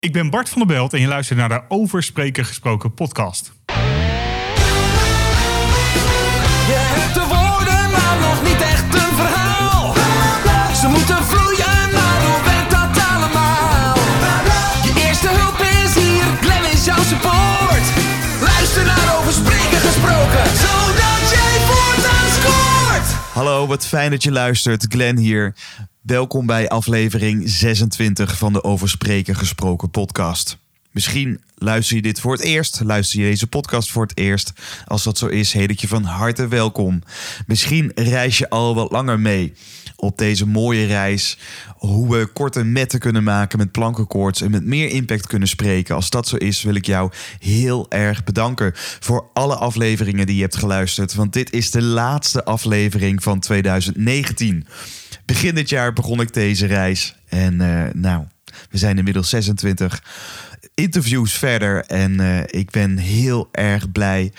Ik ben Bart van der Belt en je luistert naar de Over Spreken Gesproken podcast. Je hebt de woorden, maar nog niet echt een verhaal. Ze moeten vloeien, maar hoe werkt dat allemaal? Je eerste hulp is hier, Glenn is jouw support. Luister naar over spreken gesproken, zodat jij voortaan scoort. Hallo, wat fijn dat je luistert. Glenn hier. Welkom bij aflevering 26 van de Over Spreken Gesproken podcast. Misschien luister je dit voor het eerst, luister je deze podcast voor het eerst. Als dat zo is, heet ik je van harte welkom. Misschien reis je al wat langer mee op deze mooie reis. Hoe we korte metten kunnen maken met plankenkoorts en met meer impact kunnen spreken. Als dat zo is, wil ik jou heel erg bedanken voor alle afleveringen die je hebt geluisterd. Want dit is de laatste aflevering van 2019. Begin dit jaar begon ik deze reis. En eh, nou, we zijn inmiddels 26 interviews verder. En eh, ik ben heel erg blij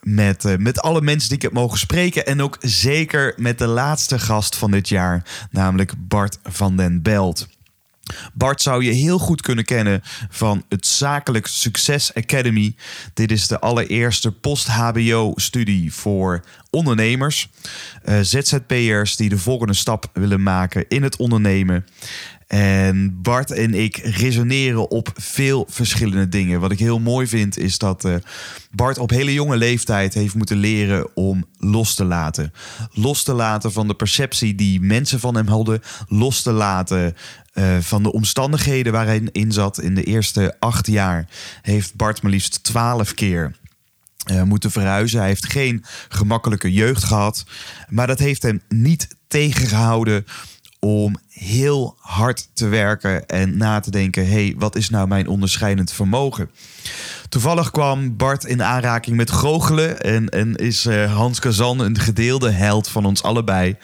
met, eh, met alle mensen die ik heb mogen spreken. En ook zeker met de laatste gast van dit jaar, namelijk Bart van den Belt. Bart zou je heel goed kunnen kennen van het Zakelijk Succes Academy. Dit is de allereerste post-HBO-studie voor ondernemers, eh, ZZP'ers die de volgende stap willen maken in het ondernemen. En Bart en ik resoneren op veel verschillende dingen. Wat ik heel mooi vind is dat uh, Bart op hele jonge leeftijd heeft moeten leren om los te laten. Los te laten van de perceptie die mensen van hem hadden. Los te laten uh, van de omstandigheden waar hij in zat. In de eerste acht jaar heeft Bart maar liefst twaalf keer uh, moeten verhuizen. Hij heeft geen gemakkelijke jeugd gehad. Maar dat heeft hem niet tegengehouden om heel hard te werken en na te denken: hey, wat is nou mijn onderscheidend vermogen? Toevallig kwam Bart in aanraking met goochelen en, en is uh, Hans Kazan een gedeelde held van ons allebei.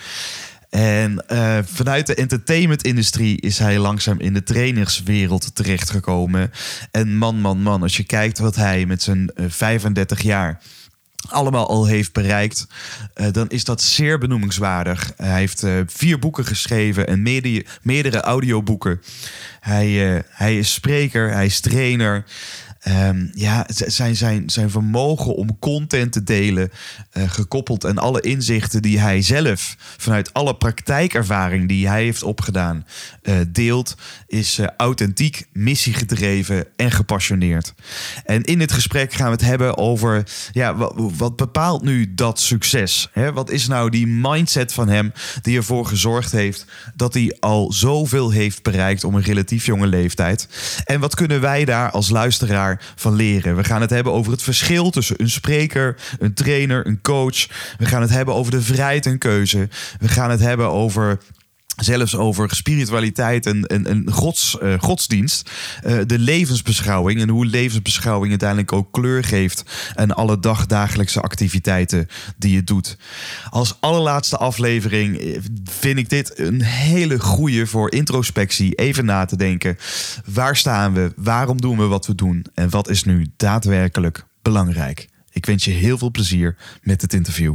En uh, vanuit de entertainmentindustrie is hij langzaam in de trainerswereld terechtgekomen. En man, man, man, als je kijkt wat hij met zijn uh, 35 jaar allemaal al heeft bereikt, uh, dan is dat zeer benoemingswaardig. Hij heeft vier boeken geschreven en meerdere, audioboeken. Hij, hij is spreker, hij is trainer. Um, ja, zijn, zijn, zijn vermogen om content te delen, uh, gekoppeld aan alle inzichten die hij zelf vanuit alle praktijkervaring die hij heeft opgedaan, uh, deelt, is uh, authentiek, missiegedreven en gepassioneerd. En in dit gesprek gaan we het hebben over ja, wat, bepaalt nu dat succes? Hè? Wat is nou die mindset van hem die ervoor gezorgd heeft dat hij al zoveel heeft bereikt om een relatief jonge leeftijd? En wat kunnen wij daar als luisteraar van leren. We gaan het hebben over het verschil tussen een spreker, een trainer, een coach. We gaan het hebben over de vrijheid en keuze. We gaan het hebben over zelfs over spiritualiteit en, en, en gods, uh, godsdienst. Uh, de levensbeschouwing en hoe levensbeschouwing uiteindelijk ook kleur geeft aan alle dagdagelijkse activiteiten die je doet. Als allerlaatste aflevering vind ik dit een hele goede voor introspectie. Even na te denken. Waar staan we? Waarom doen we wat we doen? En wat is nu daadwerkelijk belangrijk? Ik wens je heel veel plezier met het interview.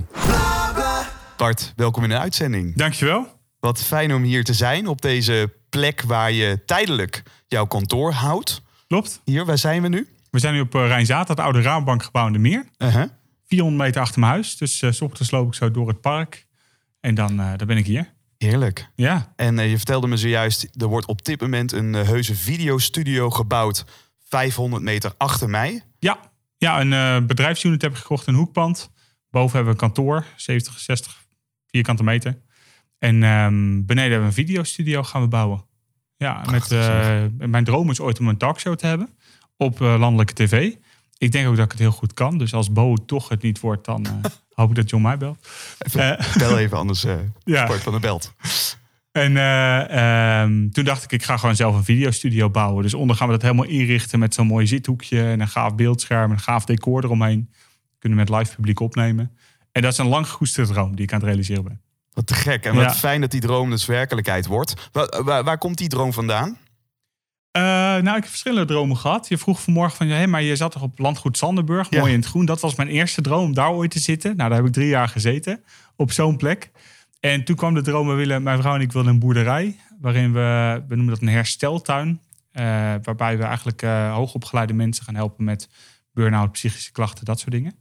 Bart, welkom in de uitzending. Dankjewel. Wat fijn om hier te zijn op deze plek waar je tijdelijk jouw kantoor houdt. Klopt. Hier, waar zijn we nu? We zijn nu op uh, Rijnzaad, het oude Raambankgebouw in de Meer. Uh -huh. 400 meter achter mijn huis. Dus uh, s ochtends loop ik zo door het park. En dan, uh, dan ben ik hier. Heerlijk. Ja. En je vertelde me zojuist, er wordt op dit moment een heuse videostudio gebouwd. 500 meter achter mij. Ja, ja een bedrijfsunit heb ik gekocht, een hoekpand. Boven hebben we een kantoor, 70, 60 vierkante meter. En um, beneden hebben we een videostudio gaan we bouwen. Ja, met, uh, mijn droom is ooit om een talkshow te hebben op uh, landelijke tv. Ik denk ook dat ik het heel goed kan. Dus als Bo toch het niet wordt, dan uh, hoop ik dat John mij belt. Even, bel even, anders ja. sport van de belt. En um, toen dacht ik, ik ga gewoon zelf een videostudio bouwen. Dus onder gaan we dat helemaal inrichten met zo'n mooi zithoekje... en een gaaf beeldscherm, een gaaf decor eromheen. Kunnen we met live publiek opnemen. En dat is een lang gekoesterde droom die ik aan het realiseren ben. Wat te gek. En wat ja. fijn dat die droom dus werkelijkheid wordt. Waar, waar, waar komt die droom vandaan? Uh, nou, ik heb verschillende dromen gehad. Je vroeg vanmorgen van, hey, maar je zat toch op landgoed Sanderburg, ja. mooi in het groen. Dat was mijn eerste droom, om daar ooit te zitten. Nou, daar heb ik drie jaar gezeten, op zo'n plek. En toen kwam de droom, we willen, mijn vrouw en ik wilden een boerderij, waarin we, we noemen dat een hersteltuin. Eh, waarbij we eigenlijk eh, hoogopgeleide mensen gaan helpen met burn-out, psychische klachten, dat soort dingen.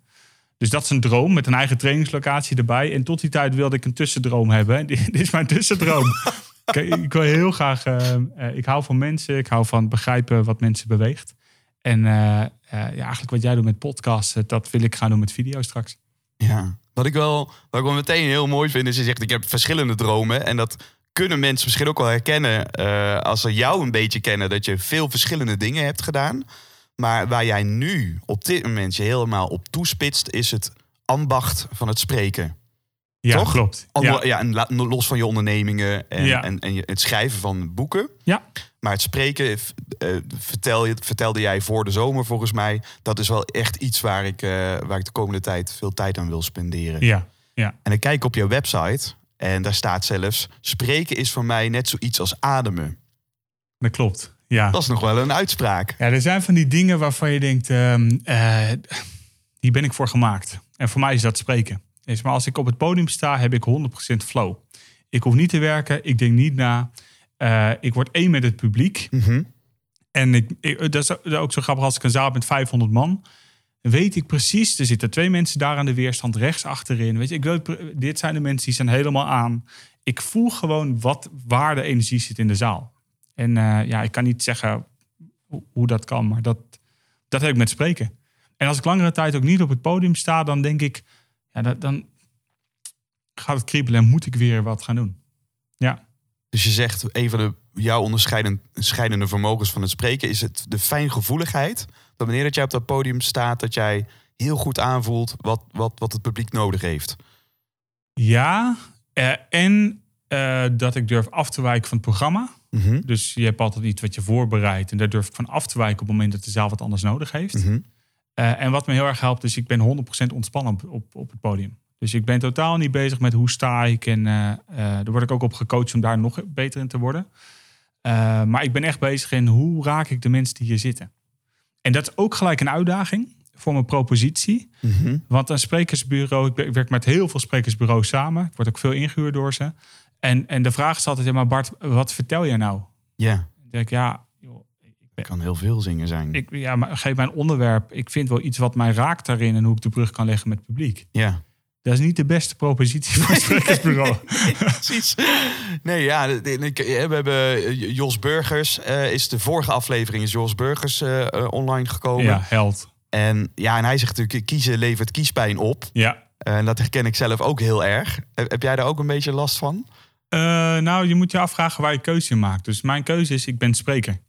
Dus dat is een droom met een eigen trainingslocatie erbij. En tot die tijd wilde ik een tussendroom hebben. En dit is mijn tussendroom. Kijk, ik wil heel graag. eh, eh, ik hou van mensen. Ik hou van begrijpen wat mensen beweegt. En eh, ja, eigenlijk wat jij doet met podcasten, dat wil ik gaan doen met video straks. Ja. Wat ik wel, wat ik wel meteen heel mooi vind, is je zegt ik heb verschillende dromen. En dat kunnen mensen misschien ook wel herkennen als ze jou een beetje kennen, dat je veel verschillende dingen hebt gedaan. Maar waar jij nu op dit moment je helemaal op toespitst, is het ambacht van het spreken. Ja, Toch? klopt. Ja. ja. en los van je ondernemingen en, Ja. en, en het schrijven van boeken. ja, Maar het spreken, eh, vertel vertelde jij voor de zomer volgens mij. Dat is wel echt iets waar ik, eh, waar ik de komende tijd veel tijd aan wil spenderen. ja, ja. En ik kijk op jouw website en daar staat zelfs... spreken is voor mij net zoiets als ademen. dat klopt. Ja. Dat is nog wel een uitspraak. ja, er zijn van die dingen waarvan je denkt, ehm eh, hier ben ik voor gemaakt. En voor mij is dat spreken. Is maar als ik op het podium sta, heb ik 100% flow. Ik hoef niet te werken, ik denk niet na. Eh, ik word één met het publiek. Mhm. En ik, ik- dat is ook- zo grappig als ik een zaal heb met 500 man. Weet ik precies, er zitten twee mensen daar aan de weerstand, rechts achterin. Weet je, ik weet, dit zijn de mensen die zijn helemaal aan. Ik voel gewoon wat, waar de energie zit in de zaal. En eh, ja, ik kan niet zeggen hoe, hoe dat kan, maar dat, dat heb ik met spreken. En als ik langere tijd ook niet op het podium sta, dan denk ik, ja, dat, dan gaat het kriebelen en moet ik weer wat gaan doen. Ja, Dus je zegt, een van de, jouw onderscheidende vermogens van het spreken... is het de fijngevoeligheid. Dat wanneer dat jij op dat podium staat... dat jij heel goed aanvoelt wat, wat, wat het publiek nodig heeft. ja eh, en eh, dat ik durf af te wijken van het programma. Mhm. Dus je hebt altijd iets wat je voorbereidt. En daar durf ik van af te wijken op het moment dat de zaal wat anders nodig heeft. Mhm. Eh, en wat me heel erg helpt, is ik ben 100% ontspannen op, op, op het podium. Dus ik ben totaal niet bezig met hoe sta ik. En eh, eh, daar word ik ook op gecoacht om daar nog beter in te worden. Maar ik ben echt bezig in hoe raak ik de mensen die hier zitten. En dat is ook gelijk een uitdaging voor mijn propositie. Mhm. Want een sprekersbureau, ik werk met heel veel sprekersbureaus samen. Ik word ook veel ingehuurd door ze. En, en de vraag is altijd, maar Bart, wat vertel je nou? Ja, Dan denk ik, ja, joh, het kan heel veel zingen zijn. ik, ja, maar geef mij een onderwerp. Ik vind wel iets wat mij raakt daarin en hoe ik de brug kan leggen met het publiek. Ja. Dat is niet de beste propositie voor een sprekersbureau. Precies. Nee, ja, ik- eh, we hebben eh, Jos Burgers. eh, is de vorige aflevering is Jos Burgers online gekomen. ja, held. En ja, en hij zegt natuurlijk: kiezen levert kiespijn op. Ja. En dat herken ik zelf ook heel erg. Heb jij daar ook een beetje last van? Eh, nou, je moet je afvragen waar je keuze in maakt. Dus mijn keuze is, ik ben spreker.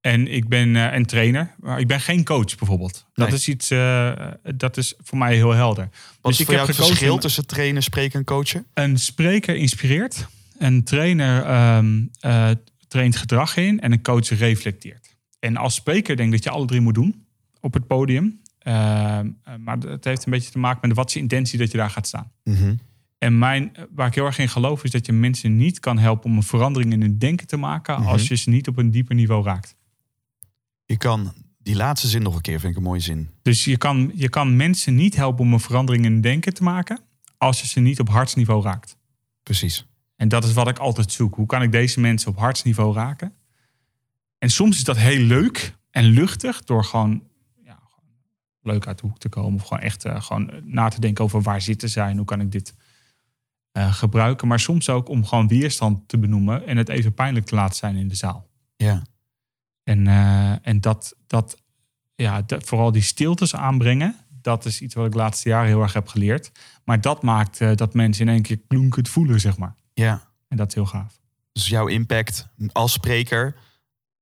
En ik ben eh, een trainer. Maar ik ben geen coach bijvoorbeeld. Dat is iets, eh, dat is voor mij heel helder. Wat dus is ik voor heb jou het verschil tussen trainen, spreken en coachen? Een spreker inspireert. Een trainer eh, traint gedrag in. En een coach reflecteert. En als spreker denk ik dat je alle drie moet doen op het podium. Ehm, eh, maar het heeft een beetje te maken met wat is je intentie dat je daar gaat staan. Mhm. En mijn, waar ik heel erg in geloof is dat je mensen niet kan helpen om een verandering in hun denken te maken Mhm. als je ze niet op een dieper niveau raakt. Je kan die laatste zin nog een keer, vind ik een mooie zin. Dus je kan, je kan mensen niet helpen om een verandering in hun denken te maken als je ze niet op hartsniveau raakt. Precies. En dat is wat ik altijd zoek. Hoe kan ik deze mensen op hartsniveau raken? En soms is dat heel leuk en luchtig door gewoon, ja, gewoon leuk uit de hoek te komen. Of gewoon echt eh, gewoon na te denken over waar zitten zij en hoe kan ik dit eh, gebruiken. Maar soms ook om gewoon weerstand te benoemen en het even pijnlijk te laten zijn in de zaal. Ja. En, eh, en dat, dat, ja, dat, vooral die stiltes aanbrengen, dat is iets wat ik de laatste jaren heel erg heb geleerd. Maar dat maakt eh, dat mensen in één keer klonkend voelen, zeg maar. ja. En dat is heel gaaf. Dus jouw impact als spreker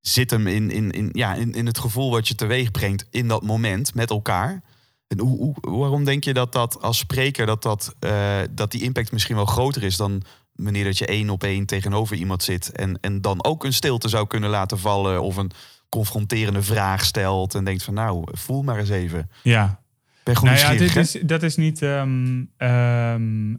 zit hem in, in, in, ja, in, in het gevoel wat je teweeg brengt in dat moment met elkaar. En hoe, hoe, waarom denk je dat dat als spreker dat, dat, eh, dat die impact misschien wel groter is dan wanneer dat je één op één tegenover iemand zit en, en dan ook een stilte zou kunnen laten vallen of een confronterende vraag stelt en denkt van nou, voel maar eens even. Ja, Ben nou ja, dit is, dat is niet. ehm, ehm,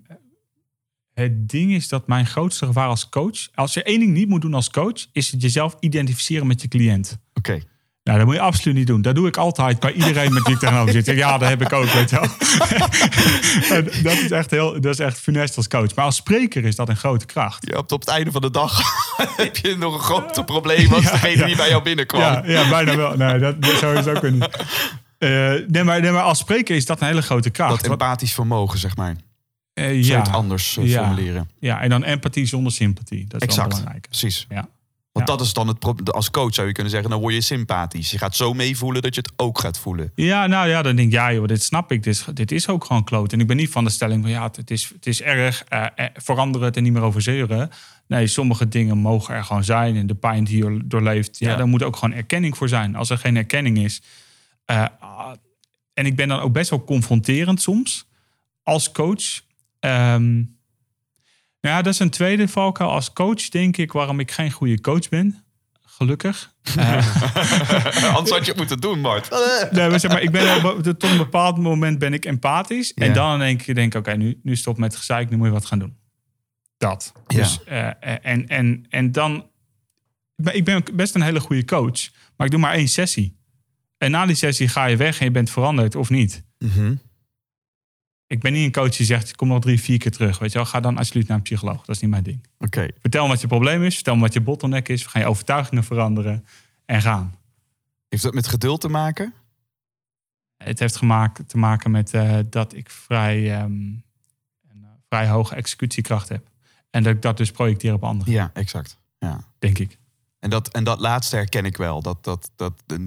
het ding is dat mijn grootste gevaar als coach. Als je één ding niet moet doen als coach, is het jezelf identificeren met je cliënt. Oké, Nou, dat moet je absoluut niet doen. Dat doe ik altijd bij iedereen met wie ik tegenover zit. Ja, dat heb ik ook, weet je wel. En dat is echt heel, dat is echt funest als coach. Maar als spreker is dat een grote kracht. Je hebt op het einde van de dag heb je nog een grote probleem als Ja, degene ja. die bij jou binnenkwam. Ja, ja bijna wel. Nee, dat, dat zo is het ook niet. Eh, nee, maar, nee, maar als spreker is dat een hele grote kracht. Dat empathisch vermogen, zeg maar. Zou je ja, het anders eh, formuleren? ja, en dan empathie zonder sympathie. Dat is wel Exact, belangrijk. precies. Ja. Want Ja. dat is dan het pro- als coach zou je kunnen zeggen, dan word je sympathisch. Je gaat zo meevoelen dat je het ook gaat voelen. Ja, nou ja, dan denk ik, ja joh, dit snap ik. Dit is, dit is ook gewoon kloot. En ik ben niet van de stelling van, ja, het is, het is erg. eh, eh, verander het en niet meer over zeuren. Nee, sommige dingen mogen er gewoon zijn. En de pijn die je doorleeft, ja, Ja. daar moet ook gewoon erkenning voor zijn. Als er geen erkenning is. eh, ah, en ik ben dan ook best wel confronterend soms als coach. Ehm, ja, dat is een tweede valkuil. Als coach denk ik waarom ik geen goede coach ben. Gelukkig. Eh, Anders had je het moeten doen, Mart. Nee, maar zeg maar, ik ben op, tot een bepaald moment ben ik empathisch. En Ja. dan in één keer denk ik, oké, nu, nu stop met gezeik, nu moet je wat gaan doen. Dat. Ja. Dus, eh, eh, en, en, en dan, ik ben best een hele goede coach, maar ik doe maar één sessie. En na die sessie ga je weg en je bent veranderd of niet. Mhm. Ik ben niet een coach die zegt, kom nog drie, vier keer terug. Weet je wel, ga dan alsjeblieft naar een psycholoog. Dat is niet mijn ding. Oké. Vertel me wat je probleem is, vertel me wat je bottleneck is. We gaan je overtuigingen veranderen en gaan. Heeft dat met geduld te maken? Het heeft gemaakt, te maken met eh, dat ik vrij, een eh, vrij hoge executiekracht heb. En dat ik dat dus projecteer op anderen, Ja, exact. Ja. denk ik. En dat, en dat laatste herken ik wel. Dat, dat, dat, eh,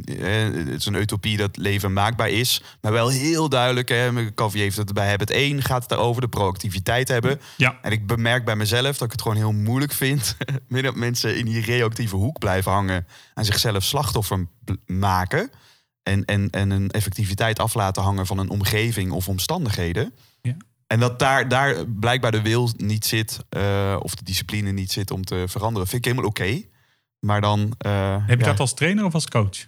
het is een utopie dat leven maakbaar is. Maar wel heel duidelijk. Hè, heeft het bij Habit 1 gaat het daarover. De proactiviteit hebben. Ja, En ik bemerk bij mezelf dat ik het gewoon heel moeilijk vind. dat mensen in die reactieve hoek blijven hangen. En zichzelf slachtoffer maken. En, en, en een effectiviteit af laten hangen van een omgeving of omstandigheden. Ja. En dat daar, daar blijkbaar de wil niet zit. eh, of de discipline niet zit om te veranderen. Vind ik helemaal oké. Maar dan... eh, heb je ja, dat als trainer of als coach?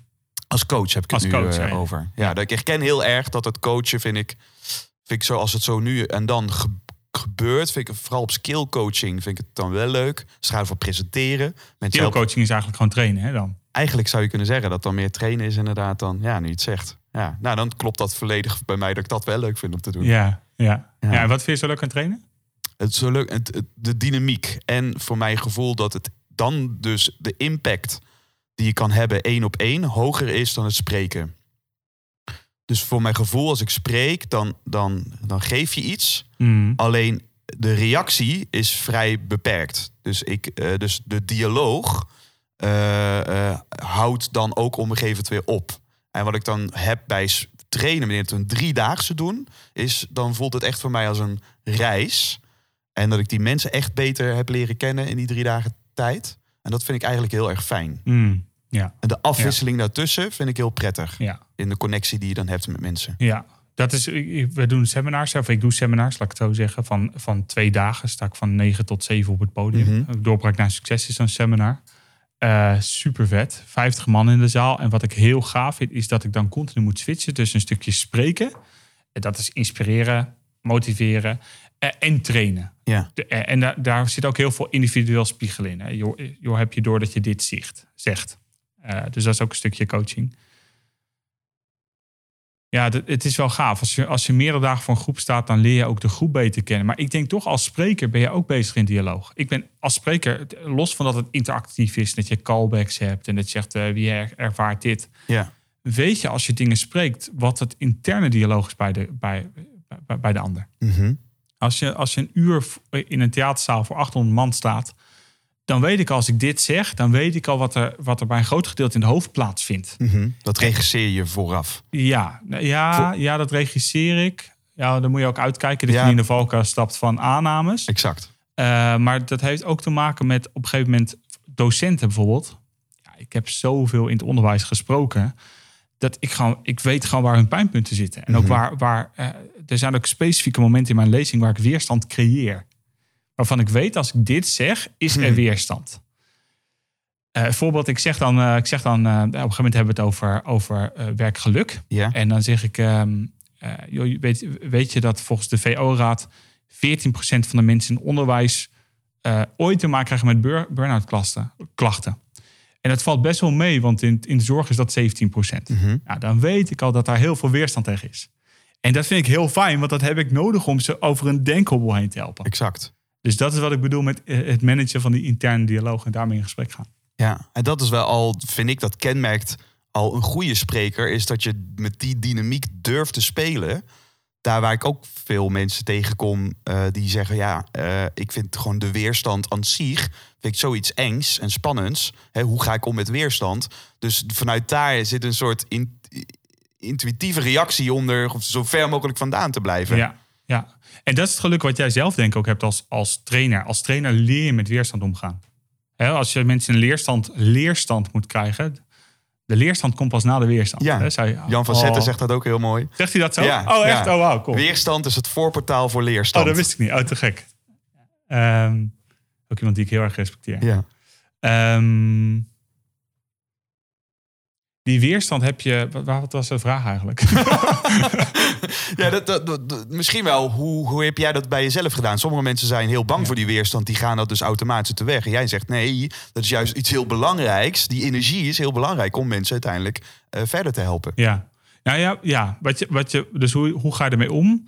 als coach heb ik het Als nu coach, eh, over. Ja, dat ik herken heel erg dat het coachen vind ik, vind ik zoals het zo nu en dan ge- gebeurt. Vind ik het vooral op skill coaching vind ik het dan wel leuk. Als het gaat over presenteren. Helpen- Deelcoaching is eigenlijk gewoon trainen, hè dan? Eigenlijk zou je kunnen zeggen dat dan meer trainen is inderdaad dan, ja, nu je het zegt. Ja, nou dan klopt dat volledig bij mij dat ik dat wel leuk vind om te doen. Ja, ja. Ja. ja. en wat vind je zo leuk aan trainen? Het is zo leuk, het, het- de dynamiek en voor mijn gevoel dat het dan dus de impact die je kan hebben één op één hoger is dan het spreken. Dus voor mijn gevoel, als ik spreek, dan, dan, dan geef je iets. Mm. Alleen de reactie is vrij beperkt. Dus, ik, eh, dus de dialoog eh, houdt dan ook op een gegeven moment weer op. En wat ik dan heb bij trainen, wanneer het een driedaagse doen, is dan voelt het echt voor mij als een reis. En dat ik die mensen echt beter heb leren kennen in die drie dagen tijd. En dat vind ik eigenlijk heel erg fijn. Mm. Ja, En de afwisseling daartussen vind ik heel prettig. ja, In de connectie die je dan hebt met mensen. ja. Dat is, we doen seminars, of ik doe seminars, laat ik het zo zeggen, van, van twee dagen. Sta ik van negen tot zeven op het podium. Mhm. Doorbraak naar succes is zo'n seminar. Eh, super vet. 50 man in de zaal. En wat ik heel gaaf vind, is dat ik dan continu moet switchen tussen een stukje spreken. En dat is inspireren, motiveren en trainen. Ja. De- eh, en daar, daar zit ook heel veel individueel spiegel in. Hè. Eh, heb je door dat je dit zicht, zegt. Eh, dus dat is ook een stukje coaching. Ja, het is wel gaaf. Als je, als je meerdere dagen voor een groep staat, dan leer je ook de groep beter kennen. Maar ik denk toch, als spreker ben je ook bezig in dialoog. Ik ben als spreker, los van dat het interactief is, dat je callbacks hebt en dat je zegt eh, wie er- ervaart dit. Ja. Weet je als je dingen spreekt, wat het interne dialoog is bij de, bij, bij, bij de ander. Mhm. Als je, als je een uur in een theaterzaal voor 800 man staat, dan weet ik als ik dit zeg, dan weet ik al wat er, wat er bij een groot gedeelte in de hoofd plaatsvindt. Mhm. Dat regisseer je vooraf. Ja, ja, ja, dat regisseer ik. Ja, dan moet je ook uitkijken dat Ja. je in de valkuil stapt van aannames. Exact. Eh, maar dat heeft ook te maken met op een gegeven moment docenten bijvoorbeeld. Ja, ik heb zoveel in het onderwijs gesproken. Dat ik gewoon, ik weet gewoon waar hun pijnpunten zitten. En ook waar, waar eh, er zijn ook specifieke momenten in mijn lezing waar ik weerstand creëer. Waarvan ik weet, als ik dit zeg, is er weerstand. Eh voorbeeld, ik zeg dan, eh, ik zeg dan op een gegeven moment hebben we het over, over werkgeluk. En dan zeg ik, ehm, eh, joh, weet, weet je dat volgens de VO-raad 14% van de mensen in onderwijs ooit te maken krijgen met bur- burn-out klachten. En dat valt best wel mee, want in, in de zorg is dat 17 procent. Mhm. Nou, dan weet ik al dat daar heel veel weerstand tegen is. En dat vind ik heel fijn, want dat heb ik nodig om ze over een denkhobbel heen te helpen. Exact. Dus dat is wat ik bedoel met eh, het managen van die interne dialoog en daarmee in gesprek gaan. Ja, en dat is wel al, vind ik, dat kenmerkt al een goede spreker, is dat je met die dynamiek durft te spelen. Daar waar ik ook veel mensen tegenkom eh, die zeggen, ja, eh, ik vind gewoon de weerstand aan zich, vind ik zoiets engs en spannends. Hè, hoe ga ik om met weerstand? Dus vanuit daar zit een soort in- intuïtieve reactie om er zo ver mogelijk vandaan te blijven. Ja, ja. En dat is het geluk wat jij zelf denk ik ook hebt als, als trainer. Als trainer leer je met weerstand omgaan. Als je mensen een leerstand, leerstand moet krijgen, de leerstand komt pas na de weerstand. Ja, Hè, zei- Jan van oh. Zetten zegt dat ook heel mooi. Zegt hij dat zo? Ja, oh, echt? ja. Oh, wauw, cool. Weerstand is het voorportaal voor Oh, leerstand. dat wist ik niet. Oh, te gek. Ehm, ook iemand die ik heel erg respecteer. Ja. Ehm, die weerstand heb je... Wat, wat was de vraag eigenlijk? Ja, dat, dat, misschien wel. Hoe, hoe heb jij dat bij jezelf gedaan? Sommige mensen zijn heel bang voor die weerstand. Die gaan dat dus automatisch de weg. En jij zegt nee, dat is juist iets heel belangrijks. Die energie is heel belangrijk om mensen uiteindelijk eh, verder te helpen. Ja, nou ja, ja. Wat je, wat je, dus hoe, hoe ga je ermee om?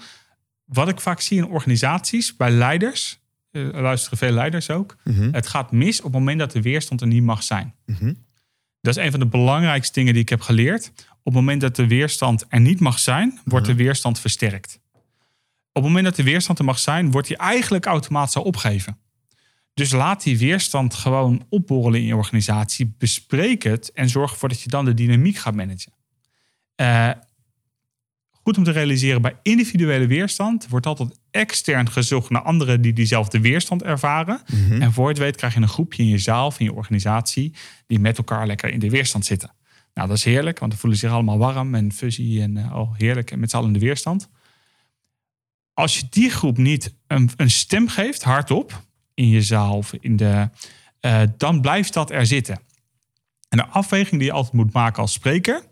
Wat ik vaak zie in organisaties, bij leiders, eh, er luisteren veel leiders ook. Mhm. Het gaat mis op het moment dat de weerstand er niet mag zijn. Mhm. Dat is een van de belangrijkste dingen die ik heb geleerd. Op het moment dat de weerstand er niet mag zijn, wordt de weerstand versterkt. Op het moment dat de weerstand er mag zijn, wordt die eigenlijk automatisch al opgegeven. Dus laat die weerstand gewoon opborrelen in je organisatie. Bespreek het en zorg ervoor dat je dan de dynamiek gaat managen. Eh, goed om te realiseren, bij individuele weerstand wordt altijd extern gezocht naar anderen die diezelfde weerstand ervaren. En voor je het weet krijg je een groepje in je zaal of in je organisatie die met elkaar lekker in de weerstand zitten. Nou, dat is heerlijk, want dan voelen ze zich allemaal warm en fuzzy en eh, oh, heerlijk en met z'n allen in de weerstand. Als je die groep niet een, een stem geeft, hardop, in je zaal of in de, eh, dan blijft dat er zitten. En de afweging die je altijd moet maken als spreker,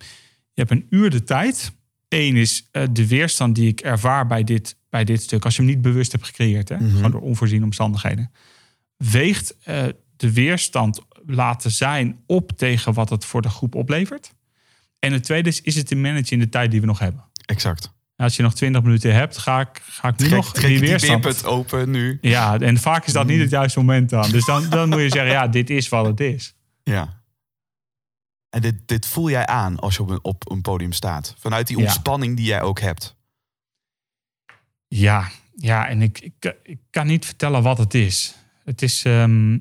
je hebt een uur de tijd. Eén is eh, de weerstand die ik ervaar bij dit, bij dit stuk. Als je hem niet bewust hebt gecreëerd, hè, gewoon door onvoorziene omstandigheden. Weegt eh, de weerstand laten zijn op tegen wat het voor de groep oplevert. En het tweede is, is het te managen in de tijd die we nog hebben. Exact. Als je nog 20 minuten hebt, ga ik, ga ik nu Trek, nog trek die weerstand. open nu. Ja, en vaak is dat niet het juiste moment dan. Dus dan, dan moet je zeggen, ja, dit is wat het is. Ja. En dit, dit voel jij aan als je op een, op een podium staat. Vanuit die Ja. ontspanning die jij ook hebt. Ja, ja en ik, ik, ik kan niet vertellen wat het is. Het is. ehm,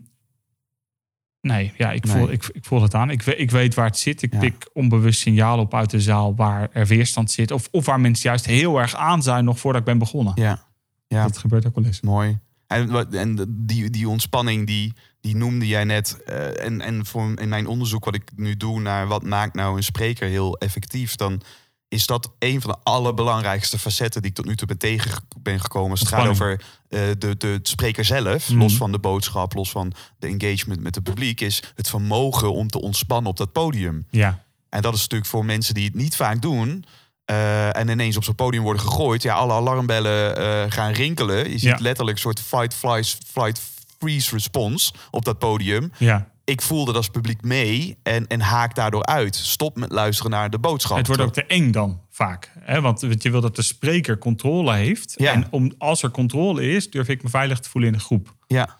nee, ja, ik, Nee. Voel, ik, ik voel het aan. Ik, ik weet waar het zit. Ik Ja. pik onbewust signalen op uit de zaal waar er weerstand zit. Of, of waar mensen juist heel erg aan zijn nog voordat ik ben begonnen. Ja. Ja. Dat gebeurt ook wel eens. Mooi. En, en die, die ontspanning, die, die noemde jij net. eh, en en voor, in mijn onderzoek wat ik nu doe naar wat maakt nou een spreker heel effectief, dan is dat een van de allerbelangrijkste facetten die ik tot nu toe ben tegen ben gekomen. Als het gaat over eh, de, de spreker zelf, Mhm. los van de boodschap, los van de engagement met het publiek, is het vermogen om te ontspannen op dat podium. Ja, En dat is natuurlijk voor mensen die het niet vaak doen. eh, en ineens op zo'n podium worden gegooid. Ja, alle alarmbellen gaan rinkelen. Je ziet Ja. letterlijk een soort fight, flies, flight, freeze response op dat podium. ja. Ik voelde als publiek mee en, en haak daardoor uit. Stop met luisteren naar de boodschap. Het wordt ook te eng dan vaak. Hè? Want want je wil dat de spreker controle heeft. Ja. En om, als er controle is, durf ik me veilig te voelen in de groep. Ja,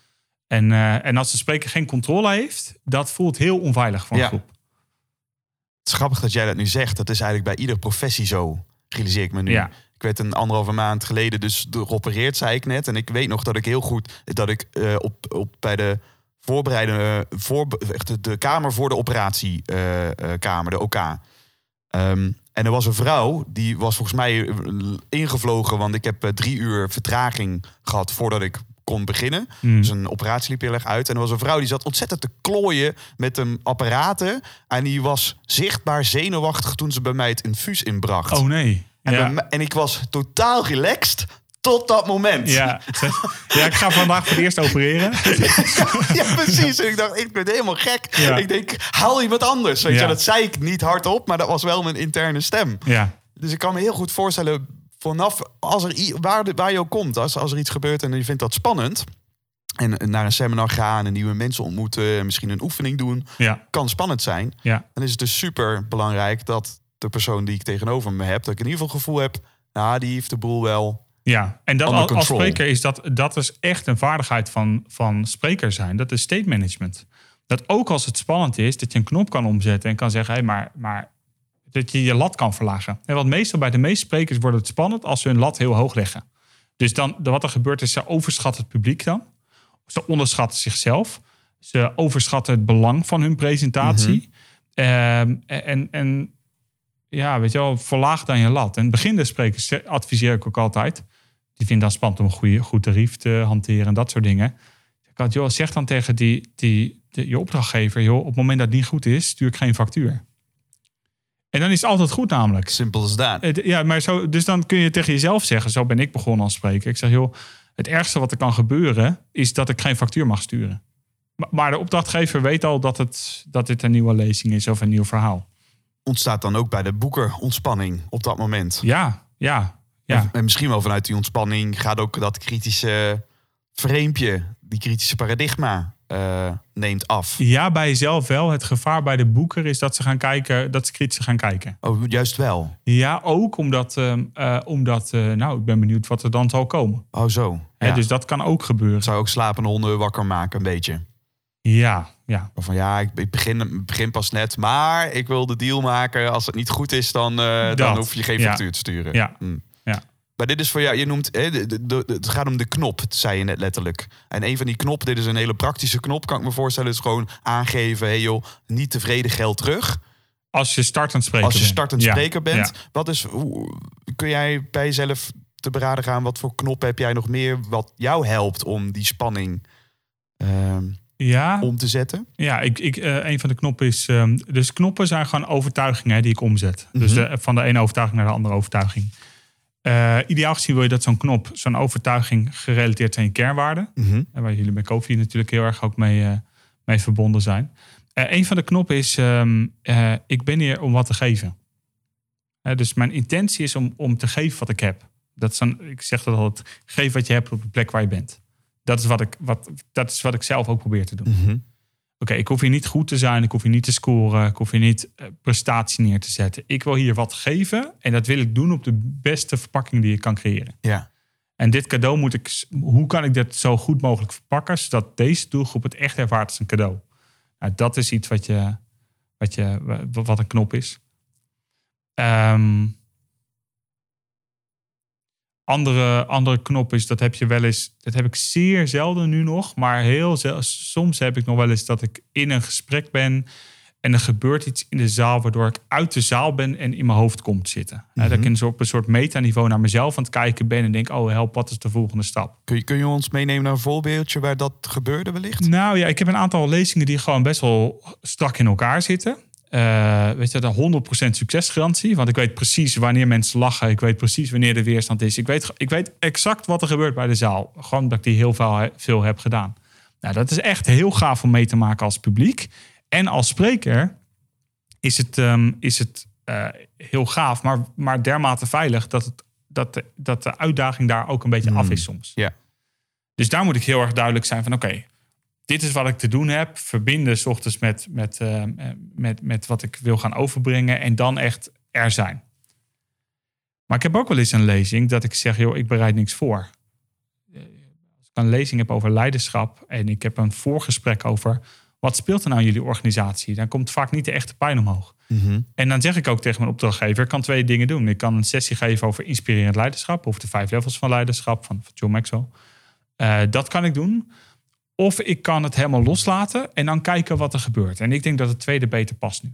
En, eh, en als de spreker geen controle heeft, dat voelt heel onveilig voor een Ja. groep. het is grappig dat jij dat nu zegt. Dat is eigenlijk bij iedere professie zo, realiseer ik me nu. Ja. Ik werd een anderhalve maand geleden dus geopereerd, zei ik net. En ik weet nog dat ik heel goed, dat ik eh, op, op, bij de voorbereidende, voor, de, de kamer voor de operatiekamer, de OK. Ehm, en er was een vrouw, die was volgens mij eh, ingevlogen, want ik heb eh, drie uur vertraging gehad voordat ik kon beginnen. Hmm. Dus een operatie liep heel erg uit. En er was een vrouw die zat ontzettend te klooien met een apparaten. En die was zichtbaar zenuwachtig toen ze bij mij het infuus inbracht. Oh nee. En, Ja. en ik was totaal relaxed tot dat moment. Ja. ja, ik ga vandaag voor het eerst opereren. Ja, precies. En ik dacht, ik ben helemaal gek. Ja. Ik denk, haal iemand anders. Weet Ja. je, dat zei ik niet hardop, maar dat was wel mijn interne stem. Ja, Dus ik kan me heel goed voorstellen, vanaf als er, waar, waar je ook komt, als, als er iets gebeurt en je vindt dat spannend, En naar een seminar gaan en nieuwe mensen ontmoeten. En misschien een oefening doen. Ja, Kan spannend zijn. ja. Dan is het dus super belangrijk dat de persoon die ik tegenover me heb... dat ik in ieder geval het gevoel heb... nou, die heeft de boel wel... Ja, en dat als, spreker is dat, dat is echt een vaardigheid van, van spreker zijn. Dat is state management. Dat ook als het spannend is, dat je een knop kan omzetten en kan zeggen, hé, maar, maar dat je je lat kan verlagen. En wat meestal bij de meeste sprekers wordt het spannend als ze hun lat heel hoog leggen. Dus dan, wat er gebeurt is, ze overschatten het publiek dan. Ze onderschatten zichzelf. Ze overschatten het belang van hun presentatie. Ehm, en, en ja, weet je wel, verlaag dan je lat. En beginnende sprekers adviseer ik ook altijd. Die vinden dan spannend om een goede, goed tarief te hanteren en dat soort dingen. Ik had, joh, zeg dan tegen die, die, de, je opdrachtgever, joh, op het moment dat het niet goed is, stuur ik geen factuur. En dan is het altijd goed namelijk. Simpel als dat. Ja, maar zo, dus dan kun je tegen jezelf zeggen, zo ben ik begonnen als spreker. Ik zeg, joh, het ergste wat er kan gebeuren is dat ik geen factuur mag sturen. Maar- Maar de opdrachtgever weet al dat, het, dat dit een nieuwe lezing is of een nieuw verhaal. Ontstaat dan ook bij de boeker ontspanning op dat moment. Ja, ja, ja. En, en misschien wel vanuit die ontspanning gaat ook dat kritische vreempje, die kritische paradigma eh, neemt af. Ja, bij jezelf wel. Het gevaar bij de boeker is dat ze gaan kijken, dat ze kritisch gaan kijken. Oh, juist wel. Ja, ook omdat, ehm, eh, omdat eh, nou, ik ben benieuwd wat er dan zal komen. Oh, zo. Hè, dus dat kan ook gebeuren. zou ook slapende honden wakker maken, een beetje. Ja, ja. Van ja, ik, ik begin, begin pas net, maar ik wil de deal maken. Als het niet goed is, dan, eh, dan hoef je geen Ja. factuur te sturen. Ja. Hm. Ja. Maar dit is voor jou, je noemt, hè, de, de, de- het gaat om de knop, zei je net letterlijk. En een van die knoppen, dit is een hele praktische knop, kan ik me voorstellen, is gewoon aangeven, hey joh, niet tevreden geld terug. Als je startend spreker Als je bent. startend Ja, spreker bent, wat is, hoe, kun jij bij jezelf te beraden gaan, wat voor knop heb jij nog meer, wat jou helpt om die spanning ehm, Ja, om te zetten? ja ik, ik, eh, een van de knoppen is... ehm, dus knoppen zijn gewoon overtuigingen hè, die ik omzet. Dus Mhm. de, van de ene overtuiging naar de andere overtuiging. Eh, ideaal gezien wil je dat zo'n knop, zo'n overtuiging gerelateerd zijn je kernwaarden. Mhm. En waar jullie bij Kofi natuurlijk heel erg ook mee, eh, mee verbonden zijn. Een van de knoppen is, ehm, eh, ik ben hier om wat te geven. Dus mijn intentie is om, om te geven wat ik heb. Dat is dan, ik zeg dat altijd, geef wat je hebt op de plek waar je bent. Dat is wat ik, wat, dat is wat ik zelf ook probeer te doen. Mhm. Oké, ik hoef hier niet goed te zijn, ik hoef hier niet te scoren, ik hoef hier niet eh, prestatie neer te zetten. Ik wil hier wat geven en dat wil ik doen op de beste verpakking die ik kan creëren. Ja. En dit cadeau moet ik, hoe kan ik dit zo goed mogelijk verpakken, zodat deze doelgroep het echt ervaart als een cadeau? Nou, dat is iets wat, je, wat, je, wa- wat een knop is. Ehm, andere, andere knop is, dat heb je wel eens, dat heb ik zeer zelden nu nog, maar heel soms heb ik nog wel eens dat ik in een gesprek ben en er gebeurt iets in de zaal waardoor ik uit de zaal ben en in mijn hoofd komt zitten. Dat ik soort, op een soort metaniveau naar mezelf aan het kijken ben en denk, oh help, wat is de volgende stap? Kun je, kun je ons meenemen naar een voorbeeldje waar dat gebeurde wellicht? Nou ja, ik heb een aantal lezingen die gewoon best wel strak in elkaar zitten. Eh, weet je, de 100% succesgarantie. Want ik weet precies wanneer mensen lachen. Ik weet precies wanneer de weerstand is. Ik weet, ik weet exact wat er gebeurt bij de zaal. Gewoon dat ik die heel veel, veel heb gedaan. Nou, dat is echt heel gaaf om mee te maken als publiek. En als spreker is het, ehm, is het eh, heel gaaf, maar, maar dermate veilig dat, het, dat, de, dat de uitdaging daar ook een beetje af is soms. Ja. Dus daar moet ik heel erg duidelijk zijn van oké, dit is wat ik te doen heb. Verbinden s ochtends met, met, eh, met, met wat ik wil gaan overbrengen en dan echt er zijn. Maar ik heb ook wel eens een lezing dat ik zeg, joh, ik bereid niks voor. Eh, Als ik een lezing heb over leiderschap en ik heb een voorgesprek over wat speelt er nou in jullie organisatie, dan komt vaak niet de echte pijn omhoog. Mhm. En dan zeg ik ook tegen mijn opdrachtgever, ik kan twee dingen doen. Ik kan een sessie geven over inspirerend leiderschap, of de vijf levels van leiderschap van, van John Maxwell. Eh, dat kan ik doen. Of ik kan het helemaal loslaten en dan kijken wat er gebeurt. En ik denk dat het tweede beter past nu.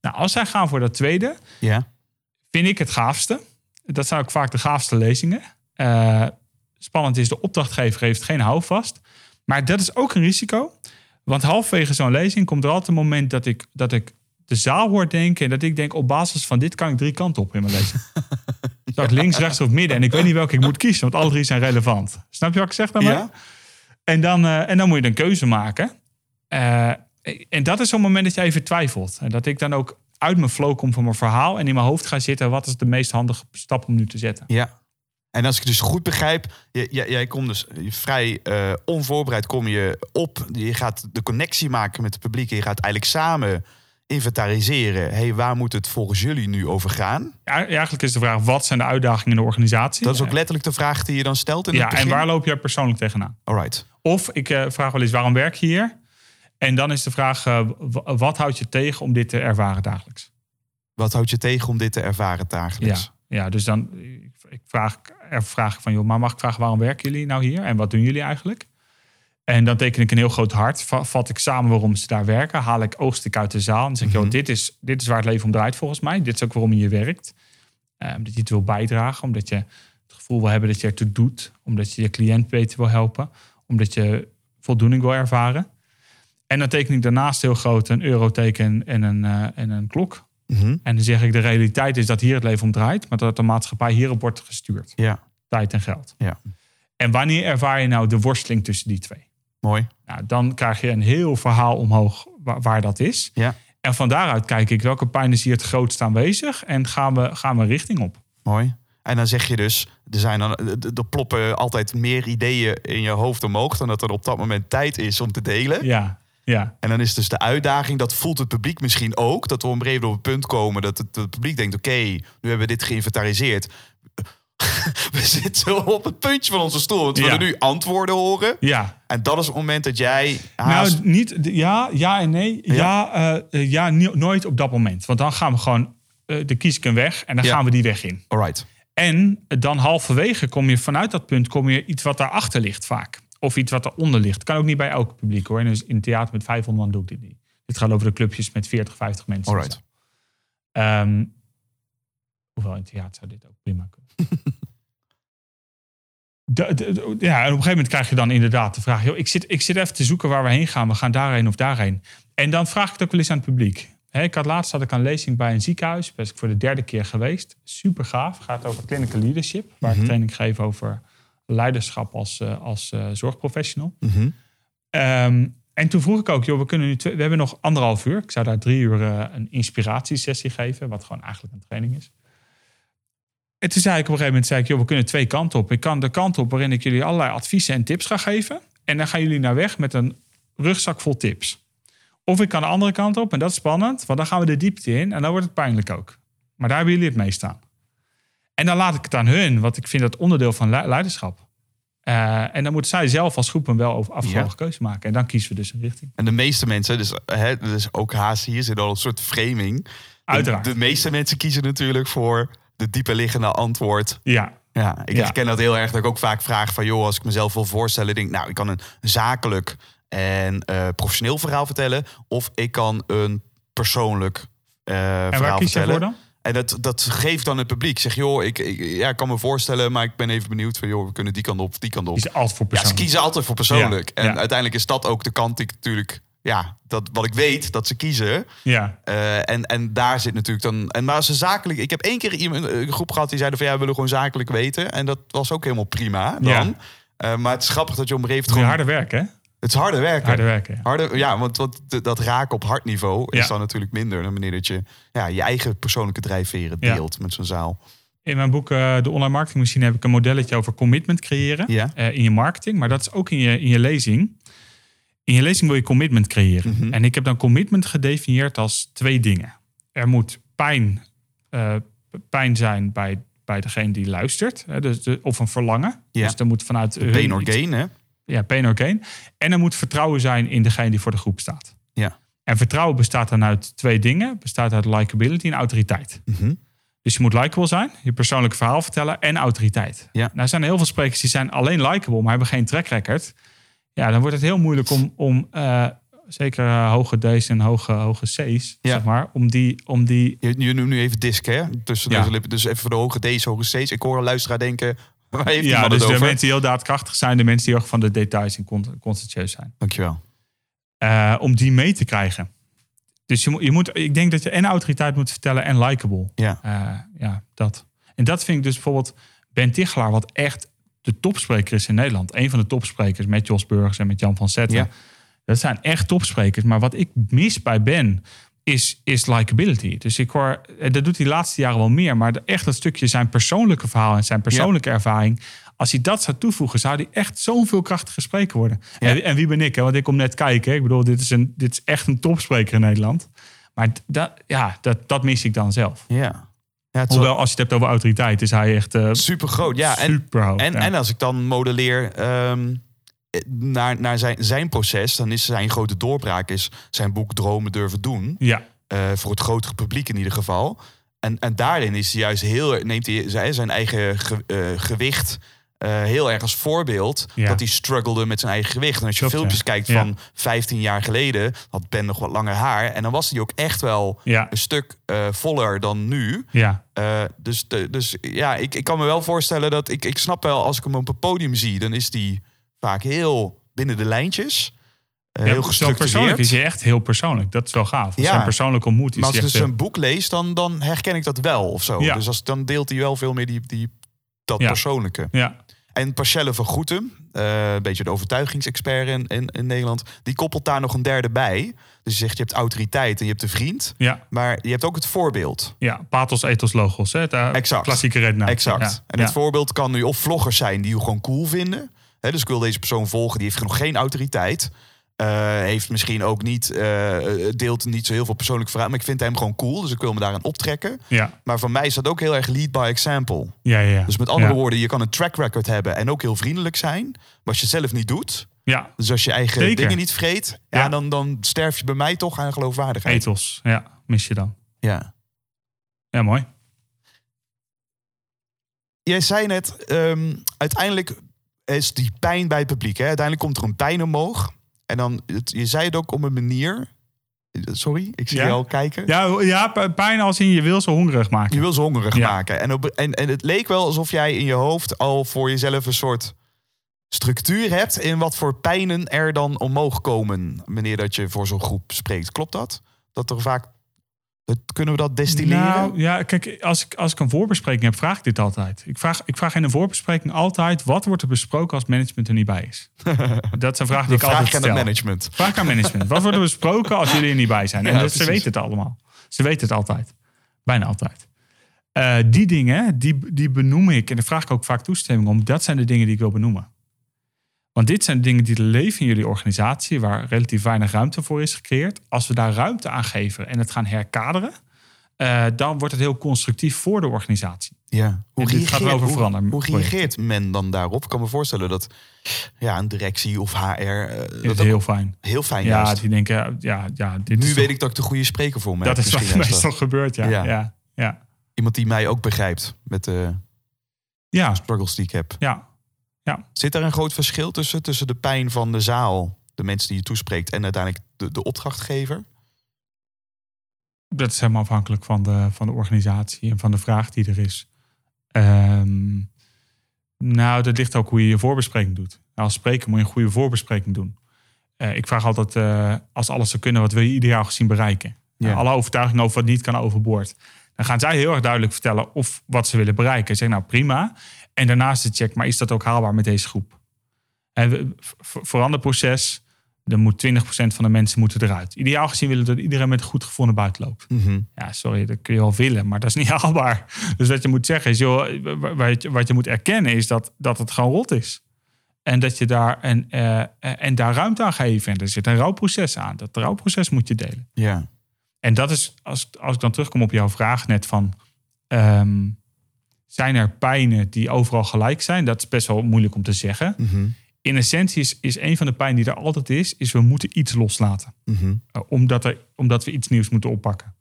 Nou, als zij gaan voor dat tweede, Ja. vind ik het gaafste. Dat zijn ook vaak de gaafste lezingen. Eh, spannend is, de opdrachtgever heeft geen houvast. Maar dat is ook een risico. Want halverwege zo'n lezing komt er altijd een moment dat ik, dat ik de zaal hoor denken. En dat ik denk, op basis van dit kan ik drie kanten op in mijn lezing. Zou ik links, rechts of midden. En ik weet niet welke ik moet kiezen, want alle drie zijn relevant. Snap je wat ik zeg daarmee? Ja? En dan, eh, en dan moet je een keuze maken. Eh, en dat is zo'n moment dat je even twijfelt. En dat ik dan ook uit mijn flow kom van mijn verhaal en in mijn hoofd ga zitten. Wat is de meest handige stap om nu te zetten? Ja. En als ik dus goed begrijp, jij, jij, komt dus vrij eh, onvoorbereid kom je op. Je gaat de connectie maken met het publiek. Je gaat eigenlijk samen inventariseren. hey, waar moet het volgens jullie nu over gaan? Ja, eigenlijk is de vraag, wat zijn de uitdagingen in de organisatie? Dat is ook letterlijk de vraag die je dan stelt in ja, het begin. en waar loop jij persoonlijk tegenaan? Alright. Of ik eh, vraag wel eens, waarom werk je hier? En dan is de vraag, eh, wat houdt je tegen om dit te ervaren dagelijks? Wat houdt je tegen om dit te ervaren Ja, dagelijks? ja dus dan ik, ik vraag, er vraag ik van, joh, maar mag ik vragen, waarom werken jullie nou hier? En wat doen jullie eigenlijk? En dan teken ik een heel groot hart. Va- Vat ik samen waarom ze daar werken. Haal ik oogst ik uit de zaal. En zeg ik, joh, dit is, dit is waar het leven om draait volgens mij. Dit is ook waarom je hier werkt. Eh, omdat je het wil bijdragen. Omdat je het gevoel wil hebben dat je ertoe doet. Omdat je je cliënt beter wil helpen. Omdat je voldoening wil ervaren. En dan teken ik daarnaast heel groot een euroteken en een, eh, en een klok. Mhm. En dan zeg ik, de realiteit is dat hier het leven om draait. Maar dat de maatschappij hierop wordt gestuurd. Ja, Tijd en geld. ja. En wanneer ervaar je nou de worsteling tussen die twee? Mooi. Nou, dan krijg je een heel verhaal omhoog waar, waar dat is. Ja, En van daaruit kijk ik welke pijn is hier het grootst aanwezig. En gaan we, gaan we richting op. mooi. En dan zeg je dus, er, zijn dan, er ploppen altijd meer ideeën in je hoofd omhoog... dan dat er op dat moment tijd is om te delen. Ja, ja. En dan is dus de uitdaging, dat voelt het publiek misschien ook... dat we op een gegeven moment op het punt komen dat het, het publiek denkt... oké, nu hebben we dit geïnventariseerd. We zitten op het puntje van onze stoel. Want we Ja. willen nu antwoorden horen. Ja, En dat is het moment dat jij haast... nou niet, ja, ja en nee. Ja, eh, eh, ja nooit op dat moment. Want dan gaan we gewoon, eh de kies ik een weg en dan Ja. gaan we die weg in. Alright. En dan halverwege kom je vanuit dat punt kom je iets wat daarachter ligt vaak. Of iets wat eronder ligt. Kan ook niet bij elk publiek hoor. En dus in theater met 500 man doe ik dit niet. Dit gaat over de clubjes met 40, 50 mensen. Alright. Ehm, hoewel in theater zou dit ook prima kunnen. De- de- de- ja, en op een gegeven moment krijg je dan inderdaad de vraag... Joh, ik, zit, ik zit even te zoeken waar we heen gaan. We gaan daarheen of daarheen. En dan vraag ik het ook wel eens aan het publiek. Ik had laatst had ik een lezing bij een ziekenhuis. Ben ik voor de derde keer geweest. Super gaaf. Gaat over clinical leadership. Waar ik training geef over leiderschap als, eh, als eh, zorgprofessional. Mhm. Ehm, en toen vroeg ik ook, joh, we, kunnen nu twee- we hebben nog anderhalf uur. Ik zou daar drie uur eh, een inspiratiesessie geven, wat gewoon eigenlijk een training is. En toen zei ik op een gegeven moment, zei ik, joh, we kunnen twee kanten op. Ik kan de kant op waarin ik jullie allerlei adviezen en tips ga geven. En dan gaan jullie naar weg met een rugzak vol tips. Of ik kan de andere kant op, en dat is spannend, want dan gaan we de diepte in en dan wordt het pijnlijk ook. Maar daar hebben jullie het mee staan. En dan laat ik het aan hun, want ik vind dat onderdeel van le- leiderschap. Eh, en dan moet zij zelf als groep een wel over afgewogen Ja. keuze maken. En dan kiezen we dus een richting. En de meeste mensen, dus, hè, dus ook haast hier zit al een soort framing. De- Uiteraard. De, meeste mensen kiezen natuurlijk voor de dieper liggende antwoord. Ja, Ja, ik Ja. herken dat heel erg. Dat ik ook vaak vraag van, joh, als ik mezelf wil voorstellen, denk ik, nou, ik kan een zakelijk en eh, professioneel verhaal vertellen, of ik kan een persoonlijk eh en verhaal waar kies je vertellen. voor dan? En dat, dat geeft dan het publiek. Zeg, joh, ik, ik, ja, ik kan me voorstellen, maar ik ben even benieuwd van, joh, we kunnen die kant op, die kant op. Kies je altijd voor Ja, ze kiezen altijd voor persoonlijk. Ja, En ja. uiteindelijk is dat ook de kant die ik natuurlijk, ja, dat, wat ik weet dat ze kiezen. Ja, Eh, en, en daar zit natuurlijk dan. En maar als ze zakelijk. Ik heb één keer iemand, een groep gehad die zeiden van ja, we willen gewoon zakelijk weten. En dat was ook helemaal prima. Dan. Ja. Eh, maar het is grappig dat je moment. harder gewoon- werken, hè? Het is harder werken. Harder werken. ja. Want wat, dat raken op hartniveau is Ja. dan natuurlijk minder dan wanneer dat je ja, je eigen persoonlijke drijfveren Ja. deelt met zo'n zaal. In mijn boek eh, De Online Marketing Machine heb ik een modelletje over commitment creëren Ja. in je marketing. Maar dat is ook in je, in je lezing. In je lezing wil je commitment creëren. Mhm. En ik heb dan commitment gedefinieerd als twee dingen. Er moet pijn, eh, pijn zijn bij, bij degene die luistert. Hè, dus de, of een verlangen. Ja. Dus er moet vanuit Pain or gain, hè? Ja, pain or gain. En er moet vertrouwen zijn in degene die voor de groep staat. Ja. En vertrouwen bestaat dan uit twee dingen. Bestaat uit likability en autoriteit. Mhm. Dus je moet likable zijn, je persoonlijke verhaal vertellen en autoriteit. Ja. Nou zijn er heel veel sprekers die zijn alleen likable, maar hebben geen track record. Ja, dan wordt het heel moeilijk om, om eh, zeker eh, hoge D's en hoge, hoge C's, Ja. zeg maar, om die, om die Je, je noemt nu even disc, hè? Tussen Ja. deze lippen. Dus even voor de hoge D's, hoge C's. Ik hoor een luisteraar denken. Waar heeft ja, dus de over? mensen die heel daadkrachtig zijn, de mensen die ook van de details en con- conscientieus zijn. Dankjewel. Eh, om die mee te krijgen. Dus je moet, je moet, ik denk dat je en autoriteit moet vertellen en likable. Ja. Ja, dat. En dat vind ik dus bijvoorbeeld Ben Tichelaar, wat echt de topspreker is in Nederland. Een van de topsprekers met Jos Burgers en met Jan van Zetten. Ja. Dat zijn echt topsprekers. Maar wat ik mis bij Ben, is, is likability. Dus ik hoor, dat doet hij de laatste jaren wel meer, maar echt dat stukje zijn persoonlijke verhaal en zijn persoonlijke ervaring. Als hij dat zou toevoegen, zou hij echt zo'n veel krachtiger spreker worden. Ja. En, en wie ben ik? Hè? Want ik kom net kijken. Ik bedoel, dit is, een, dit is echt een topspreker in Nederland. Maar dat, ja, dat, dat mis ik dan zelf. Ja. Ja Hoewel, als je het hebt over autoriteit, is hij echt uh, super groot. Ja, en, hoog. en, ja. en als ik dan modelleer ehm, naar, naar zijn, zijn proces, dan is zijn grote doorbraak is zijn boek Dromen durven doen. ja, Eh, voor het grotere publiek in ieder geval. En, en daarin is hij juist heel, neemt hij zijn, eigen ge- eh, gewicht eh, heel erg als voorbeeld. Ja. Dat hij struggelde met zijn eigen gewicht. En als je Klopt, filmpjes ja. kijkt Ja. van 15 jaar geleden, had Ben nog wat langer haar. En dan was hij ook echt wel een stuk eh, voller dan nu. ja. Eh, dus, de, dus ja, ik, ik kan me wel voorstellen dat ik, ik snap wel, als ik hem op een podium zie, dan is die vaak heel binnen de lijntjes. Ja, heel zo persoonlijk gestructureerd. is hij echt heel persoonlijk. Dat is wel gaaf. Als Ja. je hem persoonlijk ontmoet, is Maar als hij ik echt dus heel- een boek lees, dan, dan herken ik dat wel of zo. Ja. Dus als, dan deelt hij wel veel meer die, die, dat persoonlijke. Ja, En Parcelle van Goetem, eh, een beetje de overtuigingsexpert in, in, in Nederland, die koppelt daar nog een derde bij. Dus je zegt, je hebt autoriteit en je hebt de vriend, ja, maar je hebt ook het voorbeeld. ja. Pathos, ethos, logos. Hè? Exact. Klassieke rednaam. Exact. Ja, En ja. het voorbeeld kan nu of vloggers zijn die je gewoon cool vinden. Hè, dus ik wil deze persoon volgen, die heeft nog geen autoriteit. Eh, heeft misschien ook niet, eh, deelt niet zo heel veel persoonlijk verhaal. Maar ik vind hem gewoon cool, dus ik wil me daaraan optrekken. Ja, Maar voor mij is dat ook heel erg lead by example. ja, ja. Dus met andere Ja. woorden, je kan een track record hebben en ook heel vriendelijk zijn. Maar als je zelf niet doet, Ja, dus als je eigen Zeker. dingen niet vreet, ja. Ja. dan, dan sterf je bij mij toch aan geloofwaardigheid. ethos. Ja, mis je dan. Ja. Ja, mooi. Jij zei net, ehm, uiteindelijk is die pijn bij het publiek. Hè? Uiteindelijk komt er een pijn omhoog. En dan, het- je zei het ook op een manier. Sorry, ik zie Ja? je al kijken. Ja, ja, pijn als in je wil ze hongerig maken. Je wil ze hongerig Ja. maken. En, op, en, en het leek wel alsof jij in je hoofd al voor jezelf een soort structuur hebt in wat voor pijnen er dan omhoog komen wanneer dat je voor zo'n groep spreekt. Klopt dat? Dat er vaak kunnen we dat destilleren? Nou, ja, kijk, als ik, als ik een voorbespreking heb, vraag ik dit altijd. Ik vraag, ik vraag in een voorbespreking altijd, wat wordt er besproken als management er niet bij is? Dat is een vraag die ik altijd vraag aan stel. het management. Vraag aan management. Wat wordt er besproken als jullie er niet bij zijn? En Ja, dat, ze weten het allemaal. Ze weten het altijd. Bijna altijd. Eh, die dingen, die, die benoem ik. En daar vraag ik ook vaak toestemming om. Dat zijn de dingen die ik wil benoemen. Want dit zijn dingen die leven in jullie organisatie... waar relatief weinig ruimte voor is gecreëerd. Als we daar ruimte aan geven en het gaan herkaderen... eh, dan wordt het heel constructief voor de organisatie. Ja. Hoe, En gaat reageert, wel over hoe, veranderen, hoe reageert men dan daarop? Ik kan me voorstellen dat ja, een directie of HR eh, Dat is ook heel fijn. heel fijn Ja, juist. die denken, ja, ja dit Nu is weet toch- ik dat ik de goede spreker voor me dat is wat meestal gebeurt. Ja, Ja. ja. Ja, ja. Iemand die mij ook begrijpt met de ja, struggles die ik heb. ja. Zit er een groot verschil tussen, tussen de pijn van de zaal, de mensen die je toespreekt, en uiteindelijk de, de opdrachtgever? Dat is helemaal afhankelijk van de, van de organisatie en van de vraag die er is. Ehm, nou, dat ligt ook hoe je je voorbespreking doet. Nou, als spreker moet je een goede voorbespreking doen. Eh, ik vraag altijd, eh, als alles zou kunnen, wat wil je ideaal gezien bereiken? Ja. Nou, alle overtuigingen over wat niet kan overboord. Dan gaan zij heel erg duidelijk vertellen of wat ze willen bereiken. Ik zeg nou prima. En daarnaast de check, maar is dat ook haalbaar met deze groep? En veranderproces, dan moet 20% van de mensen moeten eruit. Ideaal gezien willen we dat iedereen met een goed gevoel naar buiten loopt. Ja, sorry, dat kun je wel willen, maar dat is niet haalbaar. Dus wat je moet zeggen is, joh, wa- wat je, wat je moet erkennen is dat, dat het gewoon rot is. En dat je daar en, eh, en daar ruimte aan geven. En er zit een rouwproces aan. Dat rouwproces moet je delen. Ja. En dat is, als, als ik dan terugkom op jouw vraag net van... ehm, zijn er pijnen die overal gelijk zijn? Dat is best wel moeilijk om te zeggen. Mhm. In essentie is, is een van de pijnen die er altijd is... is we moeten iets loslaten. Mhm. Uh, omdat, er, omdat we iets nieuws moeten oppakken.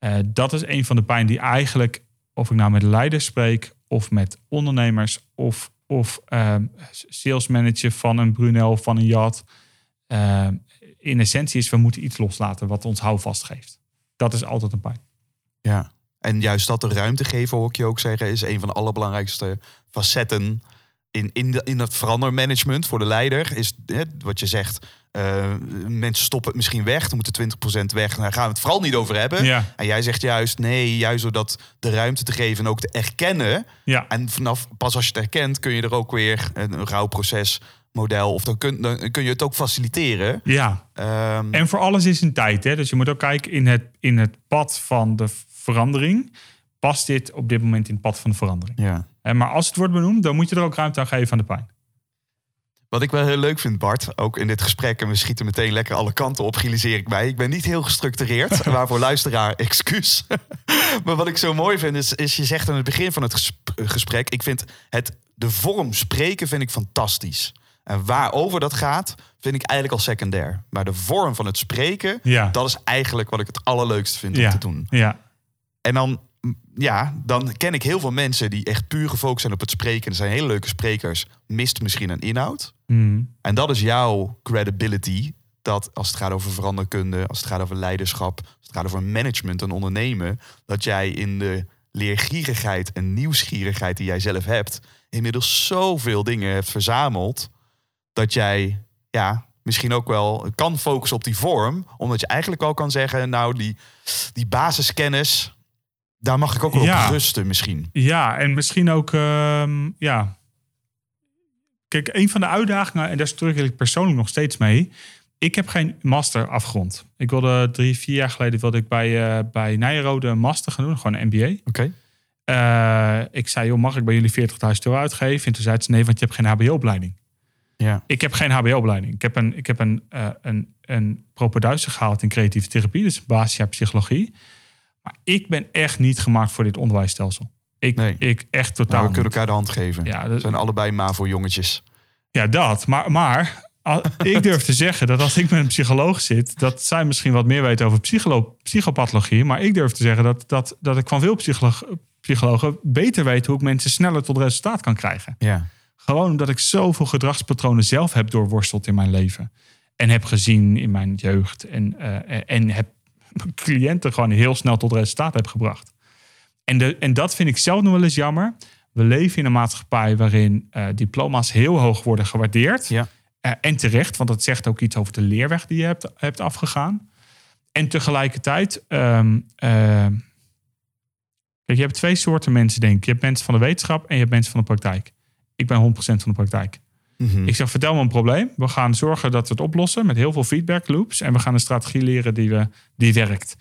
Uh, dat is een van de pijn die eigenlijk, of ik nou met leiders spreek, of met ondernemers, of, of uh, sales manager van een Brunel, van een Jad. Uh, in essentie is, we moeten iets loslaten wat ons houvast geeft. Dat is altijd een pijn. Ja. En juist dat de ruimte geven, hoor ik je ook zeggen, is een van de allerbelangrijkste facetten in, in, de, in dat verandermanagement voor de leider. Is hè, wat je zegt, uh, mensen stoppen het misschien weg, dan moeten 20% weg. Daar gaan we het vooral niet over hebben. Ja. En jij zegt juist, nee, juist door dat de ruimte te geven en ook te erkennen. Ja. En vanaf pas als je het erkent, kun je er ook weer een, een rouwproces model. Of dan kun, dan kun je het ook faciliteren. Ja, Ehm, en voor alles is een tijd. Hè? Dus je moet ook kijken in het, in het pad van de verandering. Past dit op dit moment in het pad van de verandering? ja. Hè, Maar als het wordt benoemd, dan moet je er ook ruimte aan geven aan de pijn. Wat ik wel heel leuk vind, Bart, ook in dit gesprek, en we schieten meteen lekker alle kanten op, realiseer ik mij. Ik ben niet heel gestructureerd, waarvoor luisteraar excuus. maar wat ik zo mooi vind, is, is je zegt aan het begin van het gesp- gesprek, ik vind het, de vorm spreken vind ik fantastisch. En waarover dat gaat, vind ik eigenlijk al secundair. Maar de vorm van het spreken, Ja. dat is eigenlijk wat ik het allerleukste vind om Ja. te doen. Ja, En dan, ja, dan ken ik heel veel mensen die echt puur gefocust zijn op het spreken. Er zijn hele leuke sprekers, mist misschien een inhoud. Mm. En dat is jouw credibility. Dat als het gaat over veranderkunde, als het gaat over leiderschap, als het gaat over management en ondernemen, dat jij in de leergierigheid en nieuwsgierigheid die jij zelf hebt, inmiddels zoveel dingen hebt verzameld, dat jij ja, misschien ook wel kan focussen op die vorm, omdat je eigenlijk al kan zeggen, nou die, die basiskennis, daar mag ik ook wel Ja. op rusten misschien. Ja, en misschien ook, ehm, ja. Kijk, een van de uitdagingen, en daar struggle ik persoonlijk nog steeds mee. Ik heb geen master afgerond. Ik wilde drie, vier jaar geleden wilde ik bij, eh bij Nijrode een master gaan doen, gewoon een MBA. Oké. Eh, ik zei, joh, mag ik bij jullie 40.000 euro uitgeven? En toen zei ze, nee, want je hebt geen HBO-opleiding. Ja. Ik heb geen HBO-opleiding. Ik heb een, ik heb een, eh een, een gehaald in creatieve therapie, dus basisjaar psychologie. Maar ik ben echt niet gemaakt voor dit onderwijsstelsel. Ik, Nee. ik echt totaal Nou, we kunnen elkaar de hand geven. Ja, dat, zijn allebei MAVO jongetjes. ja, dat. Maar, maar ik durf te zeggen dat als ik met een psycholoog zit, dat zij misschien wat meer weten over psycholo psychopathologie. Maar ik durf te zeggen dat, dat, dat ik van veel psycholo- psychologen beter weet hoe ik mensen sneller tot resultaat kan krijgen. Ja. Gewoon omdat ik zoveel gedragspatronen zelf heb doorworsteld in mijn leven. En heb gezien in mijn jeugd. En, eh, en heb cliënten gewoon heel snel tot resultaat heb gebracht. En, de, en dat vind ik zelf nog wel eens jammer. We leven in een maatschappij waarin eh, diploma's heel hoog worden gewaardeerd. Ja. Eh, en terecht, want dat zegt ook iets over de leerweg die je hebt, hebt afgegaan. En tegelijkertijd, ehm, ehm, kijk, je hebt twee soorten mensen, denk ik. Je hebt mensen van de wetenschap en je hebt mensen van de praktijk. Ik ben 100% van de praktijk. Mhm. Ik zeg, vertel me een probleem. We gaan zorgen dat we het oplossen met heel veel feedback loops. En we gaan een strategie leren die, we, die werkt.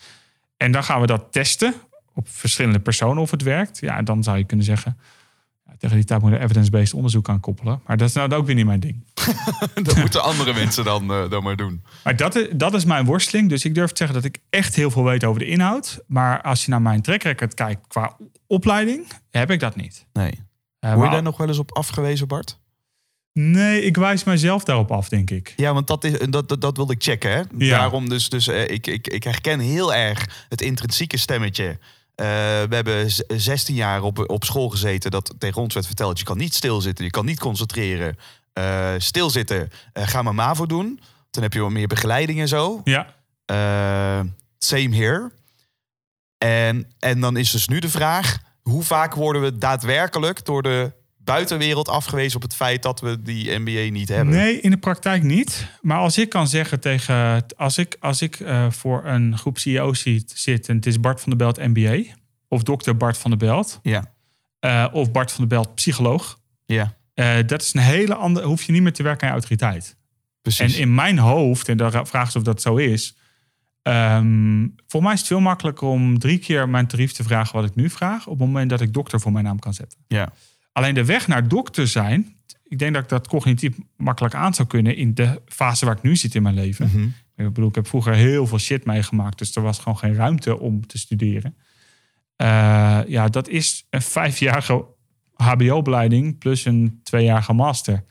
En dan gaan we dat testen op verschillende personen of het werkt. Ja, en dan zou je kunnen zeggen... Tegen die tijd moet je evidence-based onderzoek aan koppelen. Maar dat is nou ook weer niet mijn ding. Dat moeten andere mensen dan, eh, dan maar doen. Maar dat is, dat is mijn worsteling. Dus ik durf te zeggen dat ik echt heel veel weet over de inhoud. Maar als je naar mijn track record kijkt qua opleiding, heb ik dat niet. Nee. Eh, Word je daar nog wel eens op afgewezen, Bart? Nee, ik wijs mijzelf daarop af, denk ik. Ja, want dat, is, dat, dat, dat wilde ik checken. Hè? Ja. Daarom dus, dus eh, ik, ik, ik herken heel erg het intrinsieke stemmetje. Eh, we hebben z- 16 jaar op, op school gezeten dat tegen ons werd verteld... je kan niet stilzitten, je kan niet concentreren. Eh, stilzitten, ga maar MAVO doen. Dan heb je wat meer begeleiding en zo. Ja, same here. En, en dan is dus nu de vraag: hoe vaak worden we daadwerkelijk door de buitenwereld afgewezen op het feit dat we die MBA niet hebben? Nee, in de praktijk niet. Maar als ik kan zeggen tegen. Als ik, als ik eh, voor een groep CEO's zit, en het is Bart van der Belt MBA. Of dokter Bart van der Belt. Ja, eh, of Bart van der Belt psycholoog. ja, eh, dat is een hele andere. Hoef je niet meer te werken aan autoriteit. precies. En in mijn hoofd, en daar vraag ze of dat zo is. ehm voor mij is het veel makkelijker om drie keer mijn tarief te vragen wat ik nu vraag. op het moment dat ik dokter voor mijn naam kan zetten. ja. Alleen de weg naar dokter zijn. Ik denk dat ik dat cognitief makkelijk aan zou kunnen in de fase waar ik nu zit in mijn leven. Mhm. Ik bedoel, ik heb vroeger heel veel shit meegemaakt, dus er was gewoon geen ruimte om te studeren. Eh, ja, dat is een vijfjarige HBO-opleiding plus een tweejarige master.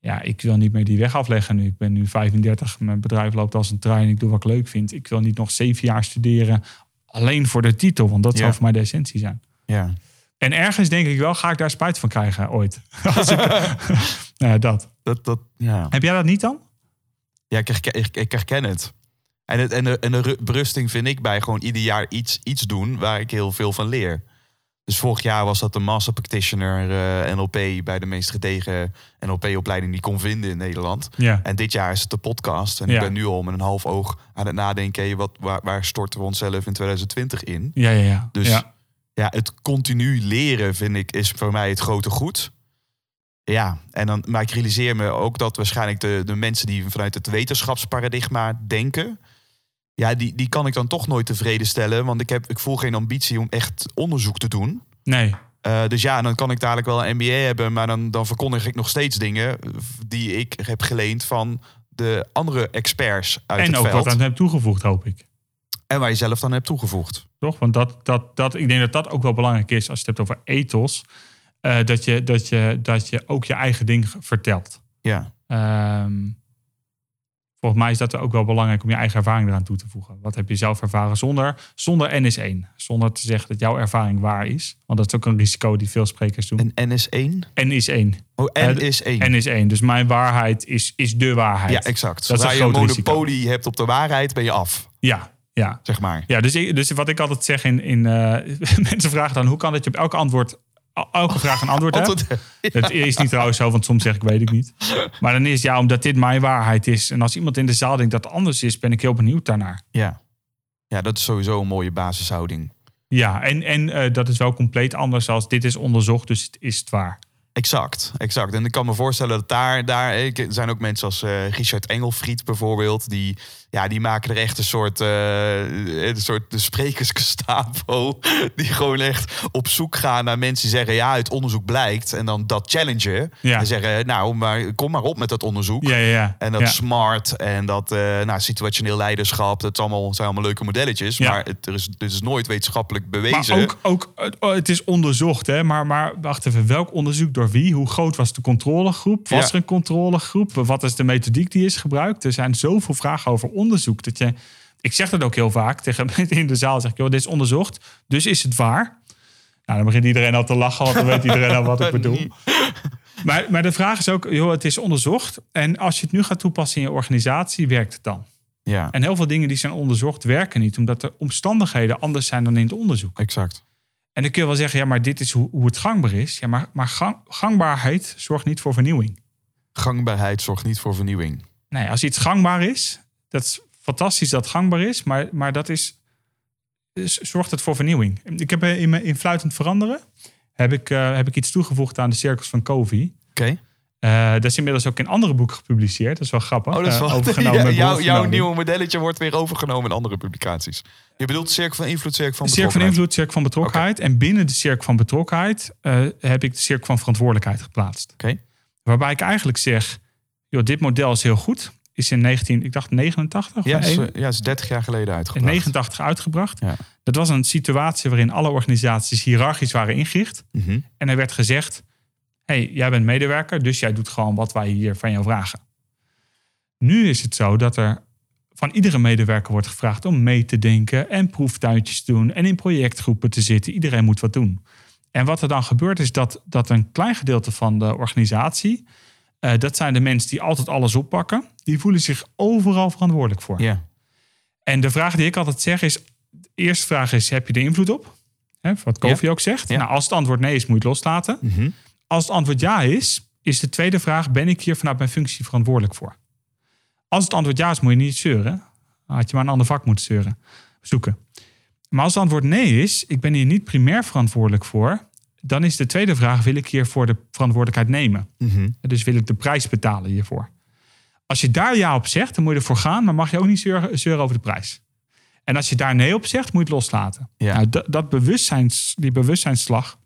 Ja, ik wil niet meer die weg afleggen nu. Ik ben nu 35, mijn bedrijf loopt als een trein, ik doe wat ik leuk vind. Ik wil niet nog zeven jaar studeren alleen voor de titel, want dat Ja. zou voor mij de essentie zijn. ja. En ergens denk ik wel, ga ik daar spijt van krijgen ooit. Als ik, nou dat. Dat, dat, ja. Heb jij dat niet dan? ja ik, herken, ik, ik herken het. En, het, en, de, en de berusting vind ik bij gewoon ieder jaar iets, iets doen waar ik heel veel van leer. Dus vorig jaar was dat de Master Practitioner eh, NLP bij de meest gedegen NLP-opleiding die ik kon vinden in Nederland. Ja. En dit jaar is het de podcast. En Ja. ik ben nu al met een half oog aan het nadenken... wat, waar, waar storten we onszelf in 2020 in? Ja, ja, ja. Dus ja. Ja, het continu leren vind ik is voor mij het grote goed. Ja, en dan, maar ik realiseer me ook dat waarschijnlijk de, de mensen die vanuit het wetenschapsparadigma denken, ja, die, die kan ik dan toch nooit tevreden stellen. Want ik, heb, ik voel geen ambitie om echt onderzoek te doen. Nee, Eh, dus ja, dan kan ik dadelijk wel een MBA hebben, maar dan, dan verkondig ik nog steeds dingen die ik heb geleend van de andere experts uit en het ook veld. wat aan hem toegevoegd, hoop ik. En waar je zelf dan hebt toegevoegd. Toch? Want dat, dat, dat, ik denk dat dat ook wel belangrijk is als je het hebt over ethos. eh, dat, je, dat, je, dat je ook je eigen ding vertelt. Ja, Ehm, volgens mij is dat ook wel belangrijk om je eigen ervaring eraan toe te voegen. Wat heb je zelf ervaren zonder, zonder N is één. Zonder te zeggen dat jouw ervaring waar is. Want dat is ook een risico die veel sprekers doen. en N is één. N is één. Oh, N Eh, is één. N is één. Dus mijn waarheid is, is de waarheid. ja, exact. Dat is Zodra je een risico. monopolie hebt op de waarheid, ben je af, Ja, ja. zeg maar. Ja, dus, ik, dus wat ik altijd zeg in... in eh, mensen vragen dan, hoe kan dat je op elke antwoord... Elke vraag een antwoord hebt? Het is niet trouwens zo, want soms zeg ik weet ik niet. Maar dan is het ja, omdat dit mijn waarheid is. En als iemand in de zaal denkt dat het anders is, ben ik heel benieuwd daarnaar. ja. ja, dat is sowieso een mooie basishouding. Ja, en, en eh, dat is wel compleet anders als dit is onderzocht, dus het is het waar. Exact, exact. En ik kan me voorstellen dat daar, daar ik- er zijn ook mensen als eh, Richard Engelfried bijvoorbeeld, die, ja, die maken er echt een soort, eh, een soort de sprekersgestapo, die gewoon echt op zoek gaan naar mensen die zeggen, ja, uit onderzoek blijkt, en dan dat challengen. Ja. En zeggen, nou, maar kom maar op met dat onderzoek. Ja, ja. En dat smart en dat eh, nou, situationeel leiderschap, dat allemaal, zijn allemaal leuke modelletjes. Ja. Maar het er is, het is nooit wetenschappelijk Maar bewezen. ook, ook oh, het is onderzocht, hè? Maar, maar wacht even, welk onderzoek door wie? Hoe groot was de controlegroep? Was Ja. er een controlegroep? Wat is de methodiek die is gebruikt? Er zijn zoveel vragen over onderzoek dat je. Ik zeg dat ook heel vaak tegen mensen in de zaal. Zeg ik, joh, dit is onderzocht, dus is het waar? Nou, dan begint iedereen al te lachen, want dan weet iedereen al wat ik bedoel. Maar, maar de vraag is ook, joh, het is onderzocht. En als je het nu gaat toepassen in je organisatie, werkt het dan? Ja, En heel veel dingen die zijn onderzocht, werken niet, omdat de omstandigheden anders zijn dan in het onderzoek. exact. En dan kun je wel zeggen, ja, maar dit is hoe, hoe het gangbaar is. Ja, maar, maar gang- gangbaarheid zorgt niet voor vernieuwing. Gangbaarheid zorgt niet voor vernieuwing. Nee, als iets gangbaar is, dat is fantastisch dat het gangbaar is, maar, maar dat is, is- zorgt het voor vernieuwing. Ik heb eh, in, mijn- in Fluitend Veranderen, heb ik, eh, heb ik iets toegevoegd aan de cirkels van Covey. Oké. Eh, dat is inmiddels ook in andere boeken gepubliceerd. Dat is wel grappig. Oh, dat is Eh, overgenomen Ja, jouw, nieuwe modelletje wordt weer overgenomen in andere publicaties. Je bedoelt cirkel van invloed, cirkel van De cirkel van betrokkenheid. invloed, cirkel van betrokkenheid. En binnen de cirkel van betrokkenheid eh, heb ik de cirkel van verantwoordelijkheid geplaatst. Oké. Waarbij ik eigenlijk zeg, joh, dit model is heel goed. Is in 19, ik dacht 89 of Ja, is, 1, ja, is 30 jaar geleden in uitgebracht. 89 uitgebracht. Ja. Dat was een situatie waarin alle organisaties hiërarchisch waren ingericht. Mhm. En er werd gezegd, hey, jij bent medewerker, dus jij doet gewoon wat wij hier van jou vragen. Nu is het zo dat er van iedere medewerker wordt gevraagd om mee te denken en proeftuintjes te doen en in projectgroepen te zitten. Iedereen moet wat doen. En wat er dan gebeurt is dat, dat een klein gedeelte van de organisatie, eh, dat zijn de mensen die altijd alles oppakken, die voelen zich overal verantwoordelijk voor. Ja. En de vraag die ik altijd zeg is, de eerste vraag is, heb je er invloed op? Wat Kofi ook zegt. Ja. Nou, als het antwoord nee is, moet je het loslaten. Mhm. Als het antwoord ja is, is de tweede vraag: ben ik hier vanuit mijn functie verantwoordelijk voor? Als het antwoord ja is, moet je niet zeuren. Dan had je maar een ander vak moeten zeuren, zoeken. Maar als het antwoord nee is, ik ben hier niet primair verantwoordelijk voor, dan is de tweede vraag: wil ik hiervoor de verantwoordelijkheid nemen? Mhm. Dus wil ik de prijs betalen hiervoor? Als je daar ja op zegt, dan moet je ervoor gaan, maar mag je ook niet zeuren, zeuren over de prijs. En als je daar nee op zegt, moet je het loslaten. Ja. Nou, dat, dat bewustzijns, die bewustzijnsslag,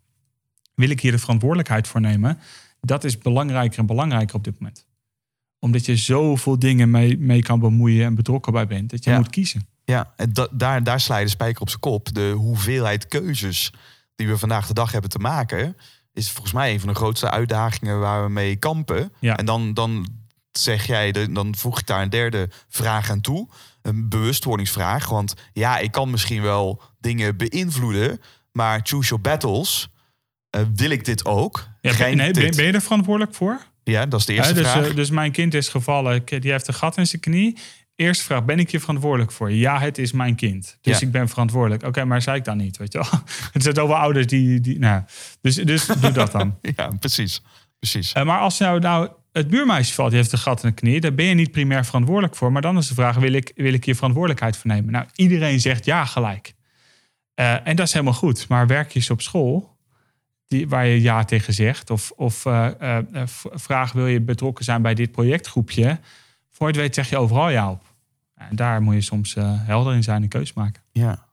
wil ik hier de verantwoordelijkheid voor nemen, dat is belangrijker en belangrijker op dit moment. Omdat je zoveel dingen mee, mee kan bemoeien en betrokken bij bent, dat je Ja. moet kiezen. Ja, en da- daar, daar sla je de spijker op zijn kop. De hoeveelheid keuzes die we vandaag de dag hebben te maken... is volgens mij een van de grootste uitdagingen waar we mee kampen. Ja. En dan, dan zeg jij, dan voeg ik daar een derde vraag aan toe. Een bewustwordingsvraag. Want ja, ik kan misschien wel dingen beïnvloeden... maar choose your battles. Eh, wil ik dit ook? Ja, Geen nee, ben, dit. ben je er verantwoordelijk voor? Ja, dat is de eerste Hè, dus, vraag. eh, dus mijn kind is gevallen, die heeft een gat in zijn knie. Eerste vraag, ben ik hier verantwoordelijk voor? Ja, het is mijn kind. Dus Ja. ik ben verantwoordelijk. Oké, maar zei ik dan niet, weet je wel? Het zijn over ouders die... die nou, dus, dus doe dat dan. Ja, precies. precies. Eh, maar als nou, nou het buurmeisje valt, die heeft een gat in de knie... daar ben je niet primair verantwoordelijk voor. Maar dan is de vraag, wil ik, wil ik hier verantwoordelijkheid voor nemen? Nou, iedereen zegt ja gelijk. Eh, en dat is helemaal goed. Maar werkjes op school, die, waar je ja tegen zegt. Of, of eh, eh, eh, vraag wil je betrokken zijn bij dit projectgroepje. Voor het weet zeg je overal ja op. En daar moet je soms helder in zijn en keus maken. Ja.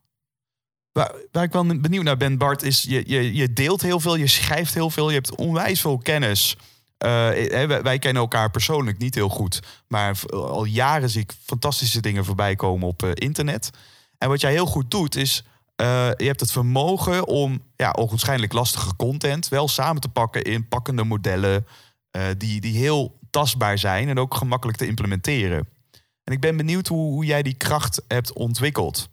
Waar, ik wel benieuwd naar ben, Bart, is je, je, je deelt heel veel, je schrijft heel veel, je hebt onwijs veel kennis. Wij, kennen elkaar persoonlijk niet heel goed, maar al jaren zie ik fantastische dingen voorbij komen op internet. En wat jij heel goed doet, is eh, je hebt het vermogen om ja, onwaarschijnlijk lastige content wel samen te pakken in pakkende modellen eh, die, die heel tastbaar zijn en ook gemakkelijk te implementeren. En ik ben benieuwd hoe, hoe jij die kracht hebt ontwikkeld.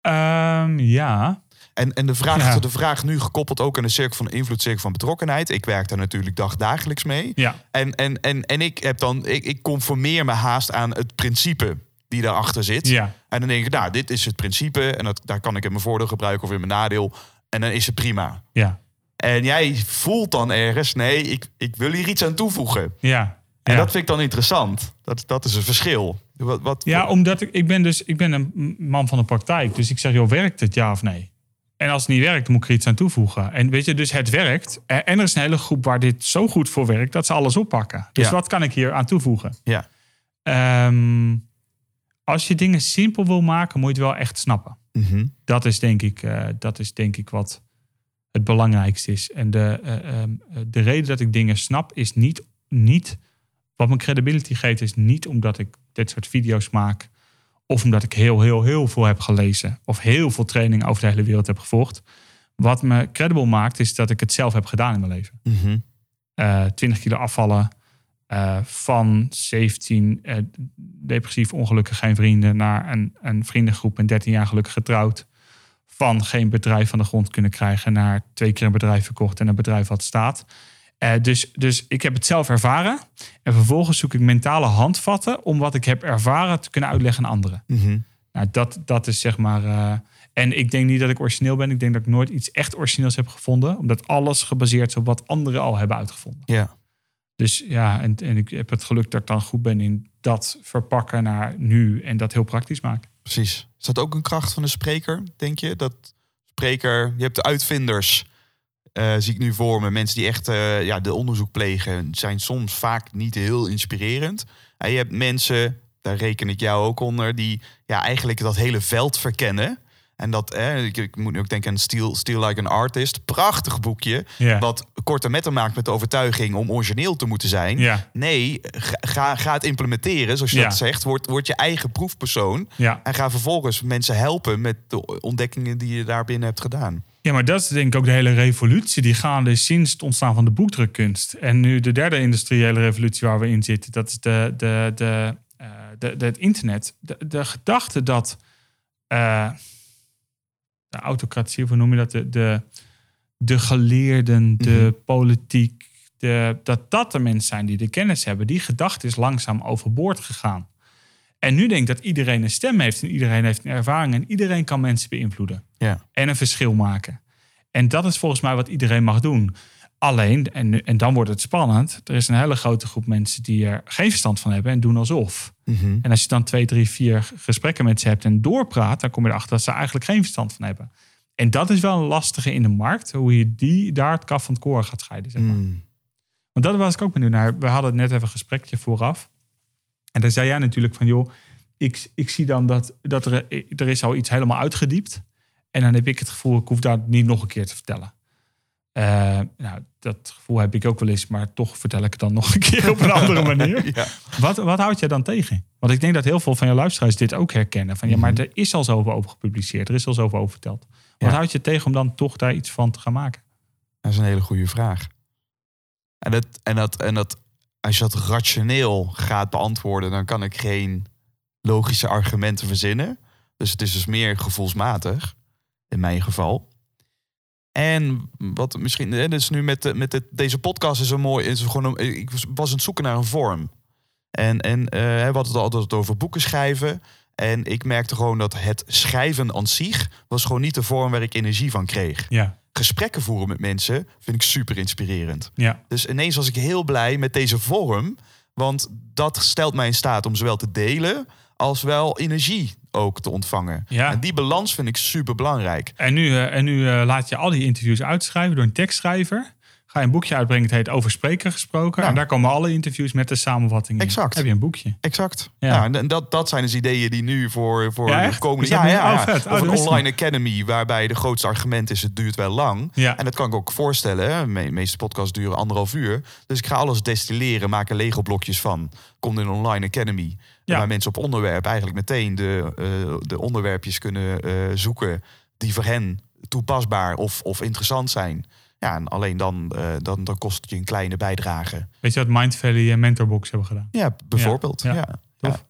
Ehm, ja, En, en de, vraag, Ja. de vraag nu gekoppeld ook aan de cirkel van invloed, cirkel van betrokkenheid. Ik werk daar natuurlijk dagdagelijks mee. ja, En, en, en, en ik heb dan, ik, ik conformeer me haast aan het principe die daarachter zit. ja, En dan denk ik, nou, dit is het principe. En dat, daar kan ik in mijn voordeel gebruiken of in mijn nadeel. En dan is het prima. ja, En jij voelt dan ergens, nee, ik, ik wil hier iets aan toevoegen. ja. En ja. dat vind ik dan interessant. Dat, dat is een verschil. Wat, wat, Ja, omdat ik, ik ben dus ik ben een man van de praktijk. Dus ik zeg, joh, werkt het ja of nee? En als het niet werkt, moet ik er iets aan toevoegen. En weet je, dus het werkt. En er is een hele groep waar dit zo goed voor werkt dat ze alles oppakken. Dus Ja. wat kan ik hier aan toevoegen? Ja. Ehm, als je dingen simpel wil maken, moet je het wel echt snappen. Mhm. Dat is denk ik, eh, dat is denk ik wat het belangrijkste is. En de, eh, ehm, eh, de reden dat ik dingen snap is niet, niet wat mijn credibility geeft, is niet omdat ik dit soort video's maak. Of omdat ik heel, heel, heel veel heb gelezen. Of heel veel trainingen over de hele wereld heb gevolgd. Wat me credible maakt, is dat ik het zelf heb gedaan in mijn leven. Eh 20 kilo afvallen. Eh, van 17 eh, depressief ongelukkig geen vrienden naar een, een vriendengroep en 13 jaar gelukkig getrouwd. Van geen bedrijf van de grond kunnen krijgen naar twee keer een bedrijf verkocht en een bedrijf wat staat. Eh, dus, dus ik heb het zelf ervaren. En vervolgens zoek ik mentale handvatten om wat ik heb ervaren te kunnen uitleggen aan anderen. Mhm. Nou, dat, dat is zeg maar. en ik denk niet dat ik origineel ben. Ik denk dat ik nooit iets echt origineels heb gevonden. Omdat alles gebaseerd is op wat anderen al hebben uitgevonden. Ja. Dus ja, en, en ik heb het geluk dat ik dan goed ben in dat verpakken naar nu en dat heel praktisch maken. Precies. Is dat ook een kracht van de spreker, denk je? Dat spreker, je hebt de uitvinders, eh, zie ik nu voor me. Mensen die echt eh, ja, de onderzoek plegen, zijn soms vaak niet heel inspirerend. En je hebt mensen, daar reken ik jou ook onder, die ja, eigenlijk dat hele veld verkennen. En dat, eh, ik, ik moet nu ook denken aan Steal, Steal Like an Artist. Prachtig boekje. Wat korte metten maakt met de overtuiging om origineel te moeten zijn. Nee, ga, ga, het implementeren, zoals je dat zegt. Word, word je eigen proefpersoon. En ga vervolgens mensen helpen met de ontdekkingen die je daarbinnen hebt gedaan. ja, maar dat is denk ik ook de hele revolutie die gaande is sinds het ontstaan van de boekdrukkunst. En nu de derde industriële revolutie waar we in zitten, dat is de, de, de, eh, de, de, het internet. De, de gedachte dat eh, de autocratie, of hoe noem je dat? De, de, de geleerden, de Mhm. politiek, de, dat dat de mensen zijn die de kennis hebben. Die gedachte is langzaam overboord gegaan. En nu denk ik dat iedereen een stem heeft en iedereen heeft een ervaring en iedereen kan mensen beïnvloeden Ja. en een verschil maken. En dat is volgens mij wat iedereen mag doen. Alleen, en, nu- en dan wordt het spannend, er is een hele grote groep mensen die er geen verstand van hebben en doen alsof. En als je dan twee, drie, vier gesprekken met ze hebt en doorpraat, dan kom je erachter dat ze eigenlijk geen verstand van hebben. En dat is wel een lastige in de markt, hoe je die daar het kaf van het koren gaat scheiden. Zeg maar. Mm. Want dat was ik ook benieuwd naar. We hadden net even een gesprekje vooraf. En daar zei jij natuurlijk van, joh, ik, ik zie dan dat, dat er, er is al iets helemaal uitgediept. En dan heb ik het gevoel, ik hoef daar niet nog een keer te vertellen. Eh, nou, dat gevoel heb ik ook wel eens, maar toch vertel ik het dan nog een keer op een andere manier. Ja. Wat, wat houd jij dan tegen? Want ik denk dat heel veel van je luisteraars dit ook herkennen. Van ja, maar er is al zoveel over gepubliceerd, er is al zoveel over verteld. Wat Ja. houd je tegen om dan toch daar iets van te gaan maken? Dat is een hele goede vraag. En, dat, en, dat, en dat, als je dat rationeel gaat beantwoorden, dan kan ik geen logische argumenten verzinnen. Dus het is dus meer gevoelsmatig, in mijn geval. En wat misschien, hè, dus nu met, de- met de, deze podcast is een mooi, is gewoon een, ik was- aan het zoeken naar een vorm. En, en eh, we hadden het altijd over boeken schrijven. En ik merkte gewoon dat het schrijven aan zich was gewoon niet de vorm waar ik energie van kreeg Ja, gesprekken voeren met mensen vind ik super inspirerend. ja, Dus ineens was ik heel blij met deze vorm. Want dat stelt mij in staat om zowel te delen als wel energie ook te ontvangen. Ja. En die balans vind ik super belangrijk. En nu, eh, en nu eh, laat je al die interviews uitschrijven door een tekstschrijver. Ga je een boekje uitbrengen, het heet Over Spreken gesproken. Ja. En daar komen alle interviews met de samenvatting in. Exact. Heb je een boekje. Exact. Ja. Ja. en dat, dat zijn dus ideeën die nu voor, voor de komende... Ja, ja, oh. Oh, Of een online academy waarbij de grootste argument is... het duurt wel lang. Ja. En dat kan ik ook voorstellen. De meeste podcasts duren anderhalf uur. Dus ik ga alles destilleren, maak er Lego-blokjes van. Komt in een online academy. Ja. Waar mensen op onderwerp eigenlijk meteen de, eh, de onderwerpjes kunnen eh, zoeken... die voor hen toepasbaar of, of interessant zijn. Ja, en alleen dan, eh, dan, dan kost het je een kleine bijdrage. Weet je wat Mind Valley en Mentorbox hebben gedaan? Ja, bijvoorbeeld. Ja, Ja, ja.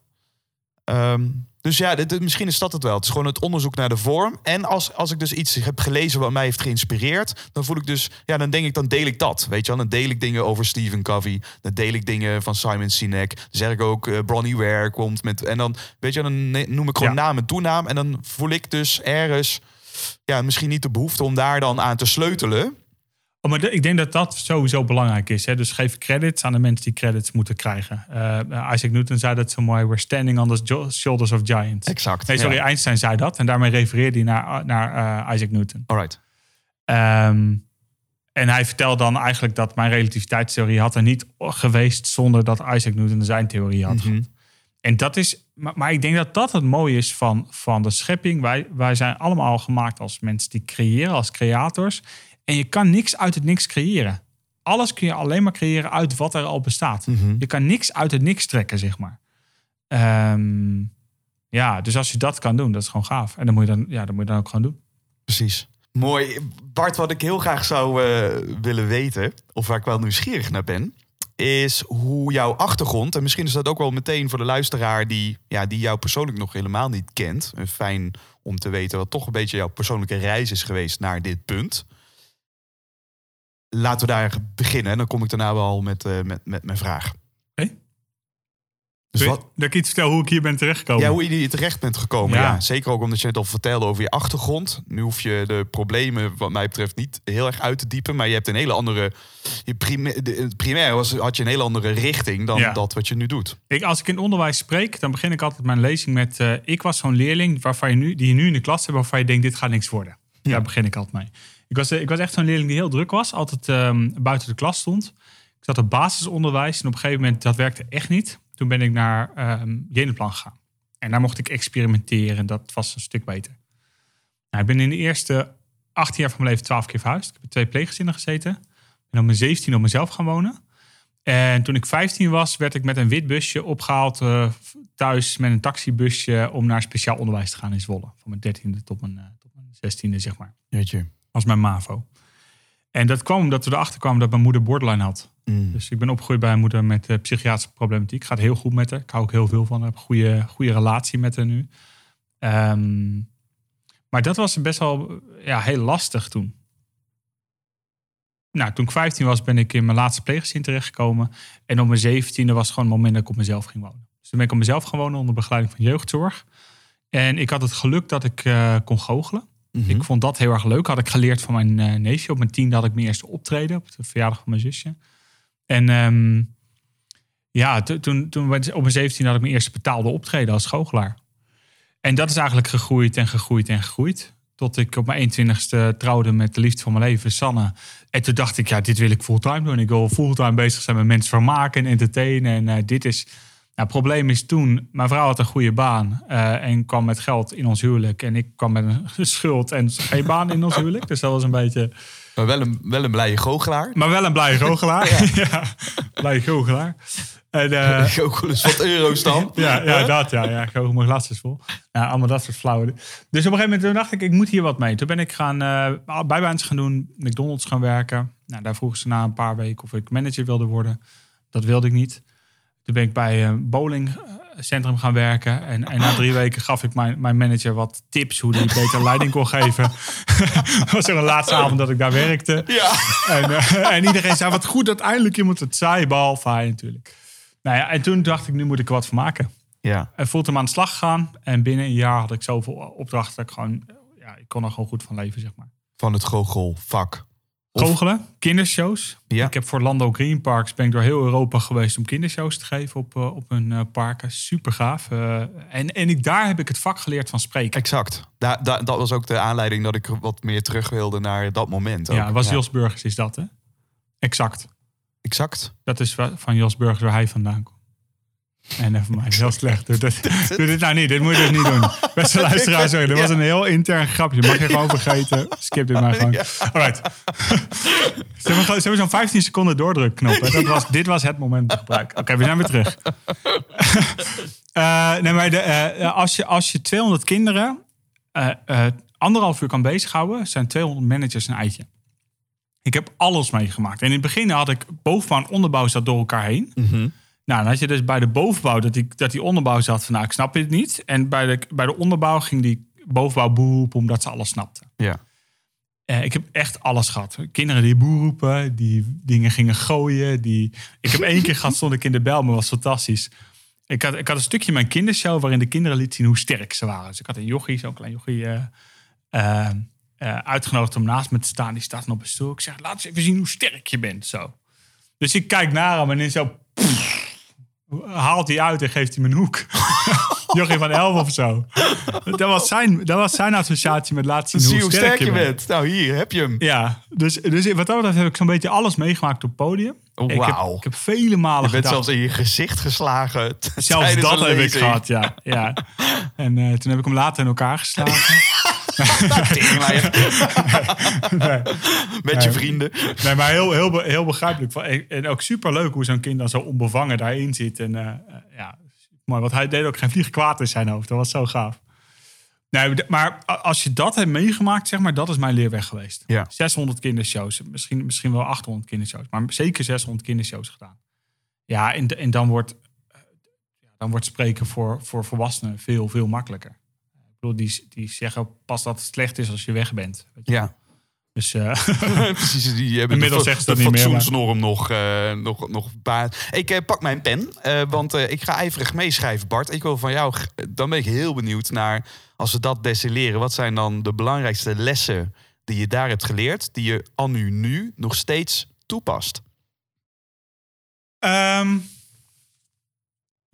Ehm, dus ja, dit, misschien is dat het wel. Het is gewoon het onderzoek naar de vorm. En als, als ik dus iets heb gelezen wat mij heeft geïnspireerd, dan voel ik dus, ja, dan denk ik, dan deel ik dat. Weet je wel, dan deel ik dingen over Stephen Covey, dan deel ik dingen van Simon Sinek. Dan zeg ik ook, eh Bronnie Ware komt met, en dan, weet je, dan noem ik gewoon Ja. naam en toenaam. En dan voel ik dus ergens, ja, misschien niet de behoefte om daar dan aan te sleutelen. Oh, maar de- ik denk dat dat sowieso belangrijk is. Hè? Dus geef credits aan de mensen die credits moeten krijgen. Eh, Isaac Newton zei dat zo mooi. We're standing on the shoulders of giants. Exact. Nee, sorry, Ja. Einstein zei dat. En daarmee refereerde hij naar, naar eh, Isaac Newton. Alright. Ehm, en hij vertelt dan eigenlijk dat mijn relativiteitstheorie had er niet geweest zonder dat Isaac Newton zijn theorie had. Mhm. En dat is, maar, maar ik denk dat dat het mooie is van, van de schepping. Wij, wij zijn allemaal gemaakt als mensen die creëren, als creators. En je kan niks uit het niks creëren. Alles kun je alleen maar creëren uit wat er al bestaat. Mhm. Je kan niks uit het niks trekken, zeg maar. Ehm, ja, dus als je dat kan doen, dat is gewoon gaaf. En dan moet je dan, ja, dan, moet je dan ook gewoon doen. Precies. Mooi. Bart, wat ik heel graag zou eh, willen weten, of waar ik wel nieuwsgierig naar ben, is hoe jouw achtergrond, en misschien is dat ook wel meteen voor de luisteraar die, ja, die jou persoonlijk nog helemaal niet kent, en fijn om te weten wat toch een beetje jouw persoonlijke reis is geweest naar dit punt. Laten we daar beginnen en dan kom ik daarna wel met, eh, met, met mijn vraag. Oké. Dus je wat, Dat ik iets vertel hoe ik hier ben terechtgekomen. ja, hoe je hier terecht bent gekomen. Ja. Ja. Zeker ook omdat je net al vertelde over je achtergrond. Nu hoef je de problemen, wat mij betreft, niet heel erg uit te diepen. Maar je hebt een hele andere. Je het primair was, had je een hele andere richting dan Ja. dat wat je nu doet. Ik, als ik in onderwijs spreek, dan begin ik altijd mijn lezing met... eh, ik was zo'n leerling waarvan je nu, die je nu in de klas hebt... waarvan je denkt, dit gaat niks worden. Daar begin ik altijd mee. Ik was, eh, ik was echt zo'n leerling die heel druk was. Altijd ehm, buiten de klas stond. Ik zat op basisonderwijs. En op een gegeven moment, dat werkte echt niet. Toen ben ik naar Jeneplan gegaan. En daar mocht ik experimenteren. Dat was een stuk beter. Nou, ik ben in de eerste 18 jaar van mijn leven 12 keer verhuisd. Ik heb twee pleeggezinnen gezeten. Ben op mijn 17 op mezelf gaan wonen. En toen ik 15 was, werd ik met een wit busje opgehaald eh, thuis met een taxibusje om naar speciaal onderwijs te gaan in Zwolle. Van mijn 13e tot mijn, eh, tot mijn 16e, zeg maar. Weet je. Als mijn MAVO. En dat kwam omdat we erachter kwamen dat mijn moeder borderline had. Mm. Dus ik ben opgegroeid bij een moeder met eh, psychiatrische problematiek. Gaat heel goed met haar. Ik hou ook heel veel van haar. Ik heb een goede, goede relatie met haar nu. Ehm, maar dat was best wel ja, heel lastig toen. Nou, toen ik 15 was, ben ik in mijn laatste pleeggezin terechtgekomen. En op mijn 17e was gewoon het moment dat ik op mezelf ging wonen. Dus toen ben ik op mezelf gaan wonen onder begeleiding van jeugdzorg. En ik had het geluk dat ik eh, kon goochelen. Mhm. Ik vond dat heel erg leuk. Had ik geleerd van mijn eh, neefje. Op mijn tiende had ik mijn eerste optreden op de verjaardag van mijn zusje. En ehm, ja, to- toen, toen op mijn 17 had ik mijn eerste betaalde optreden als goochelaar. En dat is eigenlijk gegroeid en gegroeid en gegroeid. Tot ik op mijn 21ste trouwde met de liefde van mijn leven, Sanne. En toen dacht ik, ja, dit wil ik fulltime doen. Ik wil fulltime bezig zijn met mensen vermaken en entertainen. En eh, dit is... Nou, het probleem is toen, mijn vrouw had een goede baan eh, en kwam met geld in ons huwelijk. En ik kwam met een schuld en geen baan in ons huwelijk. Dus dat was een beetje... Maar wel een, wel een blije goochelaar. Maar wel een blije goochelaar. ja. blije goochelaar. En, eh, Goochel is wat euro's dan. ja, ja, dat ja. ja. Goochel mijn glas is vol. Ja, allemaal dat soort flauwe. Dus op een gegeven moment toen dacht ik, ik moet hier wat mee. Toen ben ik gaan eh bijbaans gaan doen, McDonald's gaan werken. Nou, daar vroegen ze na een paar weken of ik manager wilde worden. Dat wilde ik niet. Toen ben ik bij een bowlingcentrum gaan werken. En, en na drie weken gaf ik mijn, mijn manager wat tips hoe hij beter leiding kon geven. dat was ook de laatste avond dat ik daar werkte. Ja. En, eh, en iedereen zei, wat goed dat eindelijk iemand het zei, behalve hij natuurlijk. Nou ja, en toen dacht ik, nu moet ik er wat van maken. Ja. En fulltime aan de slag gegaan. En binnen een jaar had ik zoveel opdrachten dat ik gewoon... Ja, ik kon er gewoon goed van leven, zeg maar. Van het goochelvak. Goochelen, kindershows. Ja. Ik heb voor Lando Green Parks ben ik door heel Europa geweest om kindershows te geven op, eh, op hun eh, parken. Super gaaf. Eh, en en ik, daar heb ik het vak geleerd van spreken. Exact. Da, da- dat was ook de aanleiding dat ik wat meer terug wilde naar dat moment. Ook. ja, was Jos Burgers is dat hè? Exact. Exact. Dat is van Jos Burgers waar hij vandaan komt. En even mij, heel slecht. Doe, dit, doe dit nou niet, dit moet je dus niet doen. Beste luisteraar, sorry, dit was een heel intern grapje. Mag je gewoon vergeten. Skip dit maar gewoon. Alright. Ze hebben, zo'n 15 seconden doordrukknop. hè. Dat was, dit was het moment. Oké, we zijn weer terug. Eh, nee, maar de, eh, als, je, als je 200 kinderen eh, eh, anderhalf uur kan bezighouden, zijn 200 managers een eitje. Ik heb alles meegemaakt. En in het begin had ik bovenbouw en onderbouw zat door elkaar heen. Nou, dan had je dus bij de bovenbouw dat die, dat die onderbouw zat van nou, ik snap dit niet. En bij de, bij de onderbouw ging die bovenbouw boer roepen omdat ze alles snapten. Ja. Eh, ik heb echt alles gehad. Kinderen die boer roepen, die dingen gingen gooien. Die... Ik heb één keer gehad, stond ik in de bel, maar was fantastisch. Ik had, ik had een stukje in mijn kindershow waarin de kinderen lieten zien hoe sterk ze waren. Dus ik had een jochie, zo'n klein jochie, eh, eh, uitgenodigd om naast me te staan. Die staat op een stoel. Ik zeg, laat eens even zien hoe sterk je bent. Zo. Dus ik kijk naar hem en in zo haalt hij uit en geeft hij me een hoek. jochie van elf of zo. Dat was zijn, dat was zijn associatie met laten zien Zie hoe, sterk, je bent. Nou, hier heb je hem. Ja, dus, dus wat dat betreft heb ik zo'n beetje alles meegemaakt op het podium. Oh, Ik, heb, wauw. ik heb vele malen Je bent gedacht. zelfs in je gezicht geslagen. Zelfs dat heb ik gehad, ja. ja. En eh, toen heb ik hem later in elkaar geslagen. Met je vrienden. nee, maar heel, heel, heel begrijpelijk. En ook super leuk hoe zo'n kind dan zo onbevangen daarin zit. En eh, eh, ja, mooi. Want hij deed ook geen vlieg kwaad in zijn hoofd. Dat was zo gaaf. Nee, maar als je dat hebt meegemaakt, zeg maar, dat is mijn leerweg geweest. Ja. 600 kindershows, misschien, misschien wel 800 kindershows, maar zeker 600 kindershows gedaan. Ja, en, en dan wordt, eh, dan wordt spreken voor, voor volwassenen veel, veel makkelijker. Bedoel, die, die zeggen pas dat het slecht is als je weg bent. Weet je. Ja. Dus eh, Precies, die hebben Inmiddels de, zeggen ze de dat niet meer, fatsoensnorm nog, eh nog, nog baat. Ik eh, pak mijn pen, eh, want eh, ik ga ijverig meeschrijven, Bart. Ik wil van jou, dan ben ik heel benieuwd naar, als we dat destilleren, wat zijn dan de belangrijkste lessen die je daar hebt geleerd, die je al nu, nu nog steeds toepast? Ehm,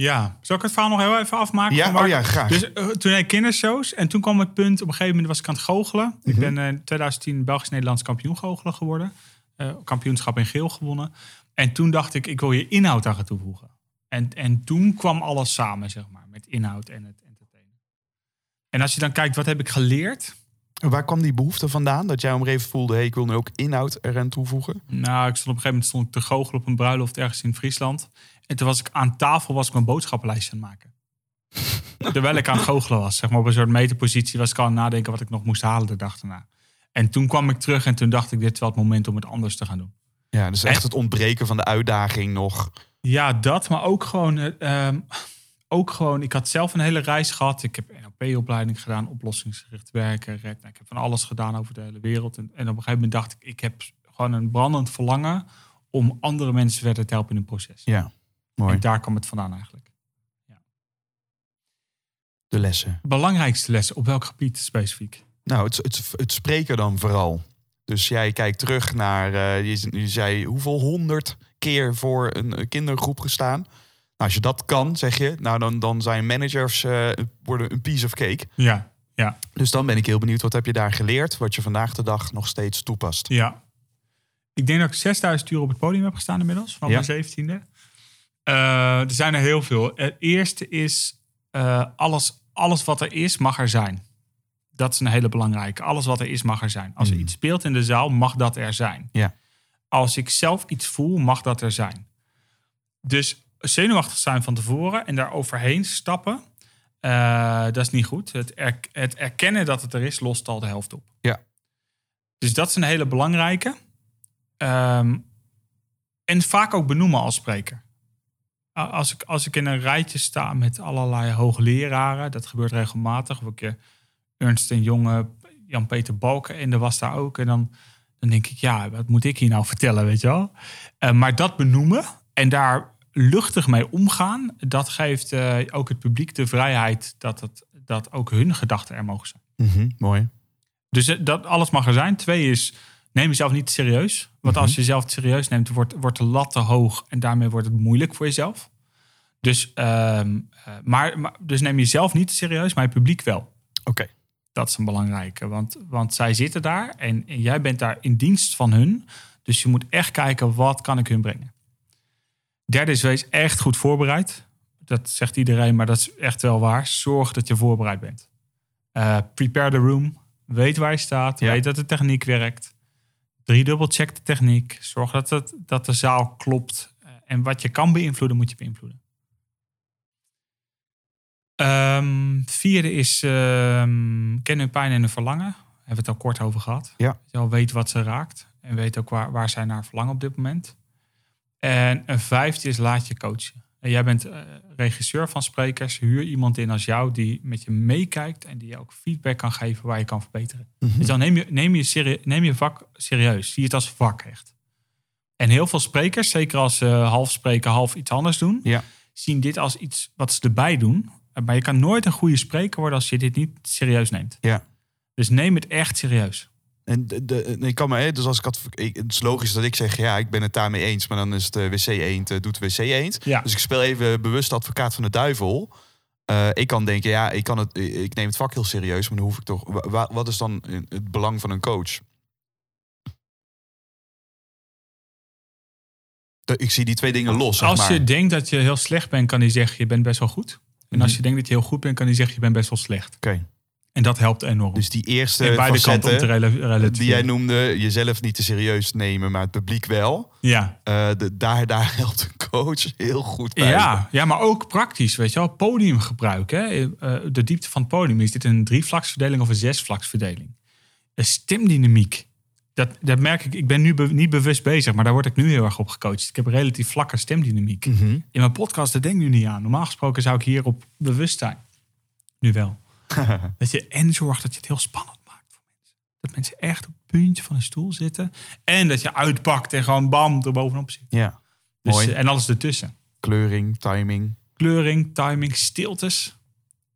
ja, zal ik het verhaal nog heel even afmaken? Ja, oh ja, graag. Dus eh, toen deed ik kindershows en toen kwam het punt, op een gegeven moment was ik aan het goochelen. Ik Mhm. ben eh, in 2010 Belgisch-Nederlands kampioen goochelen geworden. Eh, kampioenschap in geel gewonnen. En toen dacht ik, ik wil je inhoud aan gaan toevoegen. En, en toen kwam alles samen, zeg maar, met inhoud en het entertainen. En als je dan kijkt, wat heb ik geleerd? Waar kwam die behoefte vandaan? Dat jij om even voelde, hey, ik wil nu ook inhoud eraan toevoegen? Nou, ik stond op een gegeven moment stond ik te goochelen op een bruiloft ergens in Friesland. En toen was ik aan tafel was ik mijn boodschappenlijstje aan het maken. Terwijl ik aan het goochelen was. Zeg maar op een soort meterpositie was ik aan het nadenken wat ik nog moest halen de dag daarna. En toen kwam ik terug en toen dacht ik, dit is wel het moment om het anders te gaan doen. Ja, dus echt het ontbreken van de uitdaging nog. Ja, dat, maar ook gewoon, eh, ehm, ook gewoon, ik had zelf een hele reis gehad. Ik heb NLP-opleiding gedaan, oplossingsgericht werken, red. nou, ik heb van alles gedaan over de hele wereld. En, en op een gegeven moment dacht ik, ik heb gewoon een brandend verlangen om andere mensen verder te helpen in een proces. Ja, mooi. En daar kwam het vandaan eigenlijk. De lessen. Belangrijkste lessen, op welk gebied specifiek? Nou, het, het, het spreken dan vooral. Dus jij kijkt terug naar, eh, je, je zei hoeveel honderd keer voor een, een kindergroep gestaan. Nou, als je dat kan, zeg je, nou dan, dan zijn managers eh, worden een piece of cake. Ja, ja, Dus dan ben ik heel benieuwd, wat heb je daar geleerd, wat je vandaag de dag nog steeds toepast? ja. Ik denk dat ik 6000 uur op het podium heb gestaan inmiddels, van Ja. mijn 17e. Eh, er zijn er heel veel. Het eerste is, eh, alles, alles wat er is, mag er zijn. Dat is een hele belangrijke. Alles wat er is, mag er zijn. Als er Mm. iets speelt in de zaal, mag dat er zijn. Ja. Als ik zelf iets voel, mag dat er zijn. Dus zenuwachtig zijn van tevoren en daar overheen stappen, eh, dat is niet goed. Het, er- het erkennen dat het er is, lost al de helft op. Ja. Dus dat is een hele belangrijke. Ehm, en vaak ook benoemen als spreker. Als ik, als ik in een rijtje sta met allerlei hoogleraren, dat gebeurt regelmatig. Of een keer Ernst en Jonge, Jan-Peter Balken en er was daar ook. En dan, dan denk ik, ja, wat moet ik hier nou vertellen, weet je wel? Eh, maar dat benoemen en daar luchtig mee omgaan, dat geeft eh, ook het publiek de vrijheid dat, het, dat ook hun gedachten er mogen zijn. Mhm, mooi. Dus eh, dat alles mag er zijn. Twee is neem jezelf niet serieus. Want als je jezelf serieus neemt, wordt, wordt de lat te hoog en daarmee wordt het moeilijk voor jezelf. Dus, ehm, eh, maar, maar, dus neem jezelf niet serieus, maar je publiek wel. Oké. Dat is een belangrijke, want, want zij zitten daar en, en jij bent daar in dienst van hun. Dus je moet echt kijken, wat kan ik hun brengen? Derde is, wees echt goed voorbereid. Dat zegt iedereen, maar dat is echt wel waar. Zorg dat je voorbereid bent. Eh, prepare the room. Weet waar je staat. Ja. Weet dat de techniek werkt. Driedubbel check de techniek. Zorg dat, het, dat de zaal klopt. Eh, En wat je kan beïnvloeden, moet je beïnvloeden. Ehm, vierde is ehm ken hun pijn en hun verlangen. Hebben we het al kort over gehad. Ja. Je al weet wat ze raakt. En weet ook waar, waar zij naar verlangen op dit moment. En een vijfde is laat je coachen. En jij bent eh, regisseur van sprekers. Huur iemand in als jou die met je meekijkt. En die je ook feedback kan geven waar je kan verbeteren. Dus dan neem je, neem, je serie- neem je vak serieus. Zie het als vak echt. En heel veel sprekers, zeker als ze half spreken, half iets anders doen, Ja. zien dit als iets wat ze erbij doen. Maar je kan nooit een goede spreker worden als je dit niet serieus neemt. Ja. Dus neem het echt serieus. En de, de, en ik kan me, hè, dus als ik had, ik, het is logisch dat ik zeg, ja, ik ben het daarmee eens, maar dan is het eh, wc eend, eh, doet wc eend. Ja. Dus ik speel even bewust advocaat van de duivel. Eh, ik kan denken, ja, ik, kan het, ik neem het vak heel serieus, maar dan hoef ik toch. wa- wa- wat is dan het belang van een coach? Ik zie die twee dingen los. Zeg als maar. je denkt dat je heel slecht bent, kan hij zeggen je bent best wel goed. En als Mhm. je denkt dat je heel goed bent, kan hij zeggen je bent best wel slecht. Oké, En dat helpt enorm. dus die eerste in beide kanten om te facetten rela- relativeren. die jij noemde, jezelf niet te serieus nemen, maar het publiek wel. Ja. Eh, de, daar, daar helpt een coach heel goed bij. Ja, ja, maar ook praktisch, weet je wel. Podiumgebruik, hè. Eh, de diepte van het podium. Is dit een drievlaksverdeling of een zesvlaksverdeling? Een stemdynamiek. Dat, dat merk ik. Ik ben nu be- niet bewust bezig, maar daar word ik nu heel erg op gecoacht. Ik heb relatief vlakke stemdynamiek. Mhm. In mijn podcast, daar denk ik nu niet aan. Normaal gesproken zou ik hierop bewust zijn. Nu wel. dat je en zorgt dat je het heel spannend maakt voor mensen. Dat mensen echt op het puntje van een stoel zitten. En dat je uitpakt en gewoon bam, er bovenop zit. Ja, Dus, Mooi. eh, En alles ertussen. kleuring, timing. Kleuring, timing, stiltes.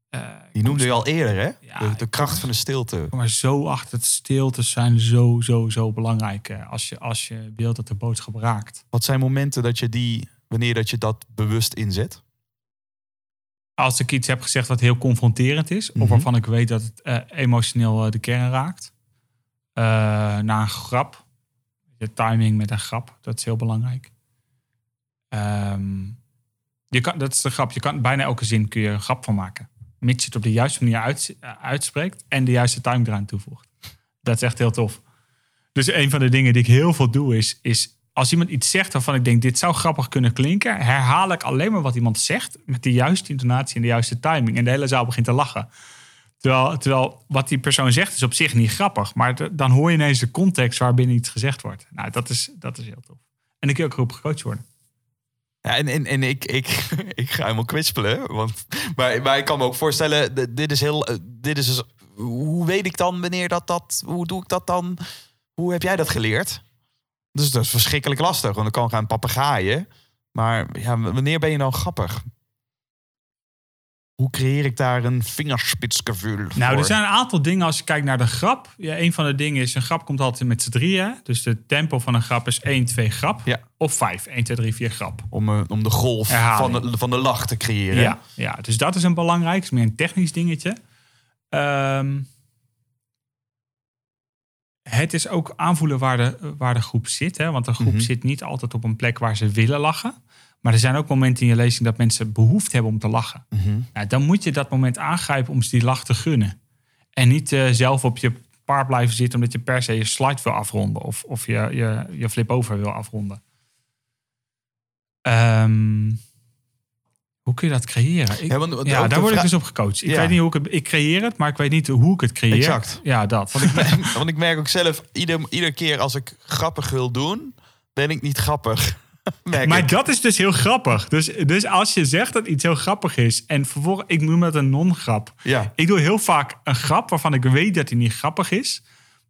Eh, Die noemde je al eerder, hè? Ja, de, kracht van de stilte. maar zo achter het stiltes zijn zo, zo, zo belangrijk. eh, Als je, als je wilt dat de boodschap raakt. Wat zijn momenten dat je die, wanneer dat je dat bewust inzet? Als ik iets heb gezegd wat heel confronterend is. Mhm. Of waarvan ik weet dat het eh, emotioneel eh, de kern raakt. eh, na een grap. De timing met een grap. Dat is heel belangrijk. Ehm, je kan, dat is de grap. Je kan bijna elke zin kun je een grap van maken. Mits je het op de juiste manier uits- uitspreekt. En de juiste time eraan toevoegt. Dat is echt heel tof. Dus een van de dingen die ik heel veel doe is, is als iemand iets zegt waarvan ik denk dit zou grappig kunnen klinken, herhaal ik alleen maar wat iemand zegt met de juiste intonatie en de juiste timing. En de hele zaal begint te lachen. Terwijl, terwijl wat die persoon zegt is op zich niet grappig, maar dan hoor je ineens de context waarbinnen iets gezegd wordt. Nou, dat is, dat is heel tof. En ik kun ook erop gecoacht worden. Ja, en, en, en ik, ik, ik ga helemaal kwispelen. Want, maar, maar ik kan me ook voorstellen, dit is heel. eh, Dit is dus, hoe weet ik dan wanneer dat dat. Hoe doe ik dat dan? Hoe heb jij dat geleerd? Dus dat is verschrikkelijk lastig. Want dan kan gaan papegaaien. Maar ja, wanneer ben je dan grappig? Hoe creëer ik daar een vingerspitsgevoel Nou, voor? er zijn een aantal dingen als je kijkt naar de grap. Ja, een van de dingen is, een grap komt altijd met z'n drieën. Dus de tempo van een grap is 1, 2 grap. Ja. Of 5, 1, 2, 3, 4 grap. Om, eh, om de golf van de, van de lach te creëren. Ja, ja, dus dat is een belangrijk. is meer een technisch dingetje. Ehm, het is ook aanvoelen waar de, waar de groep zit. Hè? Want de groep Mhm. zit niet altijd op een plek waar ze willen lachen. Maar er zijn ook momenten in je lezing dat mensen behoefte hebben om te lachen. Mhm. Nou, dan moet je dat moment aangrijpen om ze die lach te gunnen. En niet eh, zelf op je paard blijven zitten omdat je per se je slide wil afronden. Of, of je, je, je flip-over wil afronden. Ehm, hoe kun je dat creëren? Ik, Ja, want- daar word ik dus op gecoacht. Ik Ja. weet niet hoe ik het... Ik creëer het, maar ik weet niet hoe ik het creëer. Exact. Ja, dat. Want ik, merk, want ik merk ook zelf, ieder, iedere keer als ik grappig wil doen, ben ik niet grappig. Merk Maar ik. dat is dus heel grappig. Dus, dus als je zegt dat iets heel grappig is... en vervolgens, ik noem dat een non-grap. Ja. Ik doe heel vaak een grap waarvan ik weet dat die niet grappig is.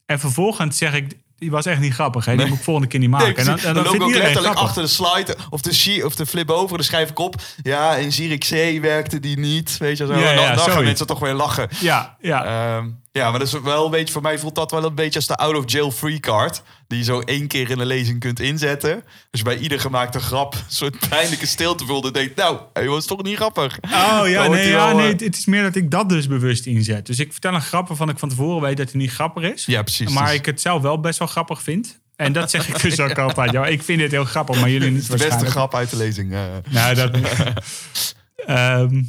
En vervolgens zeg ik, die was echt niet grappig. Hè? Die Nee. moet ik volgende keer niet maken. Nee, en dan, en dan, dan, loop ik ook letterlijk achter de slide of de, of de flip over. Dan schrijf ik op. Ja, in C werkte die niet. Weet je zo. Ja, en dan, ja, dan gaan mensen toch weer lachen. Ja, ja. Ehm, Ja, maar dat is wel een beetje, voor mij voelt dat wel een beetje als de out of jail free card. Die je zo één keer in een lezing kunt inzetten. Je bij ieder gemaakte grap een soort pijnlijke stilte voelt. en denkt, nou, hij was toch niet grappig. Oh ja, nee, ja wel, nee, eh, het is meer dat ik dat dus bewust inzet. Dus ik vertel een grap waarvan ik van tevoren weet dat hij niet grappig is. Ja, precies. Maar Dus ik het zelf wel best wel grappig vind. En dat zeg ik dus ook altijd. Ja, ik vind dit heel grappig, maar jullie niet de beste grap uit de lezing. eh. Nou, dat... Ehm,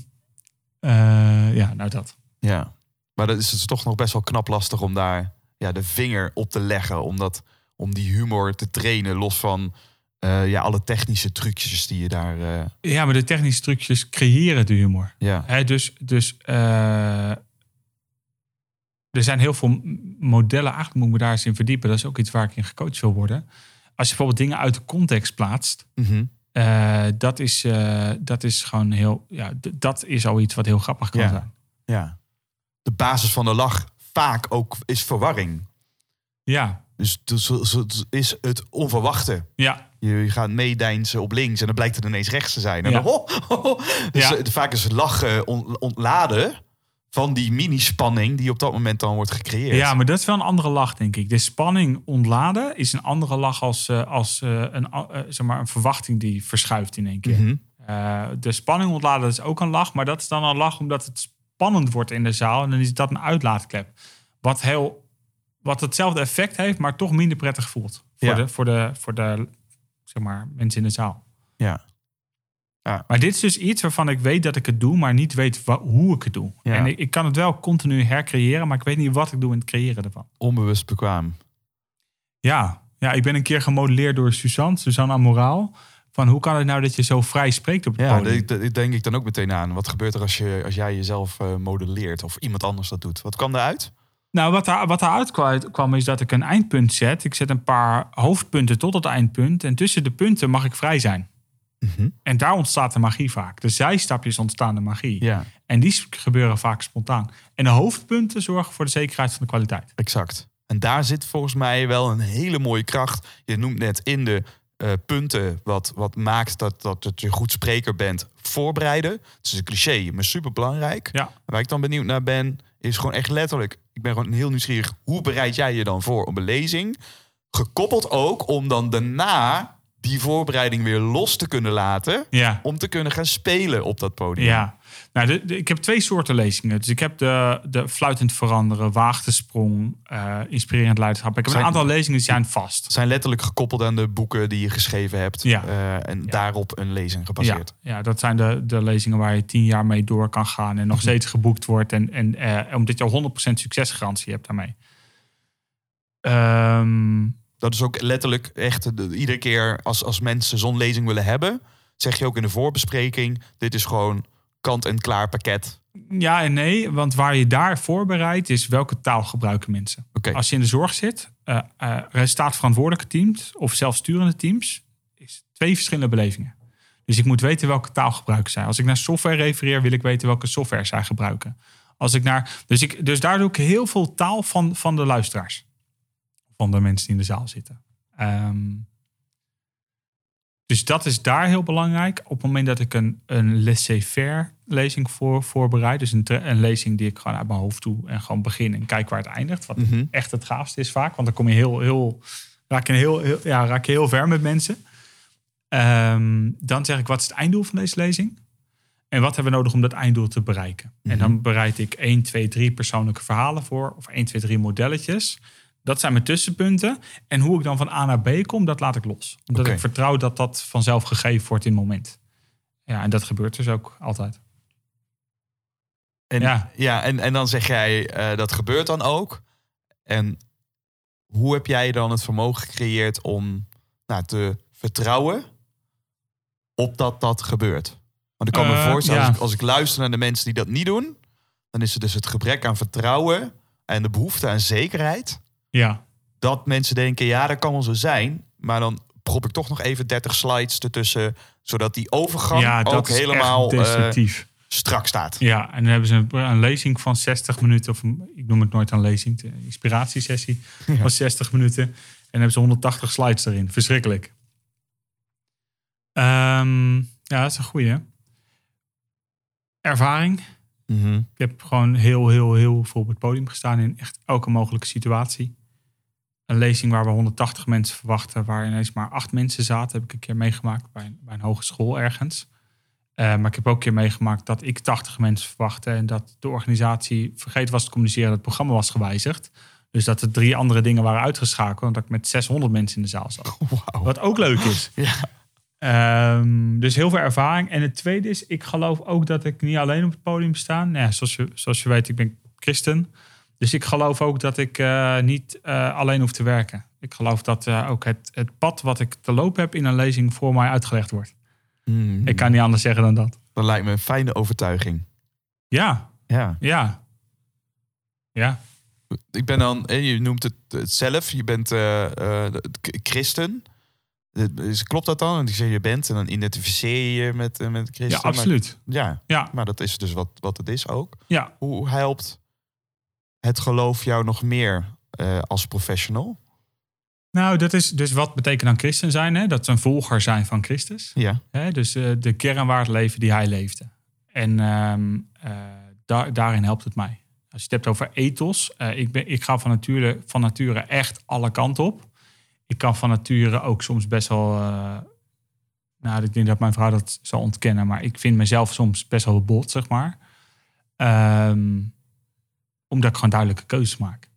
eh, ja, nou dat. Ja, maar dat is dus toch nog best wel knap lastig om daar ja, de vinger op te leggen. Om, dat, om die humor te trainen, los van eh, ja, alle technische trucjes die je daar... eh, Ja, maar de technische trucjes creëren de humor. ja. Hè, dus dus eh, er zijn heel veel modellen. Eigenlijk moet ik me daar eens in verdiepen. Dat is ook iets waar ik in gecoacht wil worden. Als je bijvoorbeeld dingen uit de context plaatst. Mhm. dat, is, dat is gewoon heel... Ja, dat is al iets wat heel grappig kan Ja. zijn. ja. De basis van de lach vaak ook is verwarring. Ja, Dus dus- dus is het onverwachte. ja, Je gaat meedijnsen op links en dan blijkt het ineens rechts te zijn. En Ja. dan, ho, ho, ho. Dus Ja. eh, vaak is het lachen on- ontladen van die mini-spanning die op dat moment dan wordt gecreëerd. ja, maar dat is wel een andere lach, denk ik. De spanning ontladen is een andere lach als, eh, als eh, een, zeg maar een verwachting die verschuift in één keer. Mhm. De spanning ontladen is ook een lach, maar dat is dan een lach omdat het spannend wordt in de zaal. En dan is dat een uitlaatklep. Wat, heel, wat hetzelfde effect heeft, maar toch minder prettig voelt. Voor, Ja. de, voor, de, voor de zeg maar, mensen in de zaal. Ja. Ja. Maar dit is dus iets waarvan ik weet dat ik het doe, maar niet weet hoe ik het doe. Ja. En ik, ik kan het wel continu hercreëren, maar ik weet niet wat ik doe in het creëren ervan. Onbewust bekwaam. Ja, ja ik ben een keer gemodelleerd door Suzanne, Suzanne Amoraal. Van hoe kan het nou dat je zo vrij spreekt op het Ja, podium? daar denk ik dan ook meteen aan. Wat gebeurt er als, je, als jij jezelf eh, modelleert of iemand anders dat doet? Wat kwam eruit? Nou, wat, daar, wat daaruit kwam, is dat ik een eindpunt zet. Ik zet een paar hoofdpunten tot het eindpunt. En tussen de punten mag ik vrij zijn. En daar ontstaat de magie vaak. De zijstapjes ontstaan de magie. Ja, En die gebeuren vaak spontaan. En de hoofdpunten zorgen voor de zekerheid van de kwaliteit. exact. En daar zit volgens mij wel een hele mooie kracht. Je noemt net in de eh, punten wat, wat maakt dat, dat, dat je goed spreker bent. Voorbereiden. Het is een cliché, maar super belangrijk. Ja, Waar ik dan benieuwd naar ben, is gewoon echt letterlijk. Ik ben gewoon heel nieuwsgierig. Hoe bereid jij je dan voor op een lezing? Gekoppeld ook om dan daarna die voorbereiding weer los te kunnen laten. ja. Om te kunnen gaan spelen op dat podium. Ja, nou, de, de- ik heb twee soorten lezingen. Dus ik heb de, de fluitend veranderen, waagdesprong, eh inspirerend leiderschap. Ik heb Zijn- een aantal lezingen die zijn vast. Zijn letterlijk gekoppeld aan de boeken die je geschreven hebt. Ja. eh, en daarop een lezing gebaseerd. Ja, ja, dat zijn de, de lezingen waar je tien jaar mee door kan gaan en nog Mhm. steeds geboekt wordt. En, en eh, omdat je al 100% succesgarantie hebt daarmee. Ehm, Dat is ook letterlijk echt de- iedere keer als, als mensen zo'n lezing willen hebben. Zeg je ook in de voorbespreking. Dit is gewoon kant-en-klaar pakket. ja en nee, want waar je daar voorbereidt is welke taal gebruiken mensen. Als je in de zorg zit, eh eh resultaatverantwoordelijke teams of zelfsturende teams, is twee verschillende belevingen. Dus ik moet weten welke taal gebruiken zij. Als ik naar software refereer, wil ik weten welke software zij gebruiken. Als ik naar, dus, ik, dus daar doe ik heel veel taal van, van de luisteraars. Van de mensen die in de zaal zitten. Ehm, dus dat is daar heel belangrijk. Op het moment dat ik een, een laissez-faire lezing voor, voorbereid. Dus een, een lezing die ik gewoon uit mijn hoofd doe. En gewoon begin en kijk waar het eindigt. Wat Mhm. echt het gaafste is vaak. Want dan kom je heel, heel, raak je heel, heel, ja, raak je heel ver met mensen. Ehm, dan zeg ik, wat is het einddoel van deze lezing? En wat hebben we nodig om dat einddoel te bereiken? En dan bereid ik 1, 2, 3 persoonlijke verhalen voor. Of 1, 2, 3 modelletjes. Dat zijn mijn tussenpunten. En hoe ik dan van A naar B kom, dat laat ik los. Omdat ik vertrouw dat dat vanzelf gegeven wordt in het moment. Ja, en dat gebeurt dus ook altijd. En, Ja. ja. en, en dan zeg jij, eh, dat gebeurt dan ook. En hoe heb jij dan het vermogen gecreëerd om nou, te vertrouwen op dat dat gebeurt? Want ik kan me Eh, voorstellen, ja. als, ik, als ik luister naar de mensen die dat niet doen, dan is het dus het gebrek aan vertrouwen en de behoefte aan zekerheid. Ja, Dat mensen denken, ja, dat kan wel zo zijn. Maar dan prop ik toch nog even 30 slides ertussen, zodat die overgang ja dat ook helemaal destructief. strak staat. Ja, en dan hebben ze een, een lezing van 60 minuten, of een- ik noem het nooit een lezing, een inspiratiesessie van 60 minuten. En dan hebben ze 180 slides erin. Verschrikkelijk. Ehm, ja, dat is een goeie. Ervaring. Mhm. Ik heb gewoon heel, heel, heel veel op het podium gestaan in echt elke mogelijke situatie. Een lezing waar we 180 mensen verwachten, waar ineens maar acht mensen zaten, heb ik een keer meegemaakt bij een, bij een hogeschool ergens. Eh, maar ik heb ook een keer meegemaakt dat ik 80 mensen verwachtte en dat de organisatie vergeten was te communiceren dat het programma was gewijzigd. Dus dat er drie andere dingen waren uitgeschakeld en dat ik met 600 mensen in de zaal zat. Wat ook leuk is. Ja. Ehm, dus heel veel ervaring. En het tweede is, ik geloof ook dat ik niet alleen op het podium sta. Nou ja, zoals, je, zoals je weet, ik ben christen. Dus ik geloof ook dat ik eh, niet eh, alleen hoef te werken. Ik geloof dat eh, ook het, het pad wat ik te lopen heb in een lezing voor mij uitgelegd wordt. Mhm. Ik kan niet anders zeggen dan dat. Dat lijkt me een fijne overtuiging. Ja, Ja. ja. Ja, Ik ben dan, je noemt het, het zelf, je bent christen. Dus klopt dat dan? Want ik zeg je bent en dan identificeer je je met, met christen. ja maar- absoluut. ja, Ja, maar dat is dus wat, wat het is ook. ja. Hoe helpt het geloof jou nog meer eh, als professional? Nou, dat is dus wat betekent dan christen zijn. Hè? Dat is een volger zijn van Christus. Ja. Hè? Dus eh, de kernwaard leven die hij leefde. En ehm, eh, daar, daarin helpt het mij. Als je het hebt over ethos. ik, ben, ik ga van nature, van nature echt alle kanten op. Ik kan van nature ook soms best wel... nou, ik denk dat mijn vrouw dat zal ontkennen. Maar ik vind mezelf soms best wel bot, zeg maar. Ehm, omdat ik gewoon duidelijke keuzes maak.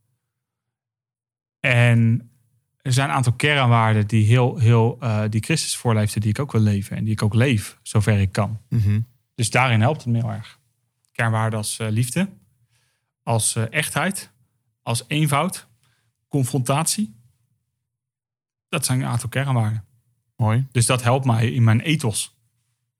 En er zijn een aantal kernwaarden die, heel, heel, eh, die Christus voorleefde, die ik ook wil leven. En die ik ook leef, zover ik kan. Mhm. Dus daarin helpt het me heel erg. Kernwaarden als eh, liefde, als eh, echtheid, als eenvoud, confrontatie. Dat zijn een aantal kernwaarden. Mooi. Dus dat helpt mij in mijn ethos.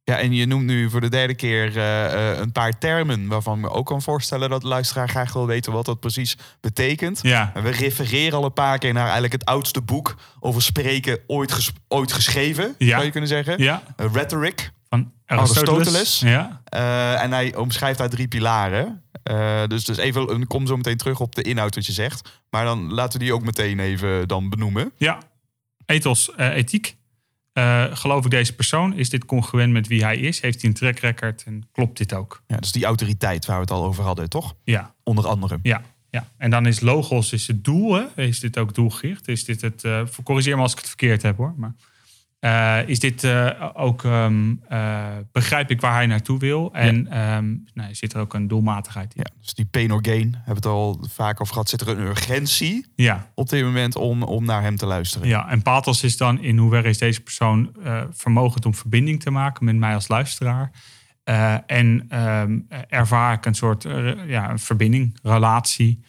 Ja, en je noemt nu voor de derde keer eh, eh, een paar termen waarvan ik me ook kan voorstellen dat de luisteraar graag wil weten wat dat precies betekent. Ja, En we refereren al een paar keer naar eigenlijk het oudste boek over spreken ooit, ges- ooit geschreven, Ja. zou je kunnen zeggen. ja. Eh, Rhetoric. Van Aristoteles. Aristoteles. Ja, en hij omschrijft daar drie pilaren. Dus, dus even, kom zo meteen terug op de inhoud wat je zegt. Maar dan laten we die ook meteen even dan benoemen. ja. Ethos, ethiek. Eh, geloof ik deze persoon? Is dit congruent met wie hij is? Heeft hij een track record? En klopt dit ook? Ja, dus die autoriteit waar we het al over hadden, toch? Ja, Onder andere. Ja, ja. En dan is logos is het doel. Hè? Is dit ook doelgericht? Is dit het? eh, corrigeer me als ik het verkeerd heb, hoor. Maar eh, is dit eh, ook? ehm, eh, begrijp ik waar hij naartoe wil? En ehm, nou, zit er ook een doelmatigheid in? Ja, dus die pain or gain, hebben we het al vaak over gehad. Zit er een urgentie Ja, op dit moment om, om naar hem te luisteren? ja. En pathos is dan in hoeverre is deze persoon vermogend om verbinding te maken met mij als luisteraar? En ehm, ervaar ik een soort ja, een verbinding, relatie.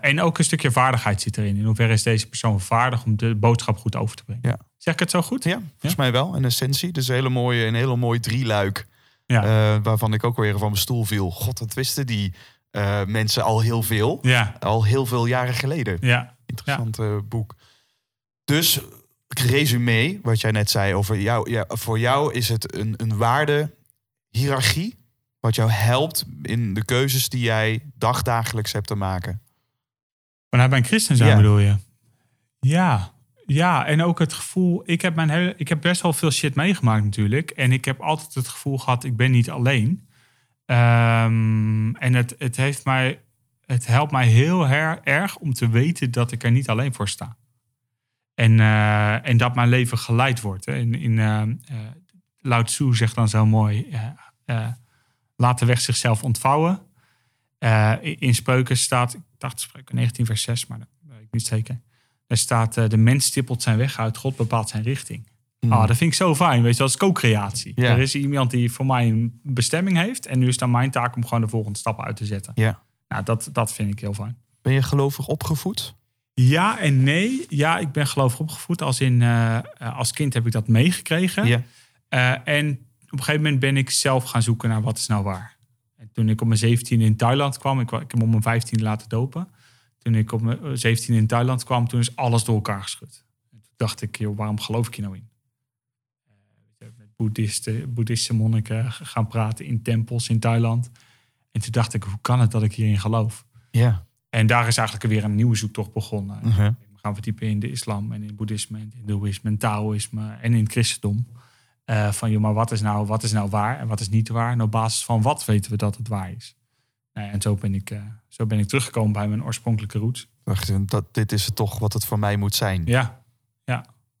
En ook een stukje vaardigheid zit erin. In hoeverre is deze persoon vaardig om de boodschap goed over te brengen? Ja. Zeg ik het zo goed? Ja, volgens mij wel, in essentie. Dus een hele mooie, een hele mooi drieluik. Ja. eh, waarvan ik ook weer van mijn stoel viel. God, dat wisten die eh, mensen al heel veel. Ja, Al heel veel jaren geleden. ja, Interessant eh, boek. Dus, resume, wat jij net zei over jou. Ja, voor jou is het een, een waarde hiërarchie. Wat jou helpt in de keuzes die jij dagdagelijks hebt te maken. vanuit mijn christen zijn Ja. bedoel je? Ja, ja. En ook het gevoel, ik heb, mijn hele, ik heb best wel veel shit meegemaakt natuurlijk. En ik heb altijd het gevoel gehad, ik ben niet alleen. Ehm, en het, het, heeft mij, het helpt mij heel her- erg om te weten dat ik er niet alleen voor sta. En, eh, en dat mijn leven geleid wordt. Hè. In, in, eh, eh, Lao Tzu zegt dan zo mooi, laat de weg zichzelf ontvouwen. In in Spreuken staat, ik dacht Spreuken 19 vers 6, maar dat weet ik niet zeker. Daar staat, eh, de mens stippelt zijn weg uit, God bepaalt zijn richting. Ah, dat vind ik zo fijn, weet je, als co-creatie. Ja. Er is iemand die voor mij een bestemming heeft en nu is dan mijn taak om gewoon de volgende stappen uit te zetten. Ja. Nou, dat, dat vind ik heel fijn. Ben je gelovig opgevoed? Ja en nee. Ja, ik ben gelovig opgevoed. Als, in, eh, eh, als kind heb ik dat meegekregen. Eh, en op een gegeven moment ben ik zelf gaan zoeken naar wat is nou waar. En toen ik op mijn 17 in Thailand kwam, ik, ik heb me op mijn 15 laten dopen. Toen ik op mijn eh, 17 in Thailand kwam, toen is alles door elkaar geschud. En toen dacht ik, joh, waarom geloof ik hier nou in? Eh, met boeddhisten, boeddhistische monniken gaan praten in tempels in Thailand. En toen dacht ik, hoe kan het dat ik hierin geloof? Ja. En daar is eigenlijk weer een nieuwe zoektocht begonnen. Mhm. We gaan verdiepen in de islam en in het boeddhisme, en in hindoeïsme, en taoïsme en in het christendom. Eh, van, joh, maar wat is, nou, wat is nou waar en wat is niet waar? En op basis van wat weten we dat het waar is? Nou ja, en zo ben, ik, eh, zo ben ik teruggekomen bij mijn oorspronkelijke roots. Wacht, dat, dit is het toch wat het voor mij moet zijn. Ja,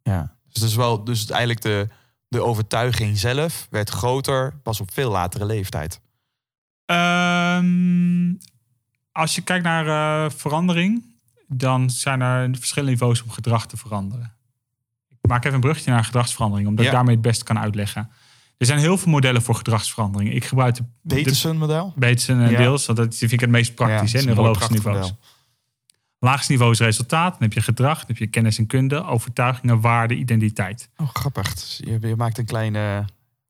Ja. Dus, het is wel, dus eigenlijk de, de overtuiging zelf werd groter pas op veel latere leeftijd. Ehm, als je kijkt naar eh, verandering, dan zijn er verschillende niveaus om gedrag te veranderen. Ik maak even een brugje naar gedragsverandering, omdat Ja. ik daarmee het beste kan uitleggen. Er zijn heel veel modellen voor gedragsverandering. Ik gebruik de, de Peterson-model? Bateson en Ja. Deels, want dat vind ik het meest praktisch, Ja, mooi neurologische niveaus. model. Laagste niveau is resultaat, dan heb je gedrag, dan heb je kennis en kunde, overtuigingen, waarde, identiteit. Oh, grappig. Dus je, je maakt een kleine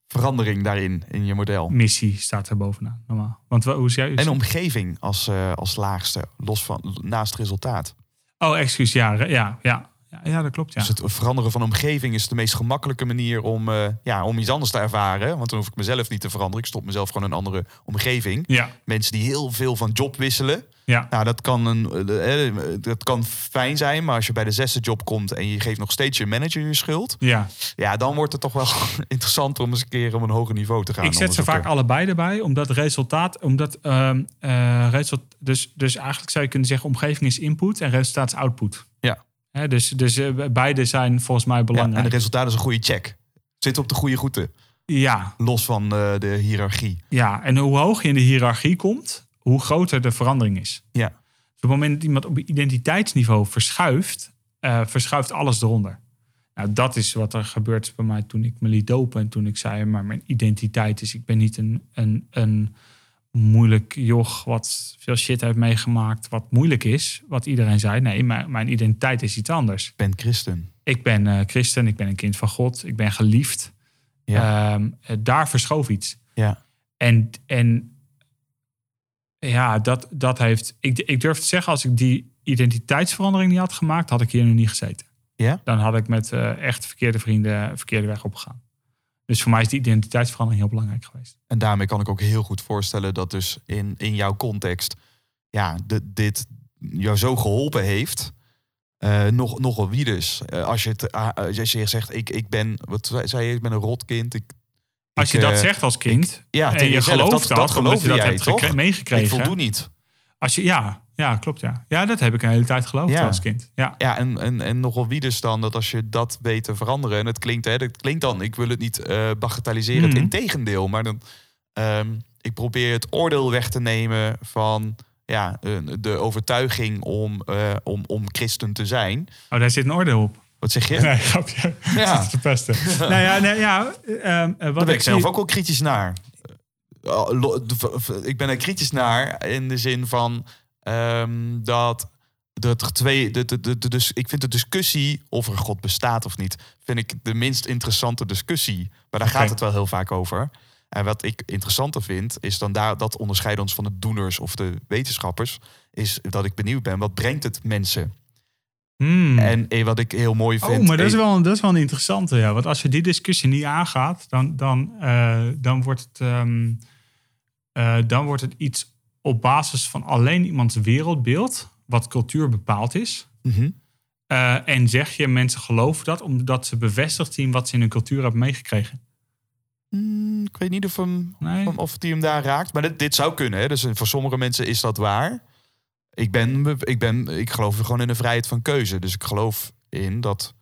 verandering daarin, in je model. Missie staat er bovenaan, normaal. Want wa- hoe is jij? En omgeving als, eh, als laagste, los van, naast resultaat. Oh, excuus, ja, ja, ja. Ja, dat klopt, ja. Dus het veranderen van omgeving is de meest gemakkelijke manier om, eh, ja, om iets anders te ervaren. Want dan hoef ik mezelf niet te veranderen. Ik stop mezelf gewoon in een andere omgeving. Ja, Mensen die heel veel van job wisselen. ja. Nou, dat kan, een, eh, eh, dat kan fijn zijn. Maar als je bij de zesde job komt en je geeft nog steeds je manager je schuld. ja. Ja, dan wordt het toch wel interessant om eens een keer op een hoger niveau te gaan. Ik zet ze vaak allebei erbij, omdat resultaat, omdat result, dus, dus eigenlijk zou je kunnen zeggen, omgeving is input en resultaat is output. Ja. Dus dus eh, beide zijn volgens mij Ja, belangrijk. en het resultaat is een goede check. Zit op de goede route. Ja, Los van eh, de hiërarchie. ja, en hoe hoog je in de hiërarchie komt, hoe groter de verandering is. Ja. Dus op het moment dat iemand op identiteitsniveau verschuift, eh, verschuift alles eronder. Nou, dat is wat er gebeurt bij mij toen ik me liet dopen. En toen ik zei, maar mijn identiteit is, ik ben niet een, een, een moeilijk joch wat veel shit heeft meegemaakt, wat moeilijk is, wat iedereen zei. Nee, mijn, mijn identiteit is iets anders. Ik ben christen. Ik ben eh, christen, ik ben een kind van God, ik ben geliefd. Ja. Ehm, eh, daar verschoof iets. Ja. En, en ja, dat, dat heeft. Ik, ik durf te zeggen, als ik die identiteitsverandering niet had gemaakt, had ik hier nu niet gezeten. Ja? Dan had ik met eh, echt verkeerde vrienden verkeerde weg opgegaan. Dus voor mij is die identiteitsverandering heel belangrijk geweest. En daarmee kan ik ook heel goed voorstellen dat dus in, in jouw context, ja, de, dit jou zo geholpen heeft. Eh, nog, nogal wie dus. Eh, als, je het, ah, als je zegt, ik, ik ben, wat zei je, ik ben een rotkind. Ik, Als je ik, dat zegt als kind ja, en je gelooft dat, dat, dat geloofde je dat jij, hebt toch? gekre- Ik meegekregen. voldoe niet. Als je, ja, ja, klopt ja. Ja, dat heb ik een hele tijd geloofd Ja. als kind. Ja, Ja, en, en, en nogal wie dus dan dat als je dat weet te veranderen. En het klinkt, hè, het klinkt dan, ik wil het niet eh bagatelliseren, Mhm. het integendeel. Maar dan, ehm, ik probeer het oordeel weg te nemen van ja, de overtuiging om, eh, om, om christen te zijn. oh, daar zit een oordeel op. Wat zeg je? Nee, grapje. Ja. Dat is de beste. nou ja, nee, ja ehm, eh, wat Daar ben ik zelf zie- ook wel kritisch naar. V- Ik ben er kritisch naar in de zin van ehm, dat dat twee, de, de, de, dus ik vind de discussie of er God bestaat of niet, vind ik de minst interessante discussie. Maar daar gaat het wel heel vaak over. En wat ik interessanter vind, is dan daar dat onderscheidt ons van de doeners of de wetenschappers, is dat ik benieuwd ben, wat brengt het mensen? Hmm. En eh, wat ik heel mooi vind. Oh, maar dat is, eh, wel, dat is wel een interessante, ja. Want als je die discussie niet aangaat, dan, dan, eh, dan, wordt, het, ehm, eh, dan wordt het iets op basis van alleen iemands wereldbeeld, wat cultuur bepaald is. mhm. Eh, en zeg je, mensen geloven dat omdat ze bevestigd zien wat ze in hun cultuur hebben meegekregen. Hmm, ik weet niet of, hem, Nee. of, of die hem daar raakt. Maar dit, dit zou kunnen. Hè? Dus voor sommige mensen is dat waar. Ik, ben, ik, ben, ik geloof gewoon in de vrijheid van keuze. Dus ik geloof in dat,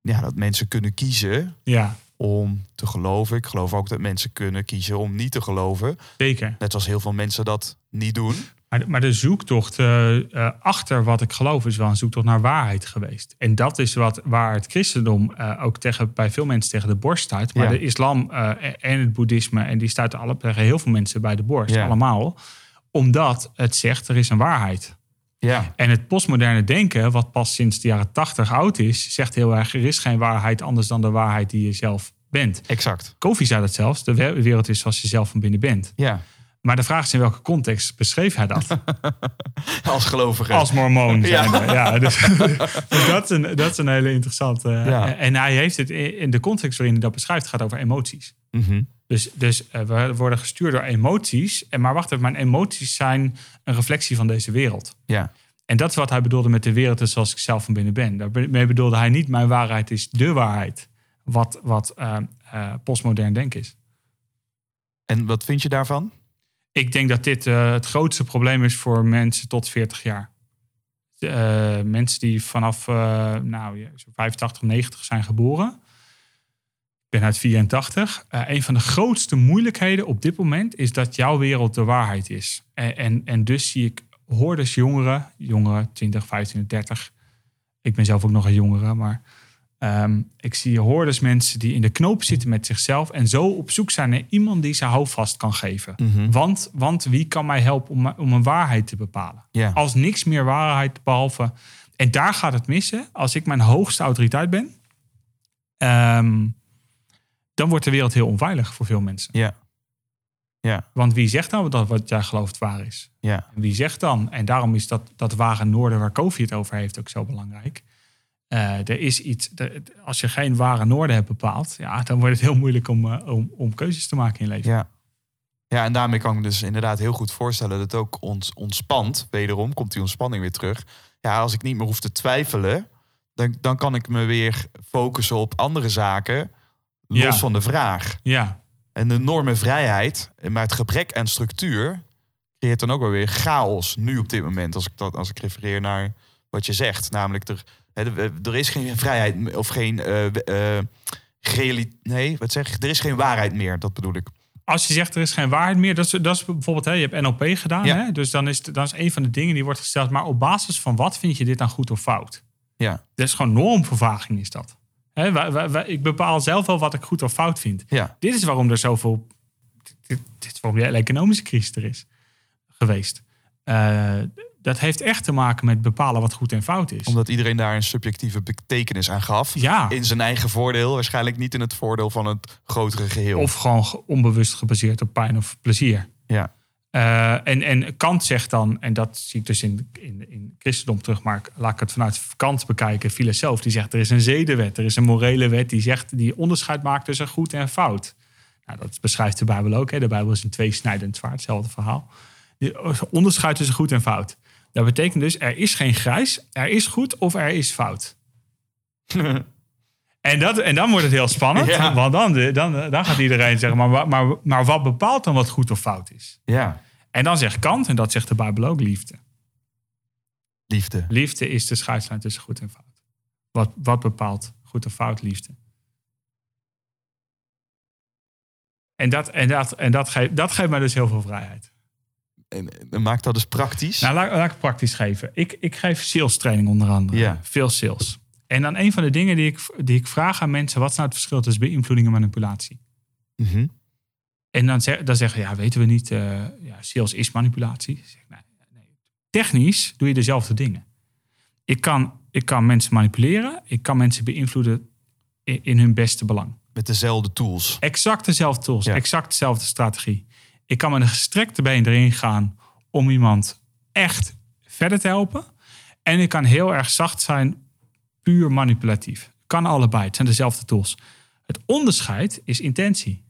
ja, dat mensen kunnen kiezen Ja, om te geloven. Ik geloof ook dat mensen kunnen kiezen om niet te geloven. zeker. Net zoals heel veel mensen dat niet doen. Maar, de- maar de zoektocht eh, eh, achter wat ik geloof is wel een zoektocht naar waarheid geweest. En dat is wat, waar het christendom eh, ook tegen, bij veel mensen tegen de borst stuit. Maar Ja. de islam en het boeddhisme, en die stuiten alle, tegen heel veel mensen bij de borst, Ja. allemaal. Omdat het zegt, er is een waarheid. Ja, En het postmoderne denken, wat pas sinds de jaren tachtig oud is, zegt heel erg, er is geen waarheid anders dan de waarheid die je zelf bent. exact. Kofi zei dat zelfs, de we- wereld is zoals je zelf van binnen bent. Ja, Maar de vraag is in welke context beschreef hij dat? als gelovige. Als mormoon Ja. zijn ja. ja dus, dus dat, is een, dat is een hele interessante... Ja. En hij heeft het in de context waarin hij dat beschrijft... gaat over emoties. Mhm. Dus, dus eh, we worden gestuurd door emoties. En maar wacht even, mijn emoties zijn een reflectie van deze wereld. Ja, En dat is wat hij bedoelde met de wereld is zoals ik zelf van binnen ben. Daarmee bedoelde hij niet mijn waarheid is de waarheid. wat, wat eh, eh, postmodern denken is. En wat vind je daarvan? Ik denk dat dit het grootste probleem is voor mensen tot 40 jaar. Mensen die vanaf nou, ja, zo 85, 90 zijn geboren. Ik ben uit 84. Eh, een van de grootste moeilijkheden op dit moment is dat jouw wereld de waarheid is. En, en, en dus zie ik hordes jongeren, jongeren 20, 25, 30. Ik ben zelf ook nog een jongere, maar Ehm, ik zie hordes mensen die in de knoop zitten met zichzelf en zo op zoek zijn naar iemand die ze houvast kan geven. Want, want wie kan mij helpen om, om een waarheid te bepalen? Als niks meer waarheid behalve. En daar gaat het missen. Als ik mijn hoogste autoriteit ben, ehm, dan wordt de wereld heel onveilig voor veel mensen. Ja. Ja, Want wie zegt dan dat wat jij gelooft waar is? ja. En wie zegt dan, en daarom is dat, dat ware noorden waar Kofi het over heeft ook zo belangrijk. Eh, er is iets, er- als je geen ware noorden hebt bepaald, ja, dan wordt het heel moeilijk om, eh, om, om keuzes te maken in je leven. Ja. Ja, en daarmee kan ik dus inderdaad heel goed voorstellen dat het ook ons ontspant. Wederom komt die ontspanning weer terug. Ja, als ik niet meer hoef te twijfelen, dan, dan kan ik me weer focussen op andere zaken. Los Ja. van de vraag. Ja, En de enorme vrijheid, maar het gebrek aan structuur, creëert dan ook wel weer chaos. Nu op dit moment, als ik, dat, als ik refereer naar wat je zegt. Namelijk, er, hè, er is geen vrijheid of geen. reali- nee, wat zeg ik? Er is geen waarheid meer, dat bedoel ik. als je zegt er is geen waarheid meer, dat is, dat is bijvoorbeeld, hè, je hebt NLP gedaan, Ja. hè, dus dan is, dan is een van de dingen die wordt gesteld, maar op basis van wat vind je dit dan goed of fout? Ja, Dat is gewoon normvervaging is dat. Hè, wij- wij- wij- ik bepaal zelf wel wat ik goed of fout vind. ja, Dit is waarom er zoveel. Dit, dit is waarom de economische crisis er is geweest. Eh, dat heeft echt te maken met bepalen wat goed en fout is. omdat iedereen daar een subjectieve betekenis aan gaf. ja, In zijn eigen voordeel, waarschijnlijk niet in het voordeel van het grotere geheel. of gewoon ge- onbewust gebaseerd op pijn of plezier. ja, Eh, en, en Kant zegt dan, en dat zie ik dus in, in, in christendom terug, maar laat ik het vanuit Kant bekijken, filosoof, die zegt er is een zedenwet, er is een morele wet die zegt die onderscheid maakt tussen goed en fout. Nou, dat beschrijft de Bijbel ook. Hè. De Bijbel is een tweesnijdend zwaard, hetzelfde verhaal. Die onderscheid tussen goed en fout. Dat betekent dus, er is geen grijs, er is goed of er is fout. En, dat, en dan wordt het heel spannend, Ja. want dan, dan, dan gaat iedereen zeggen, maar, maar, maar wat bepaalt dan wat goed of fout is? ja. En dan zegt Kant, en dat zegt de Bijbel ook, liefde. Liefde. Liefde is de scheidslijn tussen goed en fout. Wat, wat bepaalt goed of fout liefde? En, dat, en, dat, en dat, geeft, dat geeft mij dus heel veel vrijheid. En, en maakt dat dus praktisch. Nou, laat, laat ik het praktisch geven. Ik, ik geef sales training onder andere. Ja. Veel sales. En dan een van de dingen die ik, die ik vraag aan mensen... wat is nou het verschil tussen beïnvloeding en manipulatie? Mhm. En dan, zeg, dan zeggen ja, weten we niet, eh, ja, sales is manipulatie. Zeg, nee, nee. Technisch doe je dezelfde dingen. Ik kan, ik kan mensen manipuleren, ik kan mensen beïnvloeden in, in hun beste belang. Met dezelfde tools. Exact dezelfde tools, Ja. exact dezelfde strategie. Ik kan met een gestrekte been erin gaan om iemand echt verder te helpen. En ik kan heel erg zacht zijn, puur manipulatief. Kan allebei, het zijn dezelfde tools. Het onderscheid is intentie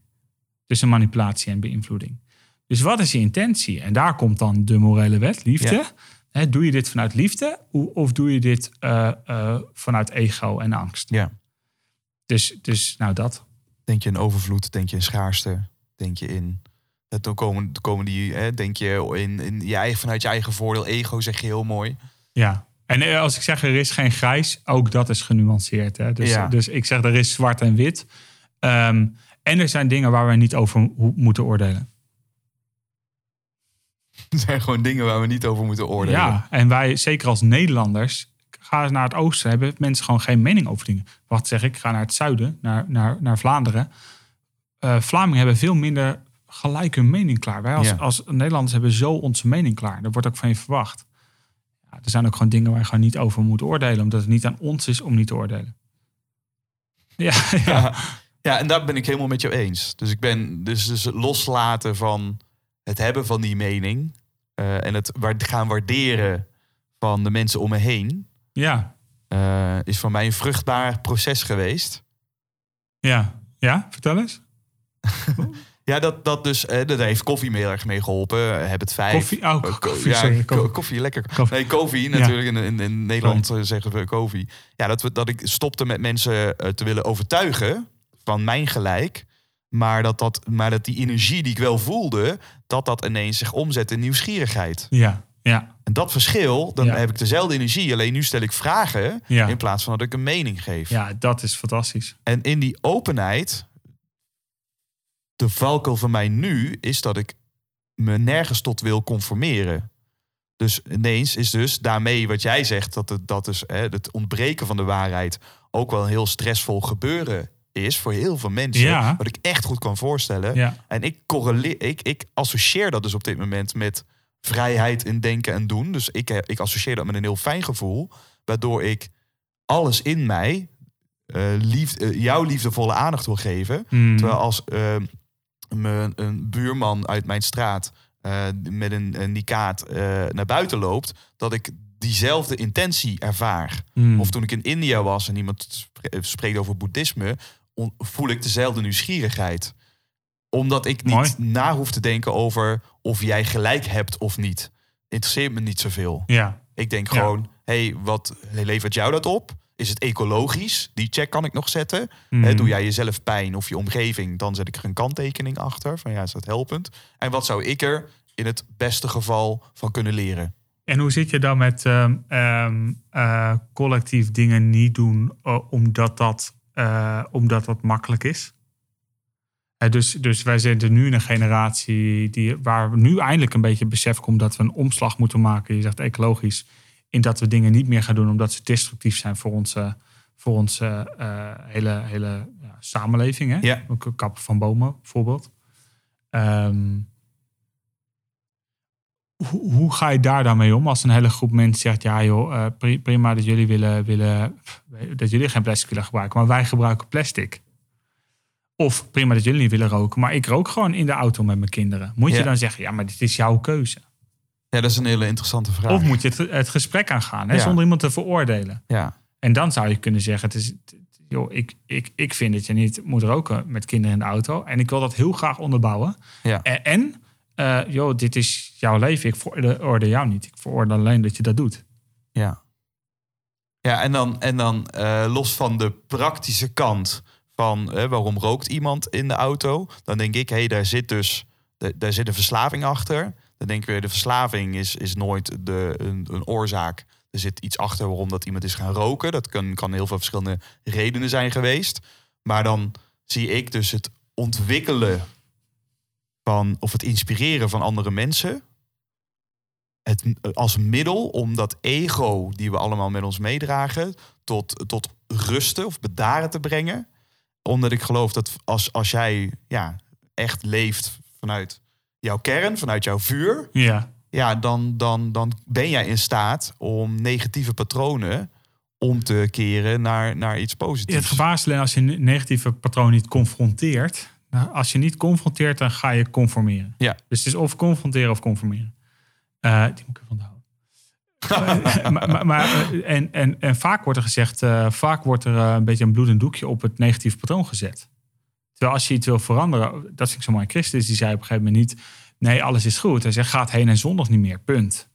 tussen manipulatie en beïnvloeding. Dus wat is je intentie? En daar komt dan de morele wet, liefde. Ja. Doe je dit vanuit liefde of doe je dit eh, eh, vanuit ego en angst? Ja. Dus, dus nou dat. Denk je in overvloed, denk je in schaarste, denk je in. Dan komen, komen die, hè, denk je in, in je eigen, vanuit je eigen voordeel, ego zeg je heel mooi. Ja. En eh, als ik zeg er is geen grijs, ook dat is genuanceerd. Hè? Dus, Ja. dus ik zeg er is zwart en wit. Ehm, en er zijn dingen waar we niet over moeten oordelen. Het zijn gewoon dingen waar we niet over moeten oordelen. Ja, en wij, zeker als Nederlanders, ga eens naar het oosten, hebben mensen gewoon geen mening over dingen. Wat zeg ik? Ga naar het zuiden, naar, naar, naar Vlaanderen. Eh, Vlamingen hebben veel minder gelijk hun mening klaar. Wij als, Ja. als Nederlanders hebben zo onze mening klaar. Dat wordt ook van je verwacht. Ja, er zijn ook gewoon dingen waar je gewoon niet over moet oordelen, omdat het niet aan ons is om niet te oordelen. Ja, ja. Ja. en daar ben ik helemaal met jou eens. Dus ik ben dus, dus het loslaten van het hebben van die mening eh, en het gaan waarderen van de mensen om me heen, ja, eh, is voor mij een vruchtbaar proces geweest. ja. Ja, vertel eens. Ja, dat, dat dus, eh, dat heeft koffie me heel erg mee geholpen. Eh, Heb het vijf. Koffie? Oh, Eh, ko- koffie, ja, sorry, ko- koffie. koffie, lekker. Koffie. Nee, koffie natuurlijk. In, in, in Nederland eh, zeggen we koffie. Ja, dat, we, dat ik stopte met mensen te willen overtuigen van mijn gelijk. Maar dat, dat, maar dat die energie die ik wel voelde, dat dat ineens zich omzet in nieuwsgierigheid. Ja, ja, En dat verschil, dan Ja. heb ik dezelfde energie. Alleen nu stel ik vragen Ja. in plaats van dat ik een mening geef. ja, dat is fantastisch. En in die openheid, de valkuil van mij nu is dat ik me nergens tot wil conformeren. Dus ineens is dus daarmee wat jij zegt, dat het, dat is, hè, het ontbreken van de waarheid ook wel een heel stressvol gebeuren is voor heel veel mensen. Ja. Wat ik echt goed kan voorstellen. Ja, En ik, correleer, ik, ik associeer dat dus op dit moment met vrijheid in denken en doen. Dus ik, ik associeer dat met een heel fijn gevoel. Waardoor ik alles in mij eh, lief, eh, jouw liefdevolle aandacht wil geven. Mm. Terwijl als eh, me een buurman uit mijn straat eh, met een, een nikaat eh, naar buiten loopt... dat ik diezelfde intentie ervaar. Mm. Of toen ik in India was en iemand spre- spreekt over boeddhisme, voel ik dezelfde nieuwsgierigheid. Omdat ik niet Mooi. na hoef te denken over of jij gelijk hebt of niet. Interesseert me niet zoveel. Ja, Ik denk Ja. gewoon, hey, wat levert jou dat op? Is het ecologisch? Die check kan ik nog zetten. Mm. Doe jij jezelf pijn of je omgeving, dan zet ik er een kanttekening achter. Van ja, is dat helpend? En wat zou ik er in het beste geval van kunnen leren? En hoe zit je dan met ehm, ehm, eh, collectief dingen niet doen eh, omdat, dat, eh, omdat dat makkelijk is? Dus, dus wij zitten nu in een generatie die, waar nu eindelijk een beetje besef komt dat we een omslag moeten maken. Je zegt ecologisch. In dat we dingen niet meer gaan doen omdat ze destructief zijn voor onze, voor onze eh, hele, hele ja, samenleving. Hè? Ja. Ook kappen van bomen bijvoorbeeld. Ehm, hoe, hoe ga je daar dan mee om als een hele groep mensen zegt: ja, joh, eh, pri- prima dat jullie willen, willen dat jullie geen plastic willen gebruiken, maar wij gebruiken plastic. Of prima dat jullie niet willen roken, maar ik rook gewoon in de auto met mijn kinderen. Moet je dan zeggen: ja, maar dit is jouw keuze? Ja, dat is een hele interessante vraag. Of moet je het, het gesprek aangaan, hè, Ja. zonder iemand te veroordelen? Ja, En dan zou je kunnen zeggen: het is, joh, ik, ik, ik vind dat je niet moet roken met kinderen in de auto. En ik wil dat heel graag onderbouwen. ja. En, en eh, joh, dit is jouw leven. Ik veroordeel jou niet. Ik veroordeel alleen dat je dat doet. Ja. Ja, en dan, en dan eh, los van de praktische kant van eh, waarom rookt iemand in de auto, dan denk ik, hé, hey, daar zit dus de- daar zit een verslaving achter. Dan denk ik weer, de verslaving is, is nooit de, een, een oorzaak. Er zit iets achter waarom dat iemand is gaan roken. Dat kan, kan heel veel verschillende redenen zijn geweest. Maar dan zie ik dus het ontwikkelen van, of het inspireren van andere mensen het als middel om dat ego die we allemaal met ons meedragen tot, tot rusten of bedaren te brengen. Omdat ik geloof dat als, als jij ja, echt leeft vanuit jouw kern, vanuit jouw vuur, Ja, ja, dan, dan, dan ben jij in staat om negatieve patronen om te keren naar, naar iets positiefs. het gevaar is alleen als je een negatieve patroon niet confronteert. Nou, als je niet confronteert, dan ga je conformeren. Ja. Dus het is of confronteren of conformeren. Eh, die moet ik even onthouden. Eh, maar, maar, maar, eh, en, en, en vaak wordt er gezegd, eh, vaak wordt er een beetje een bloedend doekje op het negatieve patroon gezet. Terwijl als je iets wil veranderen, dat vind ik zo mooi. Christus die zei op een gegeven moment niet, nee, alles is goed. Hij zegt, gaat heen en zondag niet meer, punt.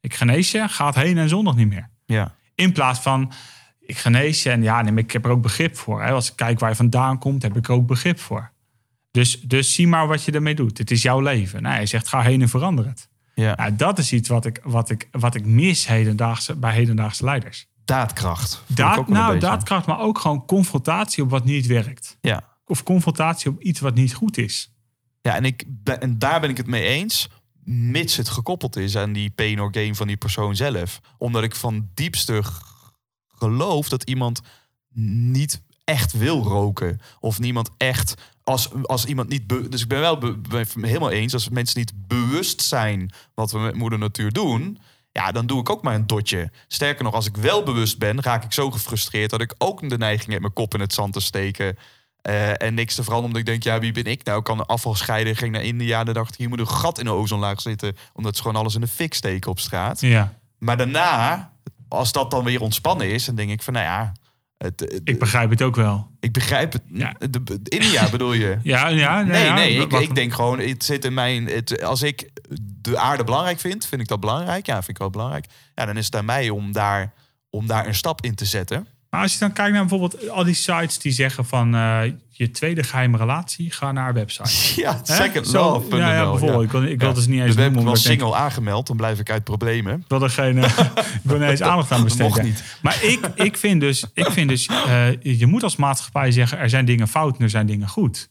Ik genees je, gaat heen en zondag niet meer. Ja, In plaats van, ik genees je en ja, nee, ik heb er ook begrip voor. Hè. Als ik kijk waar je vandaan komt, heb ik er ook begrip voor. Dus, dus zie maar wat je ermee doet. Het is jouw leven. Nou, hij zegt, ga heen en verander het. ja. Nou, dat is iets wat ik, wat ik, wat ik mis hedendaagse, bij hedendaagse leiders. daadkracht. Daad, nou, daadkracht, maar ook gewoon confrontatie op wat niet werkt. Ja. Of confrontatie op iets wat niet goed is. Ja, en, ik en daar ben ik het mee eens. Mits het gekoppeld is aan die pain or gain van die persoon zelf. Omdat ik van diepste geloof dat iemand niet echt wil roken. Of niemand echt. Als, als iemand niet. be- dus ik ben wel helemaal eens. Als mensen niet bewust zijn wat we met moeder natuur doen. Ja, dan doe ik ook maar een dotje. Sterker nog, als ik wel bewust ben, raak ik zo gefrustreerd dat ik ook de neiging heb mijn kop in het zand te steken. Eh, en niks te veranderen, omdat ik denk, ja, wie ben ik nou? Ik kan afval scheiden, ging naar India. Dan dacht ik, hier moet een gat in de ozonlaag zitten. Omdat ze gewoon alles in de fik steken op straat. Ja. Maar daarna, als dat dan weer ontspannen is, dan denk ik van, nou ja, Het, het- Ik begrijp het ook wel. ik begrijp het. Ja. De, de- India bedoel je? Ja, ja. Nee, ja, nee, ik, ik denk gewoon, het zit in mijn. Het, als ik de aarde belangrijk vind, vind ik dat belangrijk. Ja, vind ik wel belangrijk. Ja, dan is het aan mij om daar, om daar een stap in te zetten. Maar als je dan kijkt naar bijvoorbeeld al die sites die zeggen van eh, je tweede geheime relatie, ga naar website. Ja, Hè? second Zo, love. ja, ja, bijvoorbeeld. Ik wil, ik wil Ja. dus niet eens Dus we wel denk, single aangemeld, dan blijf ik uit problemen. ik wil er geen, eh, ik wil niet eens aandacht aan Dat mocht besteden. niet. Maar ik, ik vind dus, ik vind dus eh, je moet als maatschappij zeggen, er zijn dingen fout en er zijn dingen goed.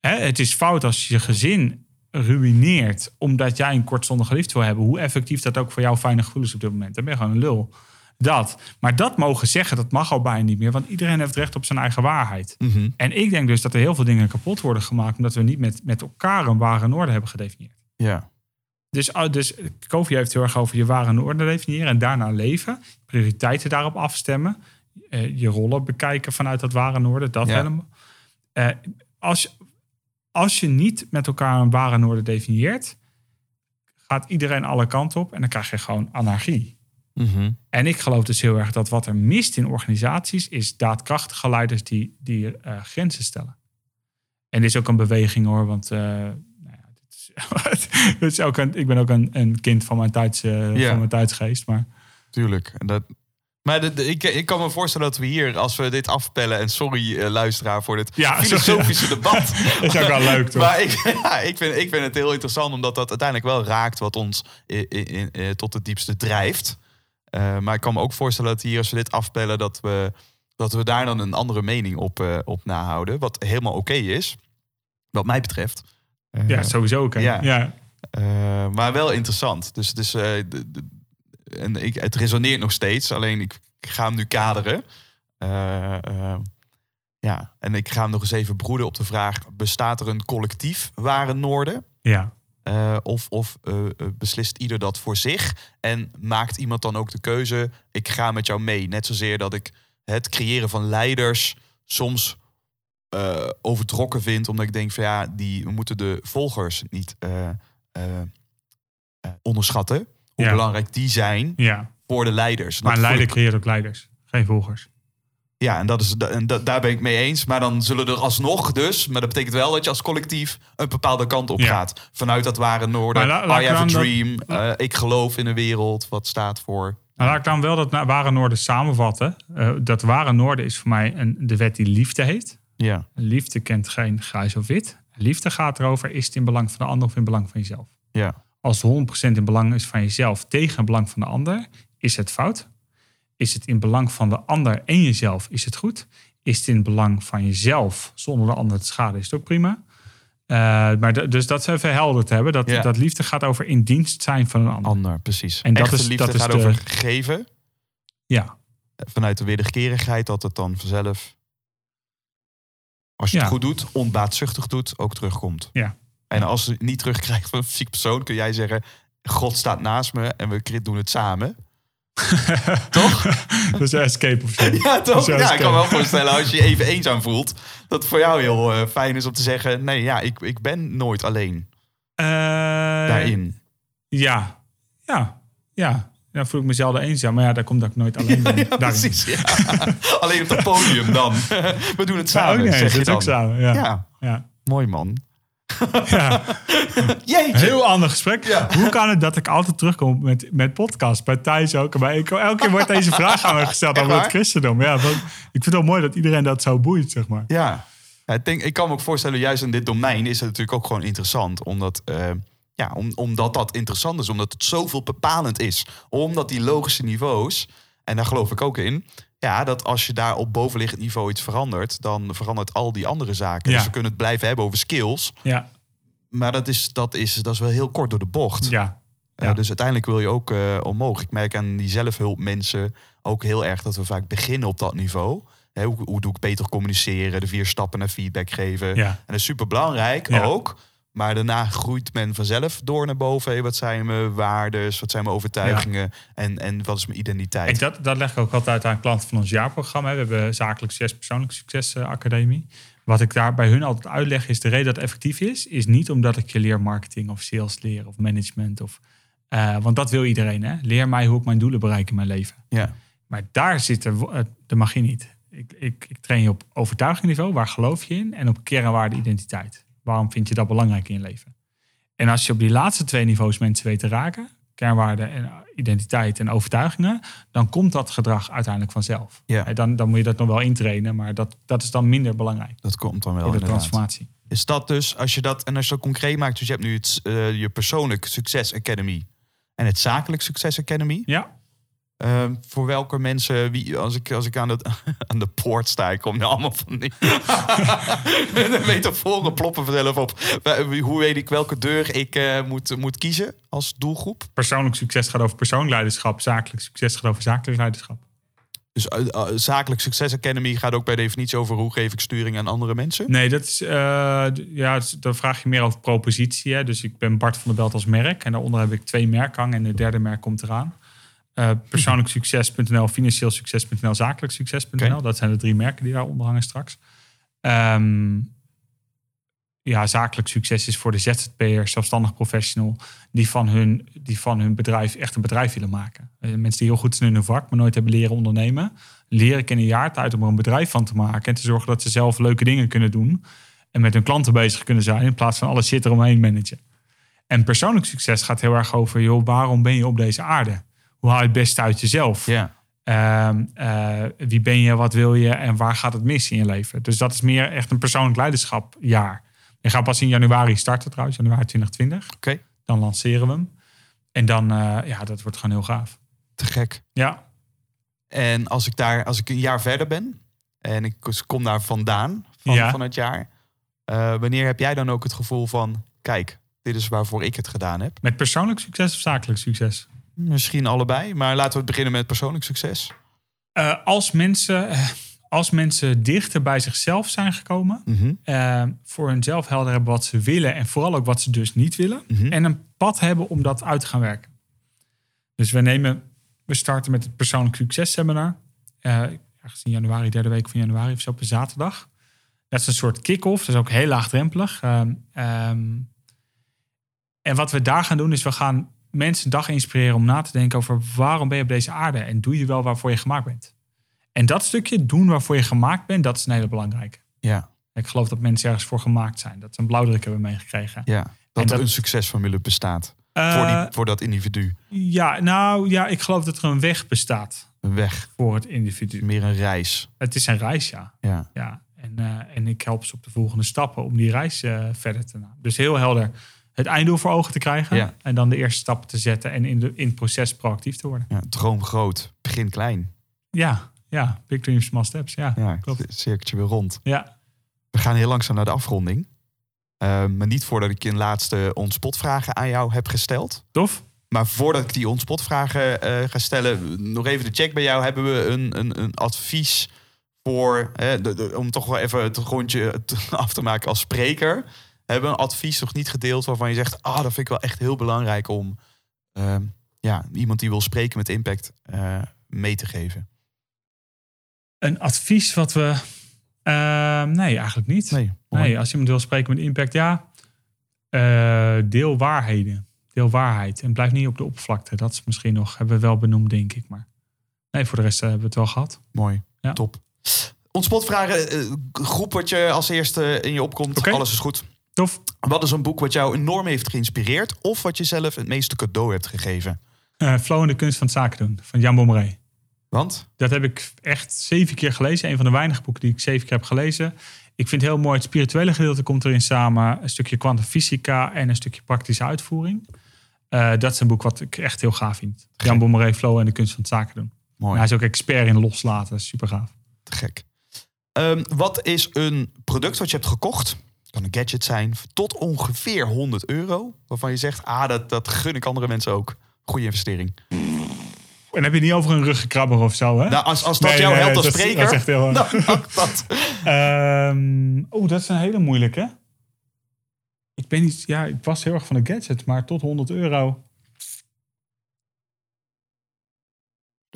Hè, het is fout als je gezin ruïneert omdat jij een kortstondige liefde wil hebben. Hoe effectief dat ook voor jou fijne gevoel is op dit moment. Dan ben je gewoon een lul. Dat. Maar dat mogen zeggen, dat mag al bijna niet meer. Want iedereen heeft recht op zijn eigen waarheid. Mhm. En ik denk dus dat er heel veel dingen kapot worden gemaakt... omdat we niet met, met elkaar een ware orde hebben gedefinieerd. Ja. Dus, oh, dus Kofi heeft heel erg over je ware orde definiëren... en daarna leven, prioriteiten daarop afstemmen... eh, je rollen bekijken vanuit dat ware orde, dat Ja. helemaal. Eh, als, als je niet met elkaar een ware orde definieert... gaat iedereen alle kanten op en dan krijg je gewoon anarchie. Mhm. En ik geloof dus heel erg dat wat er mist in organisaties is daadkrachtige leiders die, die eh, grenzen stellen. En dit is ook een beweging hoor, want eh, nou ja, dit is, dit is ook een, ik ben ook een, een kind van mijn, tijds, eh, Ja. van mijn tijdsgeest. Maar Tuurlijk. En dat, maar de, de- ik, ik kan me voorstellen dat we hier, als we dit afpellen... en sorry luisteraar voor dit Ja, sorry. filosofische debat... dat is ook wel leuk toch? Maar ik, ja, ik, vind, ik vind het heel interessant, omdat dat uiteindelijk wel raakt... wat ons i- i- i- eh, tot het diepste drijft. Eh, maar ik kan me ook voorstellen dat hier, als we dit afpellen... dat we, dat we daar dan een andere mening op, eh, op nahouden. Wat helemaal oké is, wat mij betreft. Eh, ja, sowieso ook. hè. ja. Ja. eh, maar wel interessant. Dus het, is, eh, en ik, het resoneert nog steeds. Alleen ik, ga hem nu kaderen. Eh, eh, ja, en ik ga hem nog eens even broeden op de vraag... bestaat er een collectief ware Noorden? ja. Eh, of of eh, eh, beslist ieder dat voor zich? En maakt iemand dan ook de keuze... ik ga met jou mee. Net zozeer dat ik het creëren van leiders... soms overtrokken vind. Omdat ik denk van ja, die, we moeten de volgers niet onderschatten. Hoe Ja. belangrijk die zijn ja. voor de leiders. Maar een leider creëert ook leiders, geen volgers. Ja, en, dat is, en da- daar ben ik mee eens. Maar dan zullen er alsnog dus... maar dat betekent wel dat je als collectief een bepaalde kant op Ja. gaat. Vanuit dat ware noorden. La- laat I have a dat- dream. ik geloof in een wereld wat staat voor... Maar laat ik dan wel dat ware noorden samenvatten. Eh, dat ware noorden is voor mij een, de wet die liefde heet. Ja, Liefde kent geen grijs of wit. Liefde gaat erover, is het in belang van de ander of in belang van jezelf? ja, Als het 100% in belang is van jezelf tegen het belang van de ander, is het fout. Is het in belang van de ander en jezelf, is het goed. Is het in belang van jezelf zonder de ander te schaden, is het ook prima. Eh, maar dus dat is even helder te hebben. Dat, Ja. dat liefde gaat over in dienst zijn van een ander. ander, precies. En dat is- liefde dat is gaat de- over geven. Ja, Vanuit de wederkerigheid dat het dan vanzelf... als je Ja. het goed doet, onbaatzuchtig doet, ook terugkomt. Ja. En als je het niet terugkrijgt van een fysiek persoon... kun jij zeggen, God staat naast me en we doen het samen. Toch? dat is escape of zo. Ja, toch? Ja, ik kan me ook. wel voorstellen als je je even eenzaam voelt... dat het voor jou heel eh, fijn is om te zeggen... nee, ja, ik, ik ben nooit alleen Eh, daarin. Ja, ja, ja. Dan voel ik mezelf eenzaam. Maar ja, daar komt dat ik nooit alleen ben. Ja, precies. Alleen op het podium dan. We doen het samen, ook zeg je ook dan. samen. Ja, Ja. mooi man. Ja. Jeetje. Heel ander gesprek. Ja. Hoe kan het dat ik altijd terugkom met, met podcast? Bij Thijs ook. Bij, ik, elke keer wordt deze vraag aan me gesteld over het christendom. Ja, want ik vind het wel mooi dat iedereen dat zo boeit, zeg maar. Ja. Ja, ik, denk, ik kan me ook voorstellen, juist in dit domein is het natuurlijk ook gewoon interessant. Omdat, eh, ja, om, omdat dat interessant is, omdat het zoveel bepalend is. Omdat die logische niveaus, en daar geloof ik ook in... Ja, dat als je daar op bovenliggend niveau iets verandert... dan verandert al die andere zaken. Ja. Dus we kunnen het blijven hebben over skills... Ja, maar dat is, dat is, dat is wel heel kort door de bocht. ja. Ja, Ja. dus uiteindelijk wil je ook eh, omhoog. Ik merk aan die zelfhulpmensen ook heel erg dat we vaak beginnen op dat niveau. Hè, hoe, hoe doe ik beter communiceren, de vier stappen naar feedback geven. Ja. En dat is super belangrijk ook. Maar daarna groeit men vanzelf door naar boven. Hey, wat zijn mijn waardes, wat zijn mijn overtuigingen en, en wat is mijn identiteit? En dat, dat leg ik ook altijd aan klanten van ons jaarprogramma. We hebben zakelijk succes, persoonlijk succes academie. Wat ik daar bij hun altijd uitleg is de reden dat het effectief is, is niet omdat ik je leer marketing of sales leren of management. Of, eh, want dat wil iedereen. Hè? Leer mij hoe ik mijn doelen bereik in mijn leven. ja. Maar daar zit de, eh, de magie niet. Ik, ik, ik train je op overtuigingsniveau. Waar geloof je in? En op kernwaarde identiteit. Waarom vind je dat belangrijk in je leven? En als je op die laatste twee niveaus mensen weet te raken... kernwaarde en identiteit en overtuigingen... dan komt dat gedrag uiteindelijk vanzelf. Ja. En Dan, dan moet je dat nog wel intrainen. Maar dat, dat is dan minder belangrijk Dat komt dan wel voor de inderdaad. transformatie. Is dat dus, als je dat, en als je dat concreet maakt, dus je hebt nu het, eh, je persoonlijk Succes Academy en het zakelijk Succes Academy. Ja, Ehm, voor welke mensen, wie, als ik, als ik aan, de, aan de poort sta, ik kom nu allemaal van die metaforen ploppen vanzelf op. Hoe weet ik welke deur ik eh, moet, moet kiezen als doelgroep? persoonlijk succes gaat over persoonlijk leiderschap. Zakelijk succes gaat over zakelijk leiderschap. Dus eh, eh, zakelijk Succes Academy gaat ook bij definitie over hoe geef ik sturing aan andere mensen. Nee, dat is, ja, dan vraag je meer over propositie. Hè? Dus ik ben Bart van der Belt als merk. En daaronder heb ik twee merken hangen. En de derde merk komt eraan. Eh persoonlijk succes.nl, financieel succes.nl, zakelijk succes.nl. Dat zijn de drie merken die daaronder hangen straks. Ehm, ja, zakelijk succes is voor de ZZP'er, zelfstandig professional... Die van, hun, die van hun bedrijf echt een bedrijf willen maken. Eh, mensen die heel goed zijn in hun vak, maar nooit hebben leren ondernemen... leer ik in een jaar tijd om er een bedrijf van te maken... en te zorgen dat ze zelf leuke dingen kunnen doen... en met hun klanten bezig kunnen zijn... in plaats van alle shit eromheen managen. En persoonlijk succes gaat heel erg over... joh, waarom ben je op deze aarde? Hoe haal je het beste uit jezelf? Ja. Ehm, eh, wie ben je, wat wil je en waar gaat het mis in je leven? Dus dat is meer echt een persoonlijk leiderschapjaar. Je gaat pas in januari starten trouwens, januari 2020. Oké, Dan lanceren we hem. En dan, eh, ja, dat wordt gewoon heel gaaf. te gek. Ja, En als ik daar, als ik een jaar verder ben en ik kom daar vandaan van, Ja. van het jaar, eh, wanneer heb jij dan ook het gevoel van, kijk, dit is waarvoor ik het gedaan heb? met persoonlijk succes of zakelijk succes? Misschien allebei, maar laten we beginnen met persoonlijk succes. Eh, als, mensen, eh, als mensen dichter bij zichzelf zijn gekomen, Mhm. eh, voor hunzelf helder hebben wat ze willen en vooral ook wat ze dus niet willen. Mhm. En een pad hebben om dat uit te gaan werken. Dus we nemen, we starten met het persoonlijk successeminar. eh ergens in januari, derde week van januari of zo op een zaterdag. Dat is een soort kick-off, dat is ook heel laagdrempelig. Ehm, ehm, en wat we daar gaan doen is we gaan mensen een dag inspireren om na te denken over waarom ben je op deze aarde en doe je wel waarvoor je gemaakt bent. En dat stukje doen waarvoor je gemaakt bent, dat is een hele belangrijke. Ja, Ik geloof dat mensen ergens voor gemaakt zijn. Dat ze een blauwdruk hebben meegekregen. ja. Dat, dat- er een succesformule bestaat Eh, voor, die, voor dat individu. Ja, nou ja, ik geloof dat er een weg bestaat Een weg, voor het individu. meer een reis. Het is een reis, ja. Ja, ja. En, eh, en ik help ze op de volgende stappen om die reis eh, verder te nemen. Dus heel helder het einddoel voor ogen te krijgen. Ja. En dan de eerste stappen te zetten en in, de, in het proces proactief te worden. ja, droom groot, begin klein. Ja, ja. Big dreams, small steps. Ja, Ja, klopt. cirkeltje weer rond. Ja, We gaan heel langzaam naar de afronding. Eh, maar niet voordat ik een laatste onspotvragen aan jou heb gesteld. tof. Maar voordat ik die onspotvragen eh ga stellen, nog even de check bij jou. Hebben we een, een, een advies voor, de- de- om toch wel even het rondje af te maken als spreker. Hebben we een advies nog niet gedeeld waarvan je zegt, ah, dat vind ik wel echt heel belangrijk om ehm, ja, iemand die wil spreken met impact eh, mee te geven? Een advies wat we... eh, nee, eigenlijk niet. Nee, Nee, als iemand wil spreken met impact, ja. Eh, deel waarheden. Deel waarheid. En blijf niet op de oppervlakte. Dat is misschien nog, hebben we wel benoemd, denk ik. Maar nee, voor de rest eh, hebben we het wel gehad. Mooi, Ja. top. Ontspotvragen, groep wat je als eerste in je opkomt. Alles is goed. Tof. Wat is een boek wat jou enorm heeft geïnspireerd? Of wat je zelf het meeste cadeau hebt gegeven? Eh, Flow en de kunst van het zaken doen, van Jan Bommeré. Want? Dat heb ik echt zeven keer gelezen. Een van de weinige boeken die ik zeven keer heb gelezen. Ik vind het heel mooi, het spirituele gedeelte komt erin samen. Een stukje kwantumfysica en een stukje praktische uitvoering. Eh, dat is een boek wat ik echt heel gaaf vind. Jan Bommeré, Flow en de kunst van het zaken doen. Mooi, Hij is ook expert in loslaten. Super gaaf. te gek. Ehm, wat is een product wat je hebt gekocht? Kan een gadget zijn, tot ongeveer 100 euro. Waarvan je zegt, ah, dat, dat gun ik andere mensen ook. Goede investering. En heb je het niet over een ruggenkrabber of zo, hè? Nou, als, als dat Nee, jou helpt als dat spreker, dat is echt heel- mag dat. Oeh, dat is een hele moeilijke. Ik ben niet, ja, ik was heel erg van de gadget, maar tot 100 euro.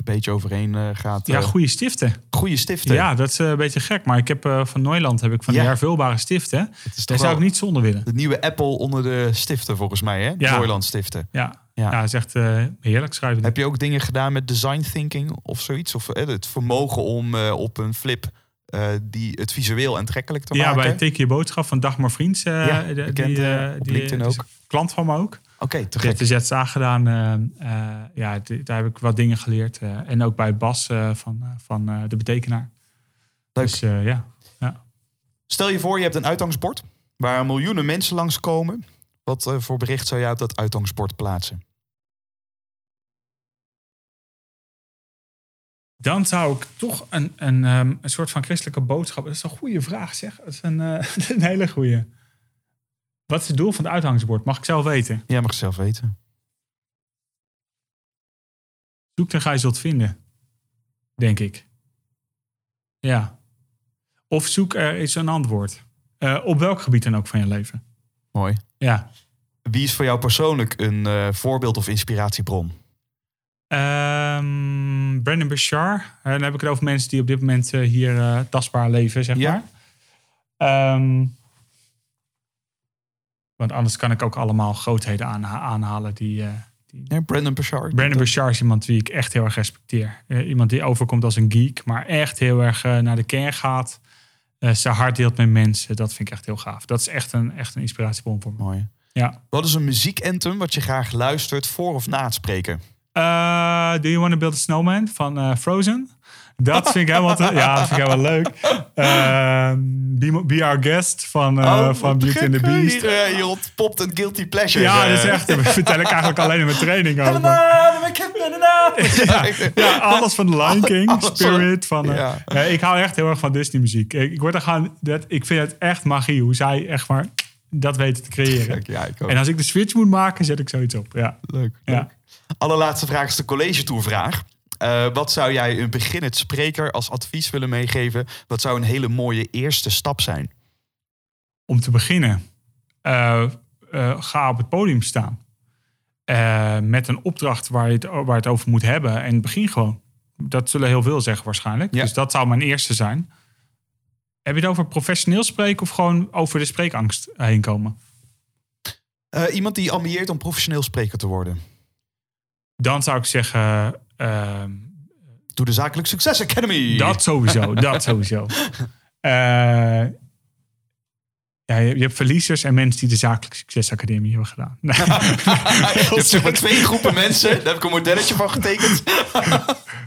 Beetje overheen eh, gaat. Ja, eh, goede stiften. goede stiften. Ja, dat is eh, een beetje gek. Maar ik heb van Neuland heb ik van die Ja. hervulbare stiften. Daar zou ik niet zonder willen. de nieuwe Apple onder de stiften volgens mij, hè? Ja. Stiften. Ja, Ja. ja. dat is echt eh, heerlijk schrijven. Heb je ook dingen gedaan met design thinking of zoiets? Of het vermogen om op een flip die het visueel aantrekkelijk te ja, maken? bij Teken Je Boodschap van Dagmar Vriends. Ja, de- bekend, die, die- die ook. Klant van me ook. Oké, te Die gek. de ZSA gedaan. eh, eh, ja, daar heb ik wat dingen geleerd. eh, en ook bij Bas van, van De Betekenaar. Leuk. Dus eh, ja. Stel je voor, je hebt een uitgangsbord waar miljoenen mensen langskomen. Wat voor bericht zou jij op dat uitgangsbord plaatsen? Dan zou ik toch een, een, ehm, een soort van christelijke boodschap. Dat is een goede vraag, zeg. Dat is een, een hele goede. Wat is het doel van het uithangsbord? Mag ik zelf weten? Jij mag het zelf weten. Zoek en ga je zult vinden. Denk ik. Ja. Of zoek er eens een antwoord. Eh, op welk gebied dan ook van je leven. Mooi. Ja. Wie is voor jou persoonlijk een eh, voorbeeld of inspiratiebron? Ehm Brandon Bashar. Eh, dan heb ik het over mensen die op dit moment hier tastbaar leven, zeg Ja. maar. Ehm, want anders kan ik ook allemaal grootheden aanha- aanhalen die... eh, die... Brandon Bouchard. Brandon Bashar is iemand die ik echt heel erg respecteer. Eh, iemand die overkomt als een geek, maar echt heel erg eh, naar de kern gaat. Zijn hart deelt met mensen. Dat vind ik echt heel gaaf. Dat is echt een, echt een inspiratiebron voor me. Mooi. Ja. Wat is een muziekanthem wat je graag luistert voor of na het spreken? Do you want to build a snowman van Frozen? Dat vind ik helemaal, te, ja, dat vind ik helemaal leuk. Ehm, be, Be Our Guest van, eh, van Beauty and the Beast. Hier, eh, hier ontpopt een guilty pleasure. Ja, dat is echt. Dat vertel ik eigenlijk alleen in mijn training over. Ja, ja, alles van The Lion King, Spirit. Van, eh, Ja. ik hou echt heel erg van Disney muziek. Ik, ik, word er gewoon, dat, ik vind het echt magie hoe zij echt maar dat weten te creëren. Kijk, ja, ik ook. En als ik de switch moet maken, zet ik zoiets op. Ja. Leuk. Ja. leuk. Allerlaatste vraag is de college tourvraag. Eh, wat zou jij een beginnend spreker als advies willen meegeven? Wat zou een hele mooie eerste stap zijn? Om te beginnen, eh, eh, ga op het podium staan. Met een opdracht waar je, het, waar het over moet hebben. En begin gewoon. Dat zullen heel veel zeggen waarschijnlijk. Ja. Dus dat zou mijn eerste zijn. Heb je het over professioneel spreken of gewoon over de spreekangst heen komen? Iemand die ambieert om professioneel spreker te worden. Dan zou ik zeggen, Doe de Zakelijk Succes Academy. dat sowieso, dat sowieso. Eh, ja, je, je hebt verliezers en mensen die de Zakelijk Succesacademie hebben gedaan. Nee. je hebt zeg maar twee groepen mensen. Daar heb ik een modelletje van getekend.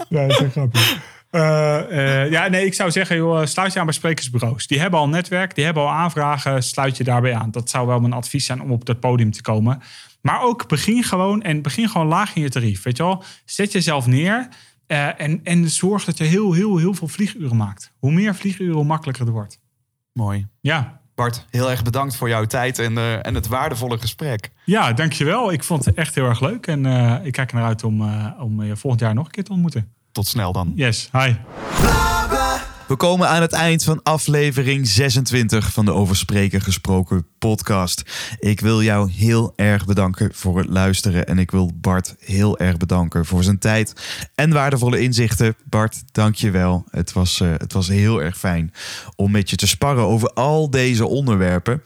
Ja, dat is echt grappig. Eh, eh, ja, nee, ik zou zeggen, joh, sluit je aan bij sprekersbureaus. Die hebben al netwerk, die hebben al aanvragen, sluit je daarbij aan. Dat zou wel mijn advies zijn om op dat podium te komen. Maar ook begin gewoon en begin gewoon laag in je tarief. Weet je wel, zet jezelf neer eh, en, en zorg dat je heel, heel, heel veel vlieguren maakt. Hoe meer vlieguren, hoe makkelijker het wordt. Mooi. Ja, Bart, heel erg bedankt voor jouw tijd en, eh, en het waardevolle gesprek. ja dankjewel. Ik vond het echt heel erg leuk. En eh, ik kijk er naar uit om, om je volgend jaar nog een keer te ontmoeten. Tot snel dan. Yes, hi. We komen aan het eind van aflevering 26 van de Over Spreken Gesproken podcast. Ik wil jou heel erg bedanken voor het luisteren. En ik wil Bart heel erg bedanken voor zijn tijd en waardevolle inzichten. Bart, dank je wel. Het was, eh, het was heel erg fijn om met je te sparren over al deze onderwerpen.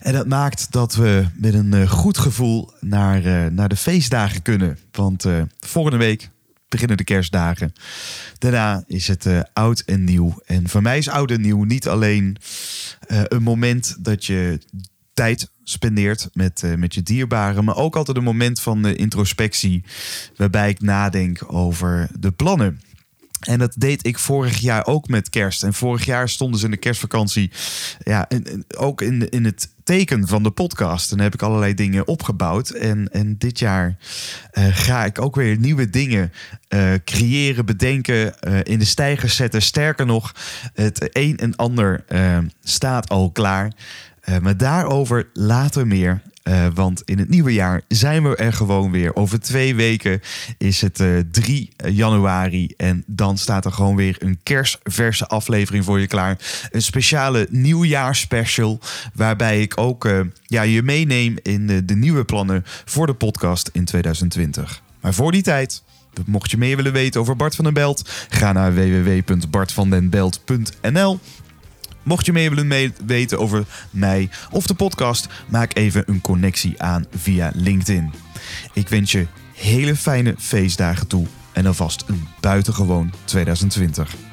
En dat maakt dat we met een eh, goed gevoel naar, eh, naar de feestdagen kunnen. Want eh, volgende week beginnen de kerstdagen. Daarna is het eh, oud en nieuw. En voor mij is oud en nieuw niet alleen eh, een moment dat je tijd spendeert met, eh, met je dierbaren, maar ook altijd een moment van eh, introspectie, waarbij ik nadenk over de plannen. En dat deed ik vorig jaar ook met kerst. En vorig jaar stonden ze in de kerstvakantie. Ja, en, ook in, de- in het teken van de podcast. En heb ik allerlei dingen opgebouwd. En, en dit jaar eh, ga ik ook weer nieuwe dingen eh, creëren, bedenken, eh, in de stijgers zetten. Sterker nog, het een en ander staat al klaar. Maar daarover later meer. Eh, want in het nieuwe jaar zijn we er gewoon weer. Over twee weken is het eh 3 januari. En dan staat er gewoon weer een kerstverse aflevering voor je klaar. Een speciale nieuwjaarsspecial. Waarbij ik ook eh, ja, je meeneem in de nieuwe plannen voor de podcast in 2020. Maar voor die tijd Mocht je meer willen weten over Bart van den Belt, ga naar www.bartvandenbelt.nl. Mocht je meer willen weten over mij of de podcast, maak even een connectie aan via LinkedIn. Ik wens je hele fijne feestdagen toe en alvast een buitengewoon 2020.